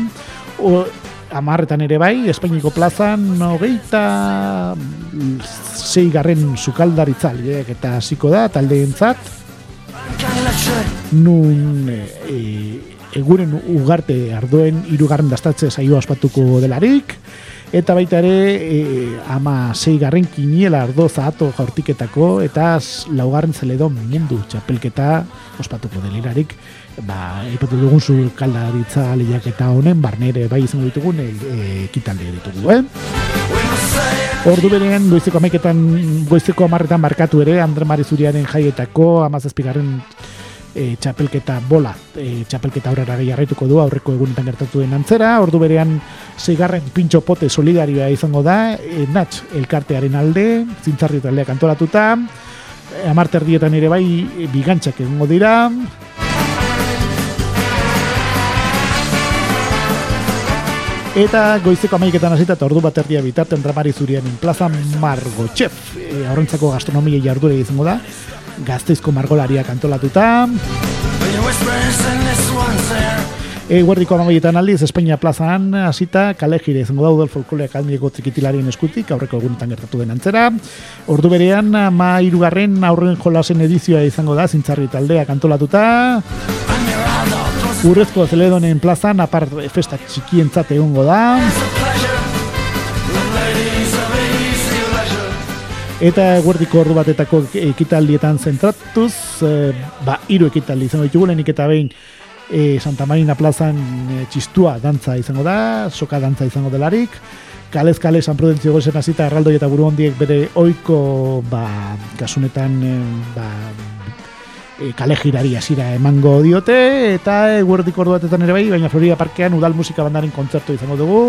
o, amarretan ere bai, Espainiko plazan nogeita zei garren sukaldaritzaliek eta hasiko da, talde entzat nun e, e, eguren ugarte ardoen irugarren dastatze saioa ospatuko delarik. Eta baita ere e, ama zei garren kiniela ardo zahato jaurtiketako eta laugarren zeledon mundu txapelketa ospatuko delirarik ba, ipatu dugun zu kaldaritza lehiak eta honen, barnere bai izango ditugun, e, e, ekitalde ditugu, eh? Ordu berean, goizeko amaiketan, goizeko amarretan markatu ere, Andre Marizuriaren jaietako, amazazpigarren e, txapelketa bola, e, txapelketa aurrera gehiarraituko du, aurreko egunetan gertatu den antzera, ordu berean, zeigarren pintxo pote solidarioa izango da, e, natx elkartearen alde, zintzarri taldeak antolatuta, e, amarter ere bai, bigantzak egongo dira, Eta goizeko amaiketan hasita eta ordu bat erdia bitarten dramari zurien plaza Margo Txef. E, Horrentzako gastronomia jardure izango da. Gazteizko margolaria kantolatuta. E, guardiko amaietan aldiz, Espainia plazan hasita kale jire izango daudel folklore akademiako trikitilarien eskutik, aurreko egunetan gertatu den antzera. Ordu berean, ma irugarren aurren jolasen edizioa izango da, zintzarri taldea kantolatuta. Urrezko zeledonen plazan, apar festa txikientzat egongo da. Eta guardiko ordu batetako ekitaldietan zentratuz, e, ba, hiru ekitaldi izango ditugu lehenik eta behin e, Santa Marina plazan e, txistua dantza izango da, soka dantza izango delarik, kalez kale San Prudentzio gozen hasita erraldoi eta buru hondiek bere oiko ba, kasunetan e, ba, e, kale jirari hasira emango diote, eta e, guardiko ordu batetan ere bai, baina Florida Parkean udal musika bandaren kontzertu izango dugu,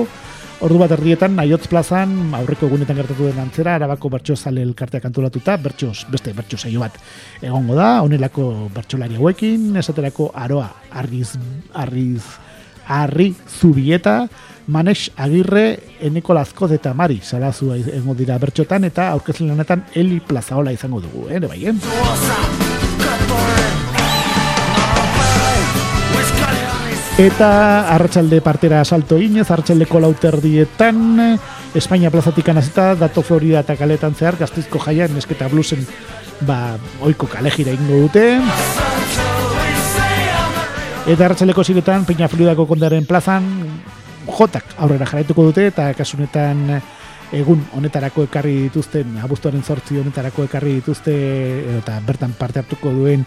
Ordu bat erdietan, Naiotz plazan, aurreko egunetan gertatu den antzera, arabako bertso zale elkarteak antolatuta, bertsos, beste bertso saio bat egongo da, honelako bertsolari hauekin, esaterako aroa, arriz, arriz, arri zubieta, manex agirre, eneko lazko eta mari, salazua egongo dira bertxotan, eta aurkezlen honetan, Eli plazaola izango dugu, eh, bai, Eta arratsalde partera salto inez, arratsaldeko lauterdietan, Espainia plazatik anazita, dato Florida eta kaletan zehar, gaztizko jaia, nesketa blusen, ba, oiko kalejira ingo dute. Eta arratsaldeko ziretan, Peña Floridako kondaren plazan, jotak aurrera jarraituko dute, eta kasunetan egun honetarako ekarri dituzten, abuztuaren sortzi honetarako ekarri dituzte, eta bertan parte hartuko duen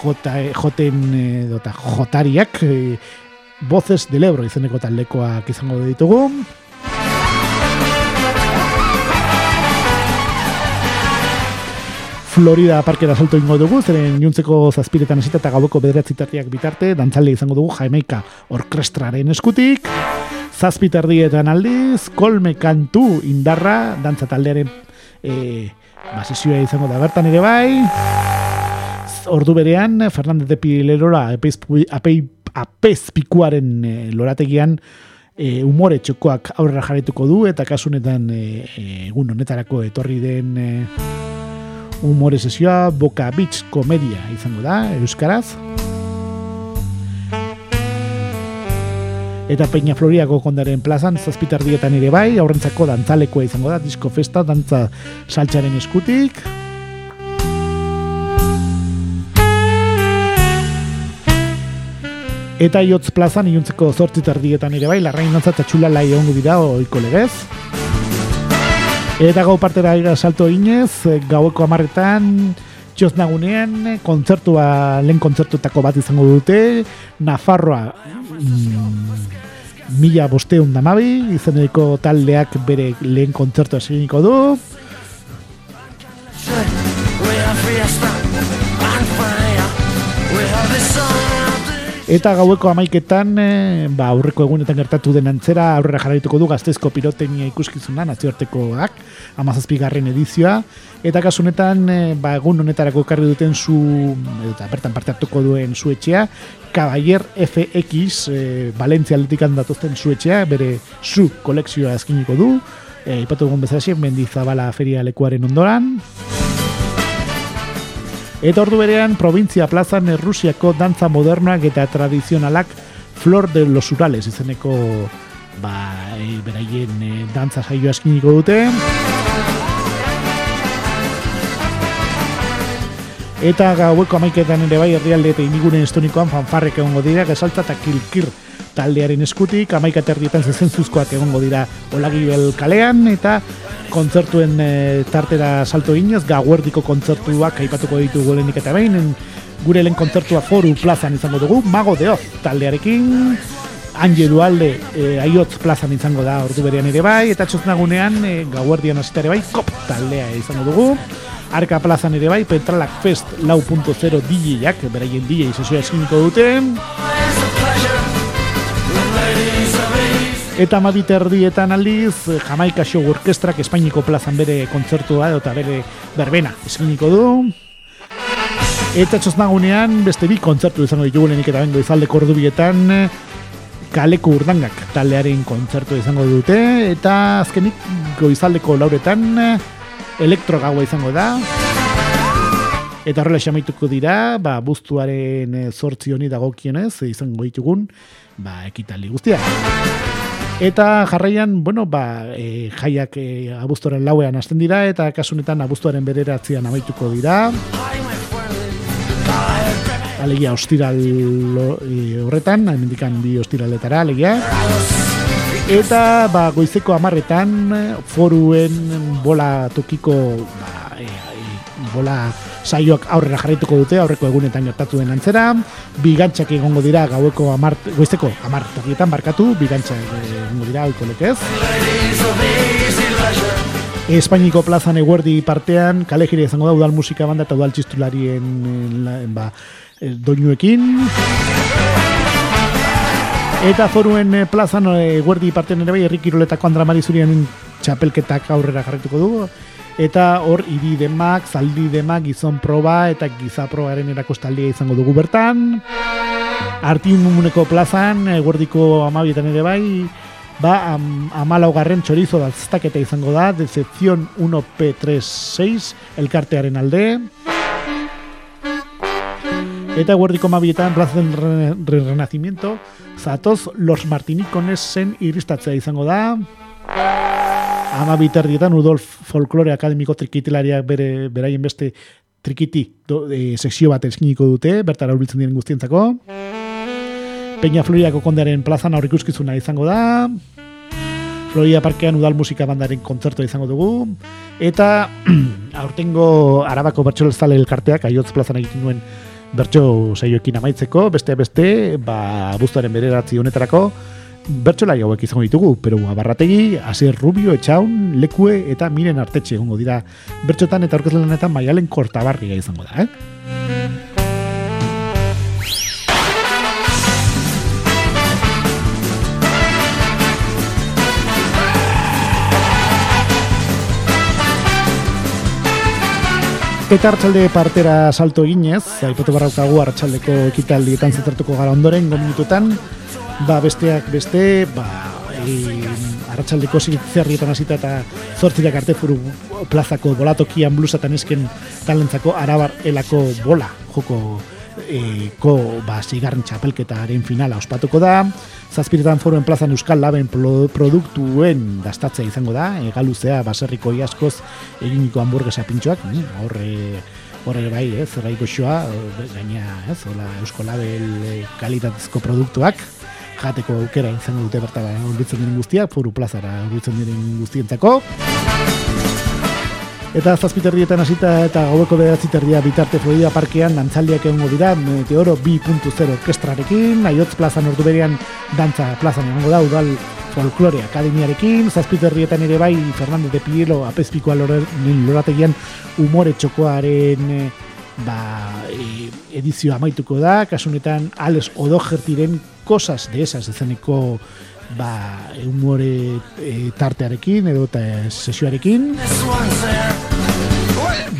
jota, joten edota jotariak e, voces del Ebro izeneko taldekoak izango ditugu. Florida parkera salto ingo dugu, zeren juntzeko zazpiretan esita eta gaueko bederatzitatiak bitarte, dantzalde izango dugu Jaimeika orkestraren eskutik, zazpitardietan aldiz, kolme kantu indarra, dantza taldearen e, basizioa izango da bertan ere bai, ordu berean, Fernandez de Pilerora apezpikuaren e, lorategian e, umore txokoak aurrera jarretuko du, eta kasunetan e, egun honetarako etorri den e, umore sesioa Boca Beach komedia izango da, Euskaraz. Eta Peña Floriako kondaren plazan, zazpitardietan ere bai, aurrentzako dantzalekoa izango da, disko festa, dantza saltxaren eskutik. Eta iotz plazan iuntzeko zortzit erdietan ere bai, larrain nantza eta txula lai ongu dira oiko legez. Eta gau partera ira salto inez, gaueko amarretan, txoz nagunean, kontzertua, lehen kontzertuetako bat izango dute, Nafarroa, mm, mila bosteun damabi, izeneko taldeak bere lehen kontzertua eginiko du. Eta gaueko amaiketan, e, ba, aurreko egunetan gertatu den antzera, aurrera jarraituko du gaztezko pirotenia ikuskizuna, nazioartekoak, amazazpigarren edizioa. Eta kasunetan, e, ba, egun honetarako ekarri duten zu, eta bertan parte hartuko duen zuetxea, Cavalier FX, e, Valentzia atletikan datuzten zuetxea, bere zu kolekzioa eskiniko du, e, ipatu egun bezala mendizabala feria lekuaren ondoran. Eta ordu berean, provintzia plazan Errusiako dantza modernoak eta tradizionalak Flor de los Urales izeneko ba, e, beraien e, dantza saio askiniko dute. Eta gaueko amaiketan ere bai herrialde eta iniguren estonikoan fanfarrek egongo dira, gesaltza eta kilkir taldearen eskutik, amaika terdietan zezentzuzkoak egongo dira olagibel kalean, eta kontzertuen e, tartera salto ginez, gauerdiko kontzertuak aipatuko ditu golenik eta behin, gure lehen kontzertua foru plazan izango dugu, mago de hoz taldearekin, Ange Dualde e, aiotz plazan izango da ordu berean ere bai, eta txoznagunean e, gauerdian hasita bai, kop taldea izango dugu, Arka plazan ere bai, Petralak Fest lau punto zero DJ-ak, beraien DJ sesioa eskiniko dute, Eta mabit erdietan aldiz, Jamaika Show Orkestrak Espainiko plazan bere kontzertua eta bere berbena eskiniko du. Eta txosnagunean, beste bi kontzertu izango ditugu lehenik eta bengo izalde kordubietan, kaleko urdangak taldearen kontzertu izango dute, eta azkenik goizaldeko lauretan, elektro gaua izango da. Eta horrela xamaituko dira, ba, buztuaren e, zortzi honi dagokionez, izango ditugun, ba, ekitali guztia. Eta jarraian, bueno, ba, e, jaiak e, abuztuaren lauean hasten dira, eta kasunetan abuztuaren bereratzean amaituko dira. Alegia ostiral e, horretan, hemendikan bi ostiraletara, alegia. Eta ba, goizeko amarretan foruen bola tokiko ba, e, e, bola saioak aurrera jarraituko dute aurreko egunetan gertatu den antzera. Bigantzak egongo dira gaueko amart, goizeko amartokietan barkatu bigantzak egongo dira oiko lekez. Espainiko plazan eguerdi partean kalejire izango da udal musika banda eta udal txistularien ba, doinuekin. Eta foruen plazan eguerdi partean ere bai errikiroletako Andra Marizurien txapelketak aurrera jarrituko dugu eta hor iri demak, zaldi demak, gizon proba eta giza probaren erakostaldia izango dugu bertan. Arti mumuneko plazan, eguerdiko amabietan ere bai, ba, am, amalaugarren txorizo daztaketa izango da, decepción 1P36, elkartearen alde. Eta eguerdiko amabietan, plaza del renacimiento, zatoz los martinikones zen iristatzea izango da ama bitardietan Udolf Folklore Akademiko trikitilariak bere beraien beste trikiti do, e, sekzio bat eskiniko dute, bertara urbiltzen diren guztientzako. Peña Floriako kondearen plazan aurrikuskizuna izango da. Floria Parkean Udal Musika Bandaren kontzertua izango dugu. Eta [CLEARS THROAT] aurtengo Arabako Bertxolezale elkarteak aiotz plazan egiten duen bertso saioekin amaitzeko, beste beste, ba, buztuaren bereratzi honetarako, bertsolai hauek izango ditugu, pero abarrategi, Asier Rubio, Etxaun, Lekue eta Miren Artetxe egongo dira bertxotan eta orkezlenetan maialen kortabarria izango da, eh? Eta hartxalde partera salto eginez, aipote barraukagu hartxaldeko ekitaldietan zetartuko gara ondoren, gominututan, ba besteak beste, ba e, arratsaldeko zerrietan hasita eta zortzirak arte furu plazako bolatokian blusatan esken talentzako arabar elako bola joko e, ko ba, zigarren txapelketaren finala ospatuko da. Zazpiretan foruen plazan euskal laben produktuen dastatzea izango da. Egaluzea baserriko iaskoz eginiko hamburguesa pintxoak. Horre horre bai, ez, zerrai goxoa, gaina, ez, hola, eusko label eh, kalitatezko produktuak, jateko aukera izango dute bertara urbitzen diren guztiak, foru plazara urbitzen diren guztientzako. Eta zazpiterrietan hasita eta gaueko bederatziterria bitarte Florida Parkean dantzaldiak egongo dira Meteoro 2.0 orkestrarekin, Aiotz plazan ordu berean dantza plazan egongo da, udal folklore akademiarekin, zazpiterrietan ere bai Fernando de Pielo apezpikoa lorategian umore txokoaren eh, ba, e, edizioa amaituko da, kasunetan Alex Odogertiren cosas de esas ezeneko ba, humore e, tartearekin edo eta sesioarekin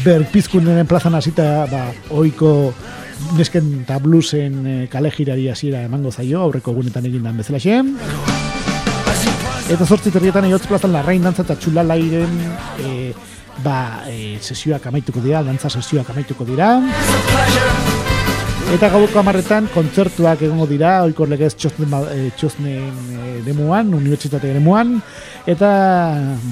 berpizkundenen plazan hasita ba, oiko nesken eta bluesen e, kale girari hasiera emango zaio aurreko egunetan egin dan bezala xen eta zortzi terrietan egoitz plazan larrain dantza eta txulalairen e, ba, e, sesioak amaituko dira, dantza sesioak amaituko dira. Eta gauko amarretan, kontzertuak egongo dira, oikor legez txosnen, e, txosnen e, demuan, unibertsitate demuan, eta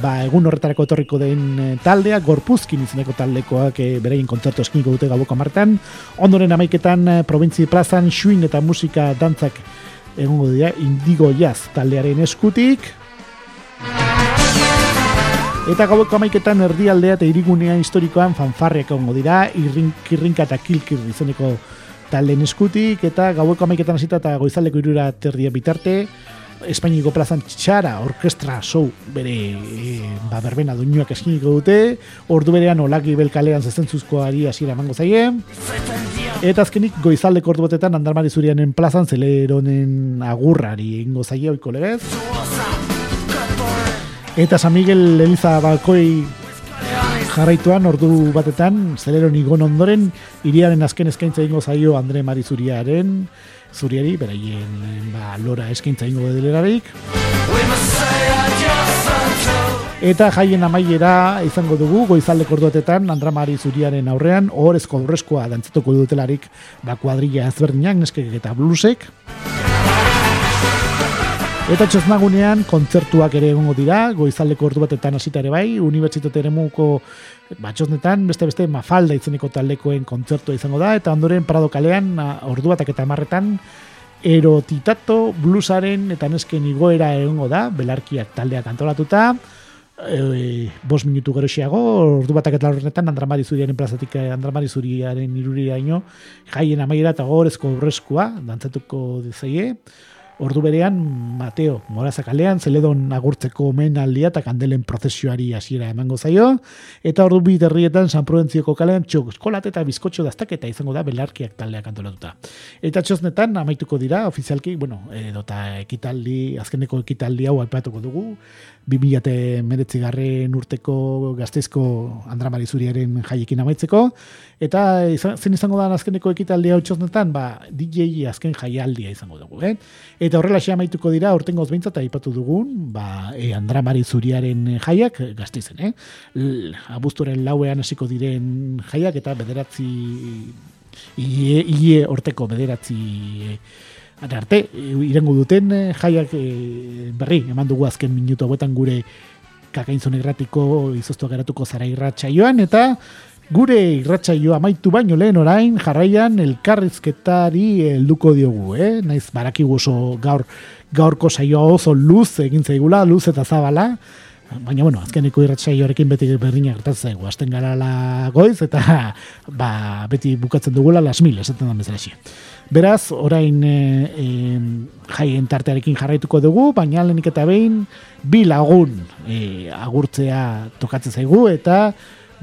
ba, egun horretarako etorriko den e, taldea, gorpuzkin izeneko taldekoak e, berein kontzertu eskiniko dute gauko amarretan. Ondoren amaiketan, provintzi plazan, xuin eta musika dantzak egongo dira, indigo jaz taldearen eskutik, Eta gaueko amaiketan erdialdea eta irigunea historikoan fanfarriak ongo dira, irrinka eta kilkir izeneko talen eskutik, eta gaueko amaiketan hasita eta goizaleko irura terdia bitarte, Espainiko plazan txara orkestra show bere e, ba, berbena duinuak eskiniko dute, ordu berean olaki belkalean zezentzuzko ari hasiera emango zaie, eta azkenik goizaldeko ordu batetan andarmari zurianen plazan zeleronen agurrari ingo zaie oiko legez. Eta San Miguel Eliza Balkoi jarraituan ordu batetan, zelero nigon ondoren, iriaren azken eskaintza ingo zaio Andre Mari Zuriaren, Zuriari, beraien ba, lora eskaintza ingo delerarik. Eta jaien amaiera izango dugu goizaldeko orduatetan Andramari Zuriaren aurrean ohorezko aurrezkoa dantzatuko dutelarik ba kuadrilla ezberdinak neskek eta blusek. Eta txosnagunean kontzertuak ere egongo dira, goizaldeko ordu batetan hasita ere bai, unibertsitate eremuko batxosnetan, beste beste mafalda izeneko taldekoen kontzertua izango da, eta ondoren parado kalean, ordu batak eta marretan, erotitato blusaren eta nesken igoera egongo da, belarkiak taldeak antolatuta, e, bos minutu geroxiago, ordu batak eta horretan Andramari Zuriaren plazatik eh, Andramari Zuriaren iruria ino, jaien amaiera eta gorezko horrezkoa, dantzatuko dizaie, Ordu berean, Mateo, morazakalean, zeledon agurtzeko omen aldia eta kandelen prozesioari hasiera emango zaio, eta ordu bi San Prudentzioko kalean txok eskolat eta bizkotxo daztaketa izango da belarkiak taldeak antolatuta. Eta txosnetan, amaituko dira, ofizialki, bueno, edota ekitaldi, azkeneko ekitaldi hau aipatuko dugu, 2000 meretzi garren urteko gazteizko Andramari Zuriaren jaiekin amaitzeko, eta izan, zen izango da azkeneko ekitaldi hau txosnetan, ba, DJ azken jaialdia izango dugu, eh? Eta horrela xe amaituko dira, ortengo zbeintzat aipatu dugun, ba, e, Andramari Zuriaren jaiak gazteizen, eh? L, abuztuaren lauean hasiko diren jaiak, eta bederatzi, ie, ie orteko bederatzi, Arte, irengo duten eh, jaiak e, berri, eman dugu azken minutu hauetan gure kakainzon irratiko izoztua geratuko zara irratxaioan, eta gure irratxaioa amaitu baino lehen orain jarraian elkarrizketari helduko diogu, eh? Naiz baraki oso gaur gaurko saioa oso luz egin zaigula, luz eta zabala, Baina, bueno, azkeneko irratxaioarekin beti berdina gertatzen zaigu. Azten gara goiz eta ba, beti bukatzen dugula las mil, esaten da bezala Beraz, orain e, e, jaien tartearekin jarraituko dugu, baina lehenik eta behin bi lagun e, agurtzea tokatzen zaigu eta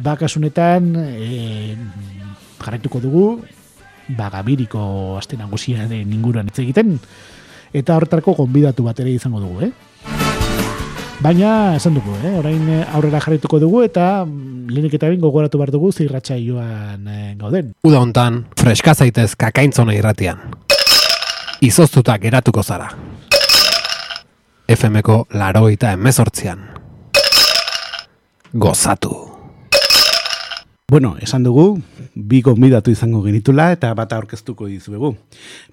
bakasunetan e, jarraituko dugu ba, gabiriko aste nagusia den inguruan hitz egiten eta horretarako gonbidatu bat ere izango dugu, eh? Baina, esan dugu, eh? orain eh, aurrera jarrituko dugu eta mm, lehenik eta gogoratu behar dugu zirratxa joan eh, gauden. Uda hontan, freska zaitez kakaintzona irratian. Izoztuta geratuko zara. FMko laroita emezortzian. Gozatu. Bueno, esan dugu, bi gonbidatu izango genitula eta bata aurkeztuko dizuegu.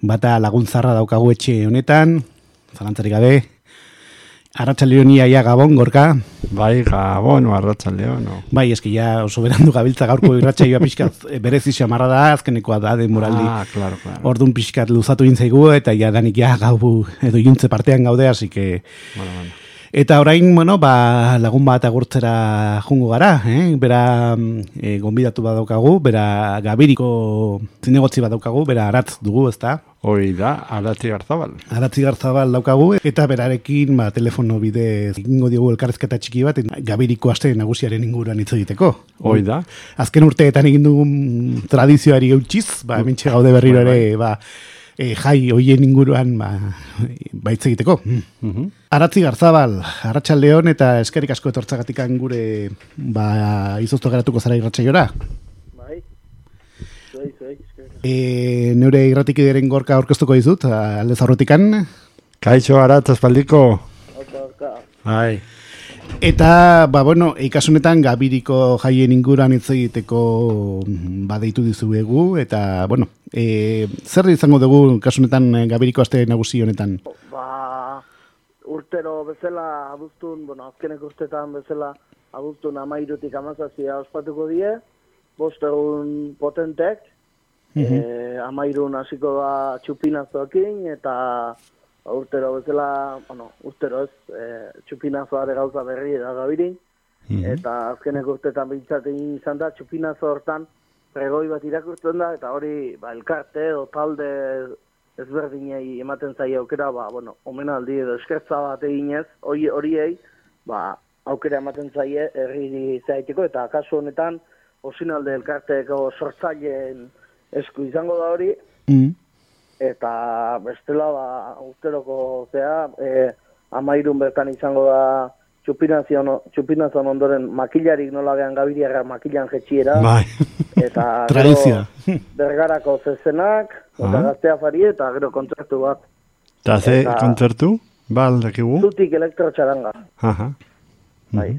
Bata laguntzarra daukagu etxe honetan, zalantzarik gabe, Arratxaldeon ia ia gabon, gorka? Bai, gabon, arratxaldeon. No. Bai, eski ja oso berandu gabiltza gaurko irratxa joa pixkat eh, berezi xamarra da, azkenekoa da, den moraldi. Ah, claro, claro. Orduan pixkat luzatu intzaigu, eta ja danik ja gau edo juntze partean gaude, hasi que... Bueno, bueno. Eta orain, bueno, ba, lagun bat agurtzera jungo gara, eh? bera e, gonbidatu bat daukagu, bera gabiriko zinegotzi bat daukagu, bera aratz dugu, ez da? Hoi da, aratzi garzabal. Aratzi garzabal daukagu, eta berarekin ba, telefono bidez egingo diogu elkarrezketa txiki bat, gabiriko aste nagusiaren inguruan hitz egiteko. Hoi da. Azken urteetan egin dugun tradizioari eutxiz, ba, mintxe gaude berriro bai, bai. ere, ba, e, jai hoien inguruan ba, baitz egiteko. Mm Aratzi Garzabal, Arratxaldeon eta eskerik asko etortzagatik gure ba, izoztu geratuko zara irratxaiora. Bai, e, neure irratik ideren gorka orkestuko dizut, alde zaurrutikan. Kaixo, Aratz, espaldiko. Orka, orka. Bai. Eta, ba, bueno, ikasunetan gabiriko jaien inguran hitz egiteko mm, badeitu dizuegu, eta, bueno, e, zer izango dugu ikasunetan e, gabiriko aste nagusi honetan? Ba, urtero bezala abuztun, bueno, azkenek urtetan bezala abuztun amairutik amazazia ospatuko die, bost egun potentek, mm -hmm. amairun hasiko da txupinazoekin, eta urtero bezala, bueno, urtero ez, e, txupinazoare gauza berri da gabirin, mhm. eta azkenek urtetan bintzaten izan da, txupinazo hortan pregoi bat irakurtzen da, eta hori, ba, elkarte edo talde ezberdinei ematen zaia aukera, ba, bueno, omenaldi edo eskertza bat eginez, hori horiei, ba, aukera ematen zaie herri zaiteko, eta kasu honetan, osinalde elkarteko sortzaileen esku izango da hori, mm eta bestela ba urteroko zea e, amairun bertan izango da txupinazion, ondoren makilarik nola gehan gabiriara makilan jetxiera. Bai. Eta [LAUGHS] Tradizia. bergarako zezenak, eta gaztea fari eta gero kontzertu bat. Eta ze kontzertu? Ba, aldakigu? Zutik elektrotxaranga. Aha. Bai.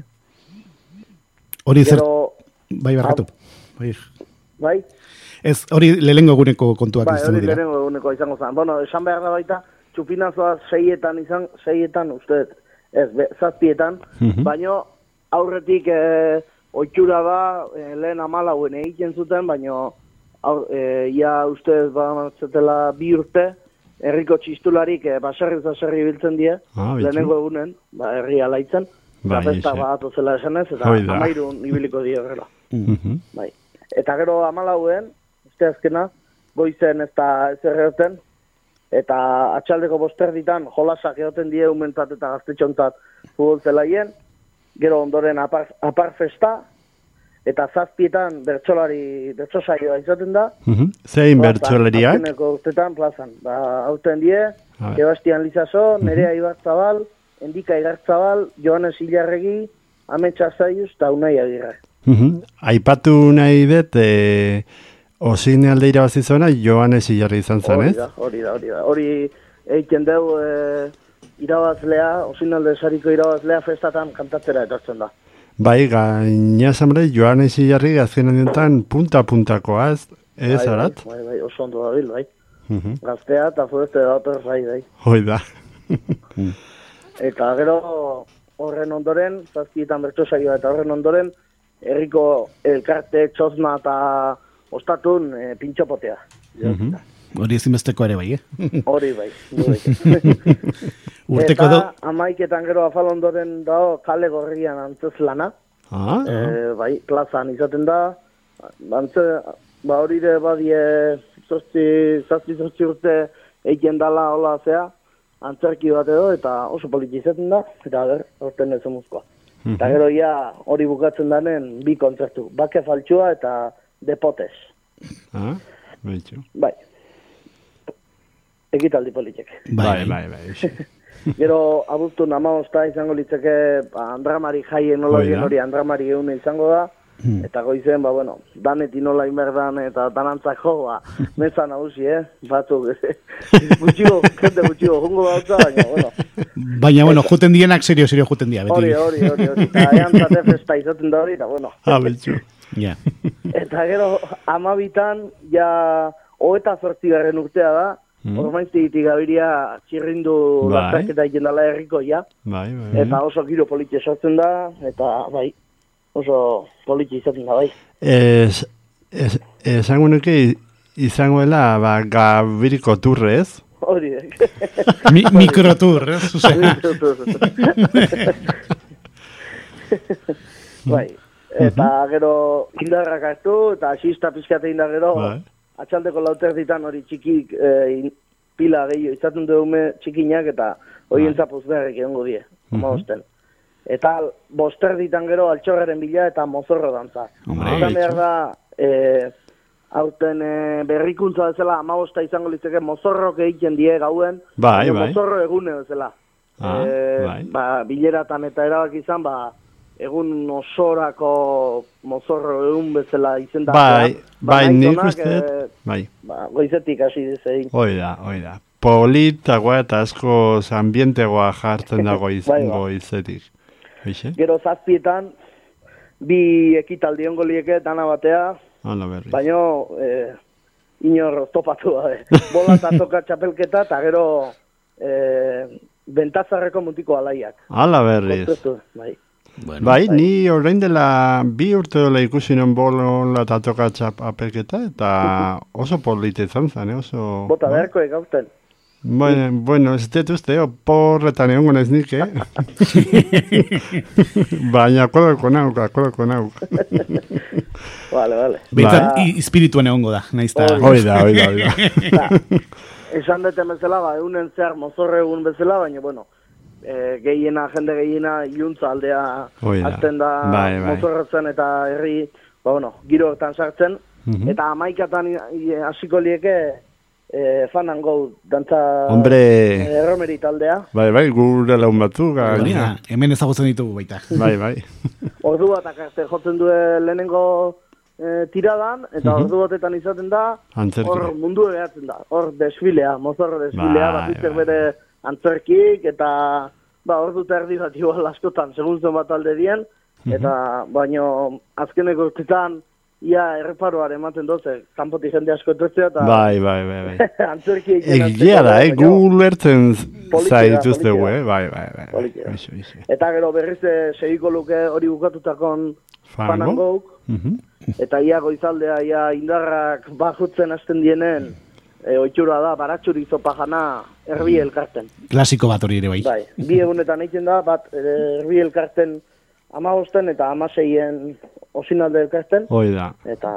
Hori zer, bai barkatu. Bai. bai, Ez, hori lehengo eguneko kontuak bai, izango hori dira. lehenengo eguneko izango zen. Bueno, esan behar da baita, txupinazoa seietan izan, seietan uste, ez, be, zazpietan, baino aurretik e, oitxura da, e, lehen amalauen egiten zuten, baino aur, e, ia uste bazetela bi urte, herriko txistularik e, baserri baserri biltzen die, Ah, lehenengo egunen, ba, herri alaitzen, Bai, festa eixe. bat zela esanez, eta Hoi da. amairun ibiliko die horrela. Mhm. Bai. Eta gero amalauen, uste azkena, goizen ez da ez erreoten, eta atxaldeko bosterditan jolasak egoten die umentzat eta gaztetxontzat futbol zelaien, gero ondoren apar, apar festa, eta zazpietan bertsolari, bertso saioa izaten da. Mhm. Zein plazan, bertsolariak? Azkeneko urtetan plazan. Ba, hauten die. Sebastian Lizaso, Nerea Ibarzabal, Endika Igartzabal, Joanes Ilarregi, Ametsa Zaiuz eta Unai Agirre. Mhm. Aipatu nahi dut, e, osine alde irabazi zuena, Joanes Ilarri izan zen, ez? da, hori da, hori da. Hori egiten dugu e, irabazlea, osinalde sariko irabazlea festatan kantatzera etortzen da. Bai, gaina zambre, Joanes Ilarri azken honetan punta-puntakoa, ez? Ez, Bai, arat? Bai, bai, oso ondo dabil, bai. Mhm. Gaztea eta foreste dator bai, bai. Hoi da. [LAUGHS] Eta gero horren ondoren, zazpietan bertso saioa eta horren ondoren, herriko elkarte txosna eta ostatun e, pintxopotea. Mhm. Hori ezinbesteko ere bai, eh? [LAUGHS] Hori bai. hori. [LAUGHS] Urteko eta do... amaiketan gero afal ondoren dago kale gorrian antzez lana. Ah, E, bai, plazan izaten da, bantze, ba hori ere badie zazpi, zazpi zazpi urte egiten dala hola zea, antzerki bat edo, eta oso politi izaten da, eta ber, horten ez emuzkoa. Eta gero ja hori bukatzen danen bi kontzertu, bake faltsua eta depotes, ah, betxu. bai. Egitaldi politek. Bai, bai, bai. eixe. [LAUGHS] Gero abuztu namaosta izango litzeke ba, Andramari jaien da. hori Andramari eune izango da. Eta goizen, ba, bueno, daneti nola inberdan eta danantzak jo, ba, [LAUGHS] meza nagusi, eh? Batzuk, [LAUGHS] gutxio, jende gutxio, jungo bautza, baina, bueno, Baina, bueno, juten dienak serio, serio juten dia, beti. hori, hori, hori, hori, eta eantzate festa izaten da hori, eta, bueno. Ah, betxu. Ja. [LAUGHS] Eta gero, amabitan, ja, hoeta zortzigarren urtea da, Mm. ormaiztigitik gabiria txirrindu Bai. lasterketa egiten dela herriko, ja. Bai, bai. Eta oso giro politxe sortzen da, eta bai, oso politxe izaten da, bai. Ez, ez, esango nuke izangoela, ba, gabiriko turrez. Hori, [LAUGHS] Mi, mikrotur, ez? Osea, [LAUGHS] bai. Eta gero indarrak hartu, eta asista pizkate indar gero, Bai. atxaldeko lauter ditan hori txikik in- pila gehiago izaten du ume txikinak, eta horien zapuz beharrik egongo die, amabosten. Eta boster ditan gero altxorraren bila eta mozorro dantza. Esan behar da, e, aurten e, berrikuntza bezala amabosta izango litzeke mozorrok egiten die gauen, Bai, bai. mozorro egune bezala. Ah, Eh, bai. Ba, bileratan eta erabaki izan, ba, egun osorako mozorro egun bezala izendatzea. Bai, Ba, bai, nahi nik uste, eh, bai. ba, goizetik hasi dezein. Hoi da, hoi da. Politagoa eta asko ambientegoa jartzen [LAUGHS] dago iz, Bai, ba. goizetik. Eixe? Gero zazpietan, bi ekitaldi ongo lieke dana batea, Hala berriz. baino eh, inor oztopatu gabe. [LAUGHS] Bola eta toka txapelketa, eta gero eh, bentazarreko mutiko alaiak. Hala berriz. Kontzertu, bai. Bueno, Bai, ni orain dela bi urte dola ikusi non bolola eta toka txapelketa eta oso polite izan zen, eh, oso... Bota beharko egauten. Bueno, bueno, ez dut uste, oh, porretan egongo naiz nik, eh? [LAUGHS] Baina kodoko nauk, kodoko nauk. Vale, vale. Behintzat, Ba, espirituan egongo da, nahiz eta... Hoi da, hoi da, hoi da. [LAUGHS] ba, esan duten bezala, ba, egunen zehar mozorre egun bezala, baina, bueno, e, gehiena, jende gehiena, iluntza aldea azten da Bai, bai. eta herri, ba, bueno, giro hortan sartzen, Mhm. eta amaikatan hasiko lieke e, fanan gau dantza Hombre, erromeri taldea. bai, bai, gure laun batzuk, da, gaina. hemen ezagutzen ditugu baita. Bai, bai. [LAUGHS] Ordu bat akarte jotzen du lehenengo e, tiradan, eta Mhm. ordu batetan izaten da, hor mundu behatzen da, hor desfilea, mozorro desfilea, Bai, bakitzek bai. bere antzerkik, eta ba, ordu eta erdi bat igual askotan, segun zen bat alde dien, Eta, baino, azkeneko urtetan, ia erreparoar ematen doze, kanpotik jende asko etortzea, eta Bai, bai, bai, bai. [LAUGHS] antzerki Egia da, eh? Gu lertzen Politia, zaituztegu, eh? Bai, bai, bai. Iso. Eta gero berriz eh, segiko luke hori bukatutakon fanangouk, Mhm. eta ia goizaldea ia indarrak bajutzen hasten dienen, e, oitxura da, baratxuri zopa jana erbi elkarten. Klasiko bat hori ere bai. Bai, bi egunetan egiten da, bat eh, erbi elkarten amagosten eta amaseien osinalde elkarten, Hoi da. eta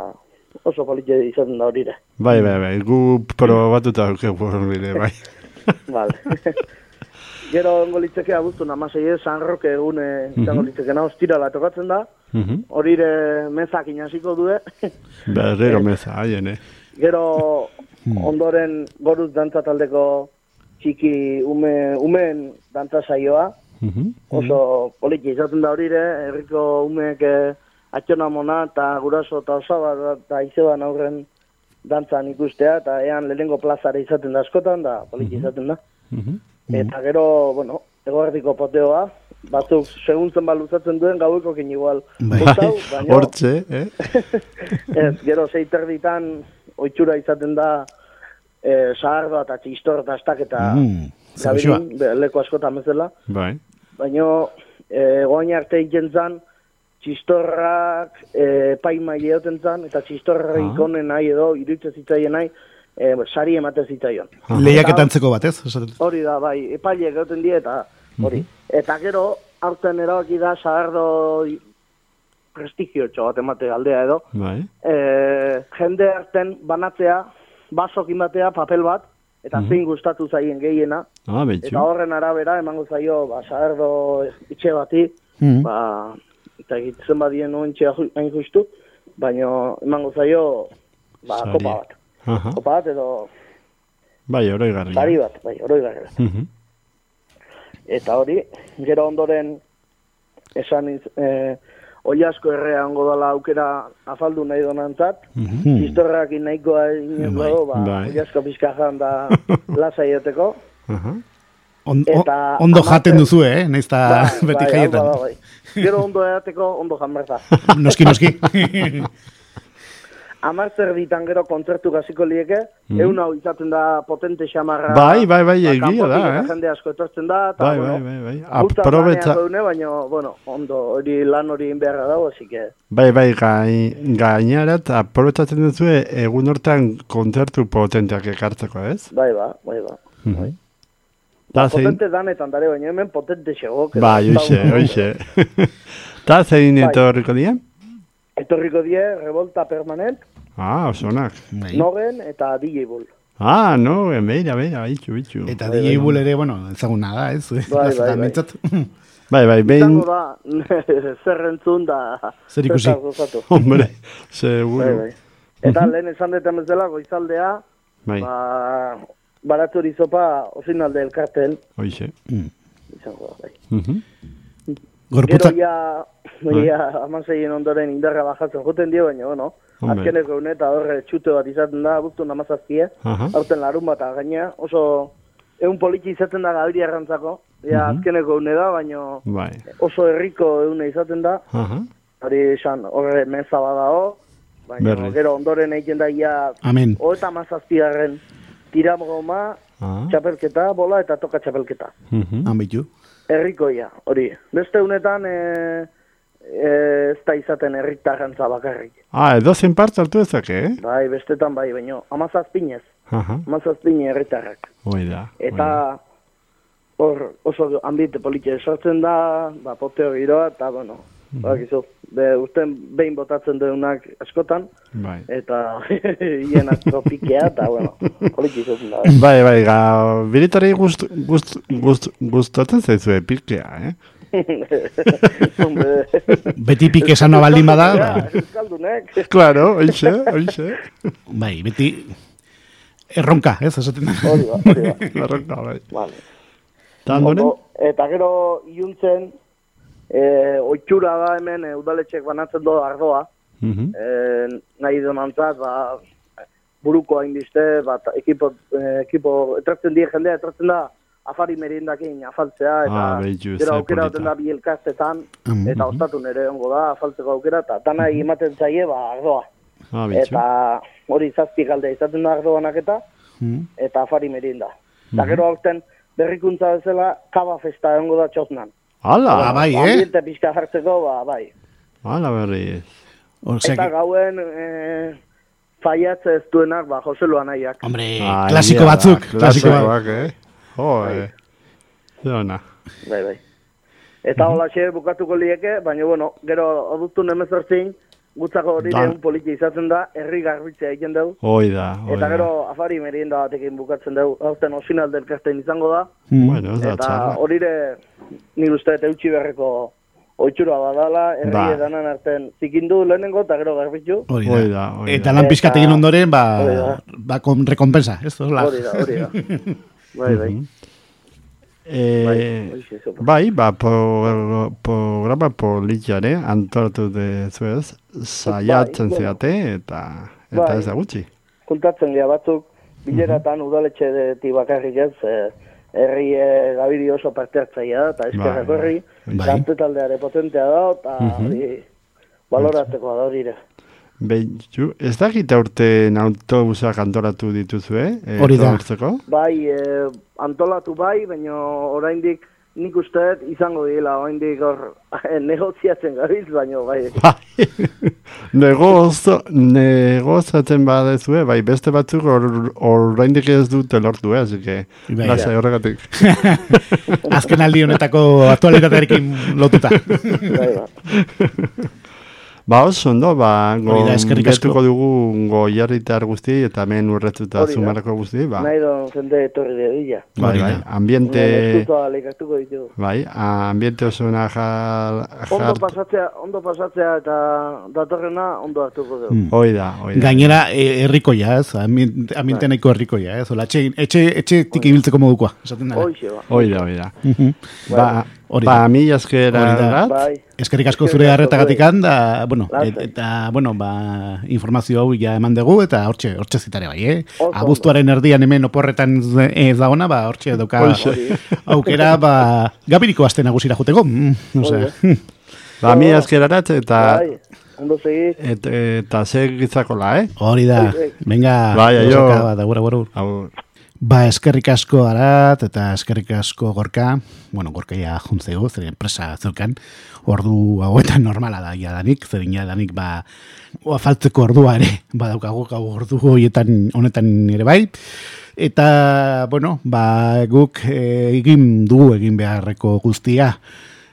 oso politia izaten da hori. Bai, bai, bai. Gu probatuta hori bai. [LAUGHS] Vale. [LAUGHS] Gero ongo litzeke abuztun amaseie, San Roque egune izango litzekena ostirala tokatzen da, Mhm. hori ere mezak inaziko due, Berrero [LAUGHS] meza, haien, eh? gero ondoren goruz dantza taldeko txiki ume, umeen dantza saioa, Mhm. oso poliki izaten da hori ere, herriko umeek eh, atxona mona eta guraso eta osaba eta izeban aurren dantzan ikustea, eta ean lehenengo plazara izaten da askotan, da poliki izaten da. Mhm. Eta gero, bueno, egoerdiko poteoa, batzuk seguntzen baluzatzen duen gauekokin igual. Bai. [LAUGHS] Hortze, eh? [LAUGHS] Ez, gero zeiterditan oitxura izaten da e, sahardoa eta txistor eta astak eta Mm, leku askotan bezala. Bai. Baina e, goain arte egiten zan, txistorrak e, paimai egoten zan, eta txistorra Ah. ikonen nahi edo, iruditzen zitzaien nahi, e, sari ematen zitzaion. Lehiaketantzeko bat, ez? Esaten- Hori da, bai, epaileek egoten die eta hori. Eta gero, aurten erabaki da, sagardo prestigio bat emate aldea edo, Bai. e, jende arten banatzea, basokin batea, papel bat, eta zein gustatu zaien gehiena, Ah, eta horren arabera emango zaio, ba, sagardo itxe bati, Mhm. ba, eta egitzen badien ointxe hain justu, baina emango zaio, ba, Sari. kopa bat. Aha. Kopa bat edo Bai, oro igarri. sari bat, bai, oroigarri bat. Mhm. Eta hori, gero ondoren esan iz, e, oiasko errea ongo dala aukera afaldu nahi donantzat, Mhm. Istorrak nahikoa inoz Bai, dago, ba, bai. oiasko pixka jan da [LAUGHS] lasa ioteko. Aha. On, Eta o- ondo amaten- jaten duzu, eh? Naiz Bai, beti bai, jaietan. da, bai. Gero ondo edateko, ondo jan behar da. [LAUGHS] Noski, noski. [LAUGHS] Amar zer ditan gero kontzertu gaziko lieke, Mhm. egun hau izaten da potente xamarra. Bai, bai, bai, ba, egia da, eh? Jende asko etortzen da, eta, Bai, bueno, bai, bai, bai. Aprobetza, geune, baina, bueno, ondo, hori lan hori egin beharra dago, así que... bai, bai, gai, gainarat, aprobetzatzen duzu egun hortan kontzertu potenteak ekartzeko, ez? Bai, ba, bai, ba. Mhm. Bai. Da zein, Potente danetan dare, baina hemen potente xego. bai, da oixe, oixe. Da zein Bai. etorriko dira? Etorriko die, revolta permanent, Ah, osonak. Bai. nogen eta DJ Bull. Ah, no, beira, beira, bitxu, bitxu. Eta DJ Bull ere, bueno, ezaguna da, ez? bai, [LAUGHS] bai. Mintzat. [LAUGHS] Bai, bai, behin, Izango da, [LAUGHS] zer entzun da... Zer ikusi. hombre, Bai, seguro. bai. Eta lehen esan deten bezala, goizaldea, Bai, ba, baratzuri zopa osinalde elkarten, oixe. izango da, bai. Mhm. Gorputza, Gero ja, ja amaseien ondoren indarra bajatzen joten dio, baina, bueno, azkeneko une eta horre txute bat izaten da, buztu namazazkie, aurten larun bat gaina, oso egun poliki izaten da gabiri arrantzako, ja Mhm. azkeneko une da, baina Bai. oso herriko egune izaten da, Aha. hori esan horre meza badao, baina Berriz. gero ondoren egiten da ja, amen. hoeta mazazpigarren tiramogoma, Ah. txapelketa, bola eta toka txapelketa. Mhm. Ambitu. Herrikoia, hori. Beste unetan e, e, ez da izaten herritarrantza bakarrik. Ah, edo zen parte hartu ezake, eh? Bai, bestetan bai, baino, amazazpinez, amazazpine herritarrak. Hoi da. Eta hor oso ambite politia sortzen da, ba, poteo giroa, eta bueno, Mhm. badakizu, be, urten behin botatzen duenak askotan, Bai. eta [LAUGHS] hien asko pikea, eta bueno, poliki izaten da. [LAUGHS] Bai, bai, ga, biritari gust, gust, gust, gustatzen zaizue pikea, eh? [LAUGHS] Beti pik esan baldin bada, ba, Euskaldunek. Claro, oixe, oixe. bai, beti erronka, ez? Esaten da. Hori ba, hori ba. Larroka, bai. Vale. Eta gero iluntzen, e, oitxura da hemen e, udaletxek banatzen do ardoa, Mhm. e, nahi donantzat, ba, buruko hainbiste, bat ekipo, e, ekipo etratzen die jendea, etratzen da afari merindakin afaltzea, eta Ah, behitu, gero ze aukera duten da bi elkartetan, Mhm. eta ostatu nere ongo da, afaltzeko aukera, eta dana ematen zaie, ba, ardoa. Ah. Eta hori zazpi galde izaten da ardoanak eta, Mm. eta afari merinda. Eta Mhm. gero aurten berrikuntza bezala, kaba festa egongo da txosnan. Hala, Ah, bai, eh? Ambiente pixka jartzeko, ba, bai. hala berriz. Osea, Eta gauen e, faiatze ez duenak, ba, Joselu anaiak. hombre, Ah, klasiko da, batzuk, klasiko batzuk. Eh? Jo, eh. Zona. Bai, bai. Eta hola xe bukatuko lieke, baina bueno, gero adustu nemezortzin, gutzako hori Dan- deun politia izaten da, herri garbitzea egiten dugu. Hoi da, hoi Eta da. gero afari merienda batekin bukatzen dugu, hauten osinal del kasten izango da. Mm. Bueno, ez da Eta txarra. horire, ni uste eta eutxi beharreko oitxura badala, herri Ba. edanan arten zikindu lehenengo eta gero garbitzu. Hori Hoi da. da, hoi Eta da. lan pixkat egin ondoren, ba, Hori da. ba, kon, rekompensa, ez. Hori da, hori da. [LAUGHS] Bai, bai. Eh, Bai, zopa. bai, ba, pro, programa politiare antolatu dezuez, saiatzen Bai, bueno. zeate, eta, eta Bai. ez da gutxi. Kontatzen dira batzuk, bileratan udaletxe deti bakarrik ez, eh, herri eh, gabiri oso parte hartzaia da, eta Bai, herri, bai. gazte taldeare potentea da, eta hori baloratzeko da hori ere. Behitu, ez dakit aurten autobusak antolatu dituzue? Eh, Hori da. Bai, eh, antolatu bai, baina oraindik nik uste dut izango dira, oraindik hor negoziatzen gabiltz, baina bai. [LAUGHS] Bai, negozo, negozatzen badezue, bai, beste batzuk oraindik ez dute lortu, eh, así que, Bai. lasai horregatik. [LAUGHS] Azken aldi honetako aktualitatearekin lotuta. bai, ba. [LAUGHS] Ba, oso ondo, ba, da, gonbidatuko dugu goiarritar guzti eta hemen da. zumarako guzti, ba. Nahi don jende etorri dedila. Bai, Hori bai, da. ambiente, bai, ambiente oso ona jar, Ondo jar, pasatzea, ondo pasatzea eta datorrena ondo hartuko dugu. Mm. hoi da, hoi da. Gainera, e, herrikoia, ez, ambien- ambiente nahiko herrikoia, ez, hola, etxe, etxe, etxetik ibiltzeko modukoa, esaten dara. Hoxe, ba. Hoi da, hoi da. Mhm. Ba, Hori ba, mi askera Bai. Eskerrik asko zure asko harretatik zuei. da, bueno, et, eta, bueno, ba, informazio hau ja eman dugu, eta hortxe, hortxe zitare bai, eh? Oso Abuztuaren erdian hemen oporretan ez dagoena, ba, hortxe dauka aukera, ba, gabiriko aste nagusira juteko, mm, osea, [LAUGHS] ba, mi askerarat eta, Bai, ondo segi. et, eta segitzakola, eh? hori da, Bai, bai. venga, Bai, aio. bat, agur, agur, agur. Ba, eskerrik asko arat eta eskerrik asko gorka, bueno, gorka ja juntzego, zer enpresa zeukan, ordu hauetan normala da jadanik, zer jadanik ba, oa faltzeko ordua ere, badaukagu gau ordu hoietan honetan ere bai, eta, bueno, ba, guk eh, egin dugu egin beharreko guztia,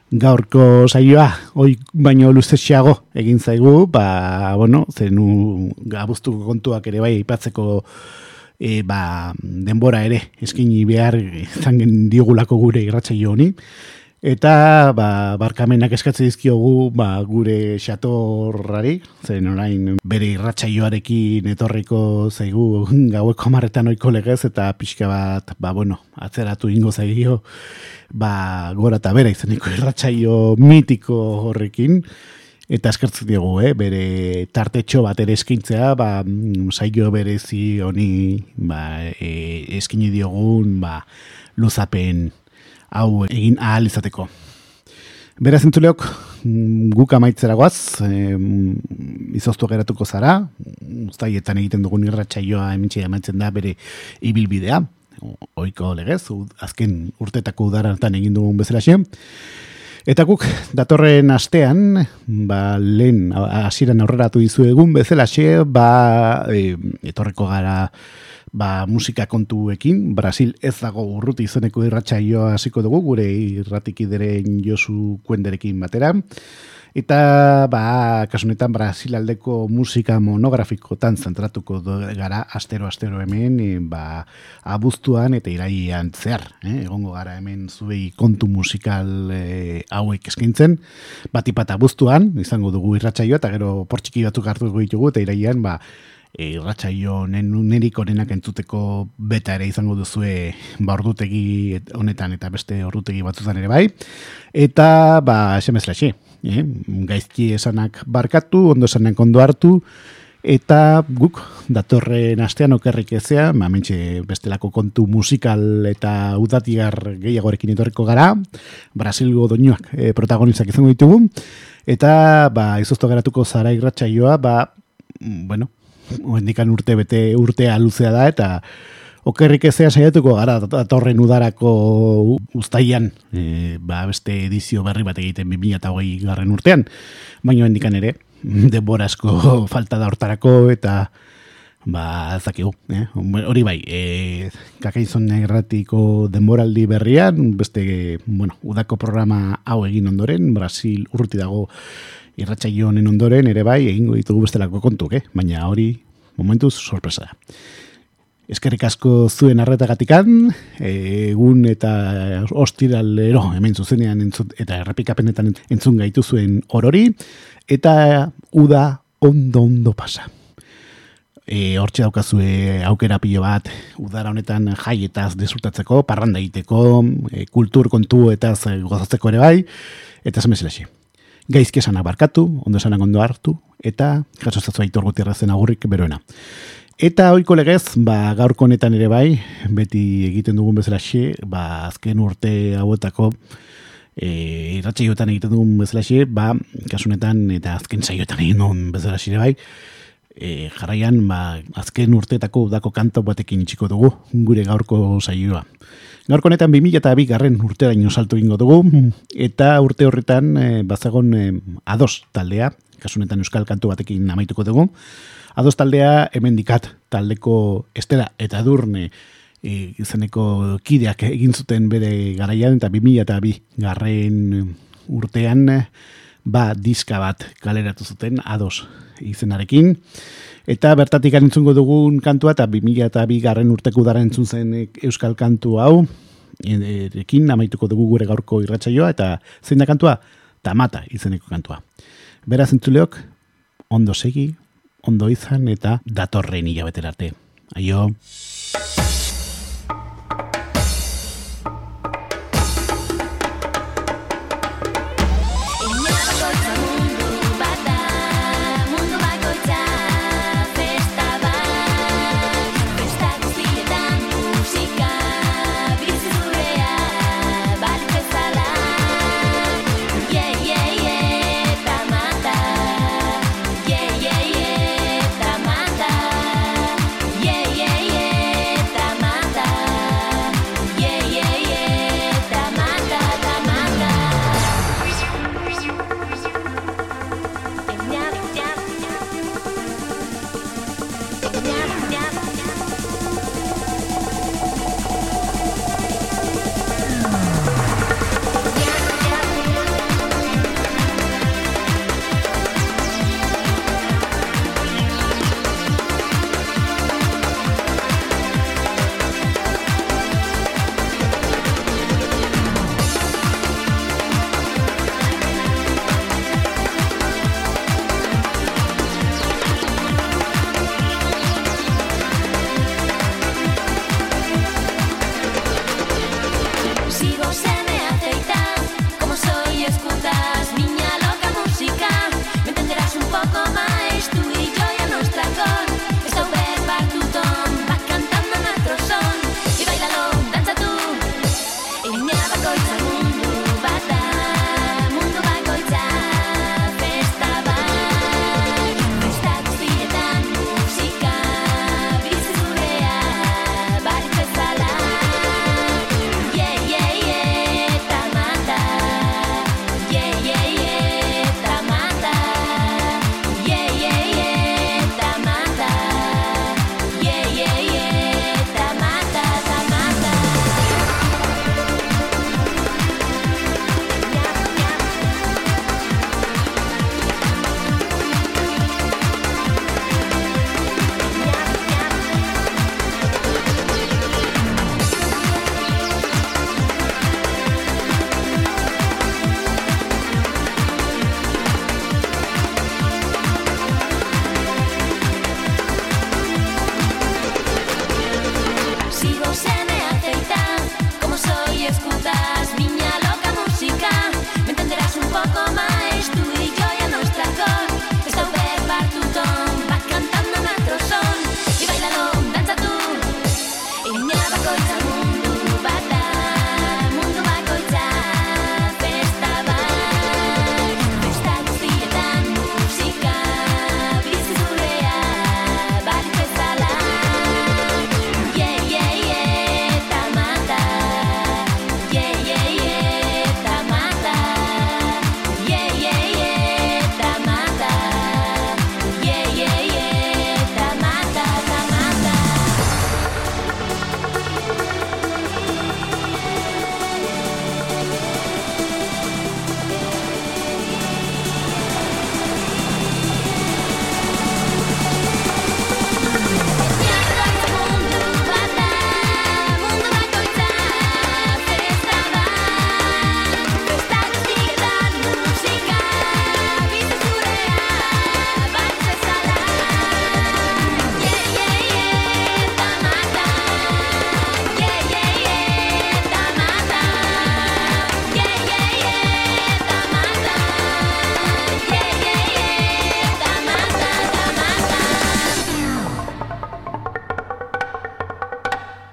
gaurko saioa, hoi baino luzesiago egin zaigu, ba, bueno, zenu gabuztuko kontuak ere bai aipatzeko e, ba, denbora ere eskini behar izan gen diogulako gure irratsaio honi. Eta ba, barkamenak eskatze dizkiogu ba, gure xatorrari, zen orain bere irratsaioarekin etorriko zaigu gaueko marretan oiko legez eta pixka bat, ba, bueno, atzeratu ingo zaigio, ba, gora eta bera izeneko irratsaio mitiko horrekin, eta eskertzen diogu, eh, bere tartetxo bat ere eskintzea, ba, mm, saio berezi honi ba, e, eskini diogun ba, luzapen hau egin ahal izateko. Beraz entzuleok, mm, guk amaitzera goaz, e, izoztu geratuko zara, ustaietan egiten dugun irratsaioa hementxe amaitzen da bere ibilbidea, o- ohiko legez, azken urtetako udarantan egin dugun bezalaxe, Eta guk datorren astean, ba, lehen hasieran aurreratu dizuegun bezalaxe, ba, e, etorreko gara ba, musika kontuekin, Brasil ez dago urruti izeneko irratsaioa hasiko dugu, gure irratikideren Josu Kuenderekin batera. Eta, ba, kasunetan Brasil aldeko musika monografikotan zentratuko gara astero-astero hemen, e, ba, abuztuan eta iraian zehar, eh? egongo gara hemen zuei kontu musikal e, hauek eskaintzen, batipat abuztuan, izango dugu irratsaioa eta gero portxiki batzuk hartuko ditugu, eta iraian, ba, e, irratsaio nerik onenak entzuteko beta ere izango duzue ba, ordutegi et- honetan eta beste ordutegi batzutan ere bai. Eta, ba, laxe, eh? gaizki esanak barkatu, ondo esanak ondo hartu, Eta guk, datorren astean okerrik ezea, ma ba, bestelako kontu musikal eta udatigar gehiagorekin etorriko gara, Brasilgo doinuak e, protagonizak izango ditugu, eta ba, izozto geratuko zara irratxaioa, ba, mm, bueno, hendikan urte bete urtea luzea da, eta okerrik ezea saiatuko gara datorren udarako ustaian, e, ba, beste edizio berri bat egiten 2008 garren urtean, baina hendikan ere, denbora asko [LAUGHS] falta da hortarako eta ba zakigu, eh? hori bai, e, kakaizon erratiko denboraldi berrian, beste, bueno, udako programa hau egin ondoren, Brasil urruti dago irratxaio honen ondoren, ere bai, egingo ditugu bestelako kontuk, eh? baina hori momentuz sorpresa da. Eskerrik asko zuen arretagatikan, egun eta ostiralero hemen zuzenean entzun, eta errepikapenetan entzun gaitu zuen orori, eta uda ondo ondo pasa. E, hortxe daukazue aukera pilo bat, udara honetan jaietaz desurtatzeko, parranda egiteko, e, kultur kontu eta gozatzeko ere bai, eta zemezelaxi. Gaizki esan abarkatu, ondo esanak ondo hartu, eta jasozatzu aitor gutierrezen agurrik beroena. Eta oiko legez, ba, gaurko honetan ere bai, beti egiten dugun bezala xe, ba, azken urte hauetako, e, irratxaioetan egiten dugun bezala ba, kasunetan eta azken saioetan egin dugun bezala bai, e, jarraian, ba, azken urteetako udako kanto batekin itxiko dugu, gure gaurko saioa. Gaurko honetan 2000 eta bi garren urte daino salto ingo dugu, eta urte horretan e, bazagon e, ados taldea, kasunetan euskal kanto batekin amaituko dugu, ados taldea hemen dikat taldeko estela eta durne, e, izeneko kideak egin zuten bere garaian eta 2000 eta bi garren urtean ba diska bat kaleratu zuten ados izenarekin. Eta bertatik entzungo dugun kantua eta 2000 eta bi garren urteko dara entzun zen euskal kantu hau. Erekin amaituko dugu gure gaurko irratsaioa eta zein da kantua? Tamata izeneko kantua. Beraz entzuleok ondo segi ondo izan eta datorren hilabetera arte. Aio!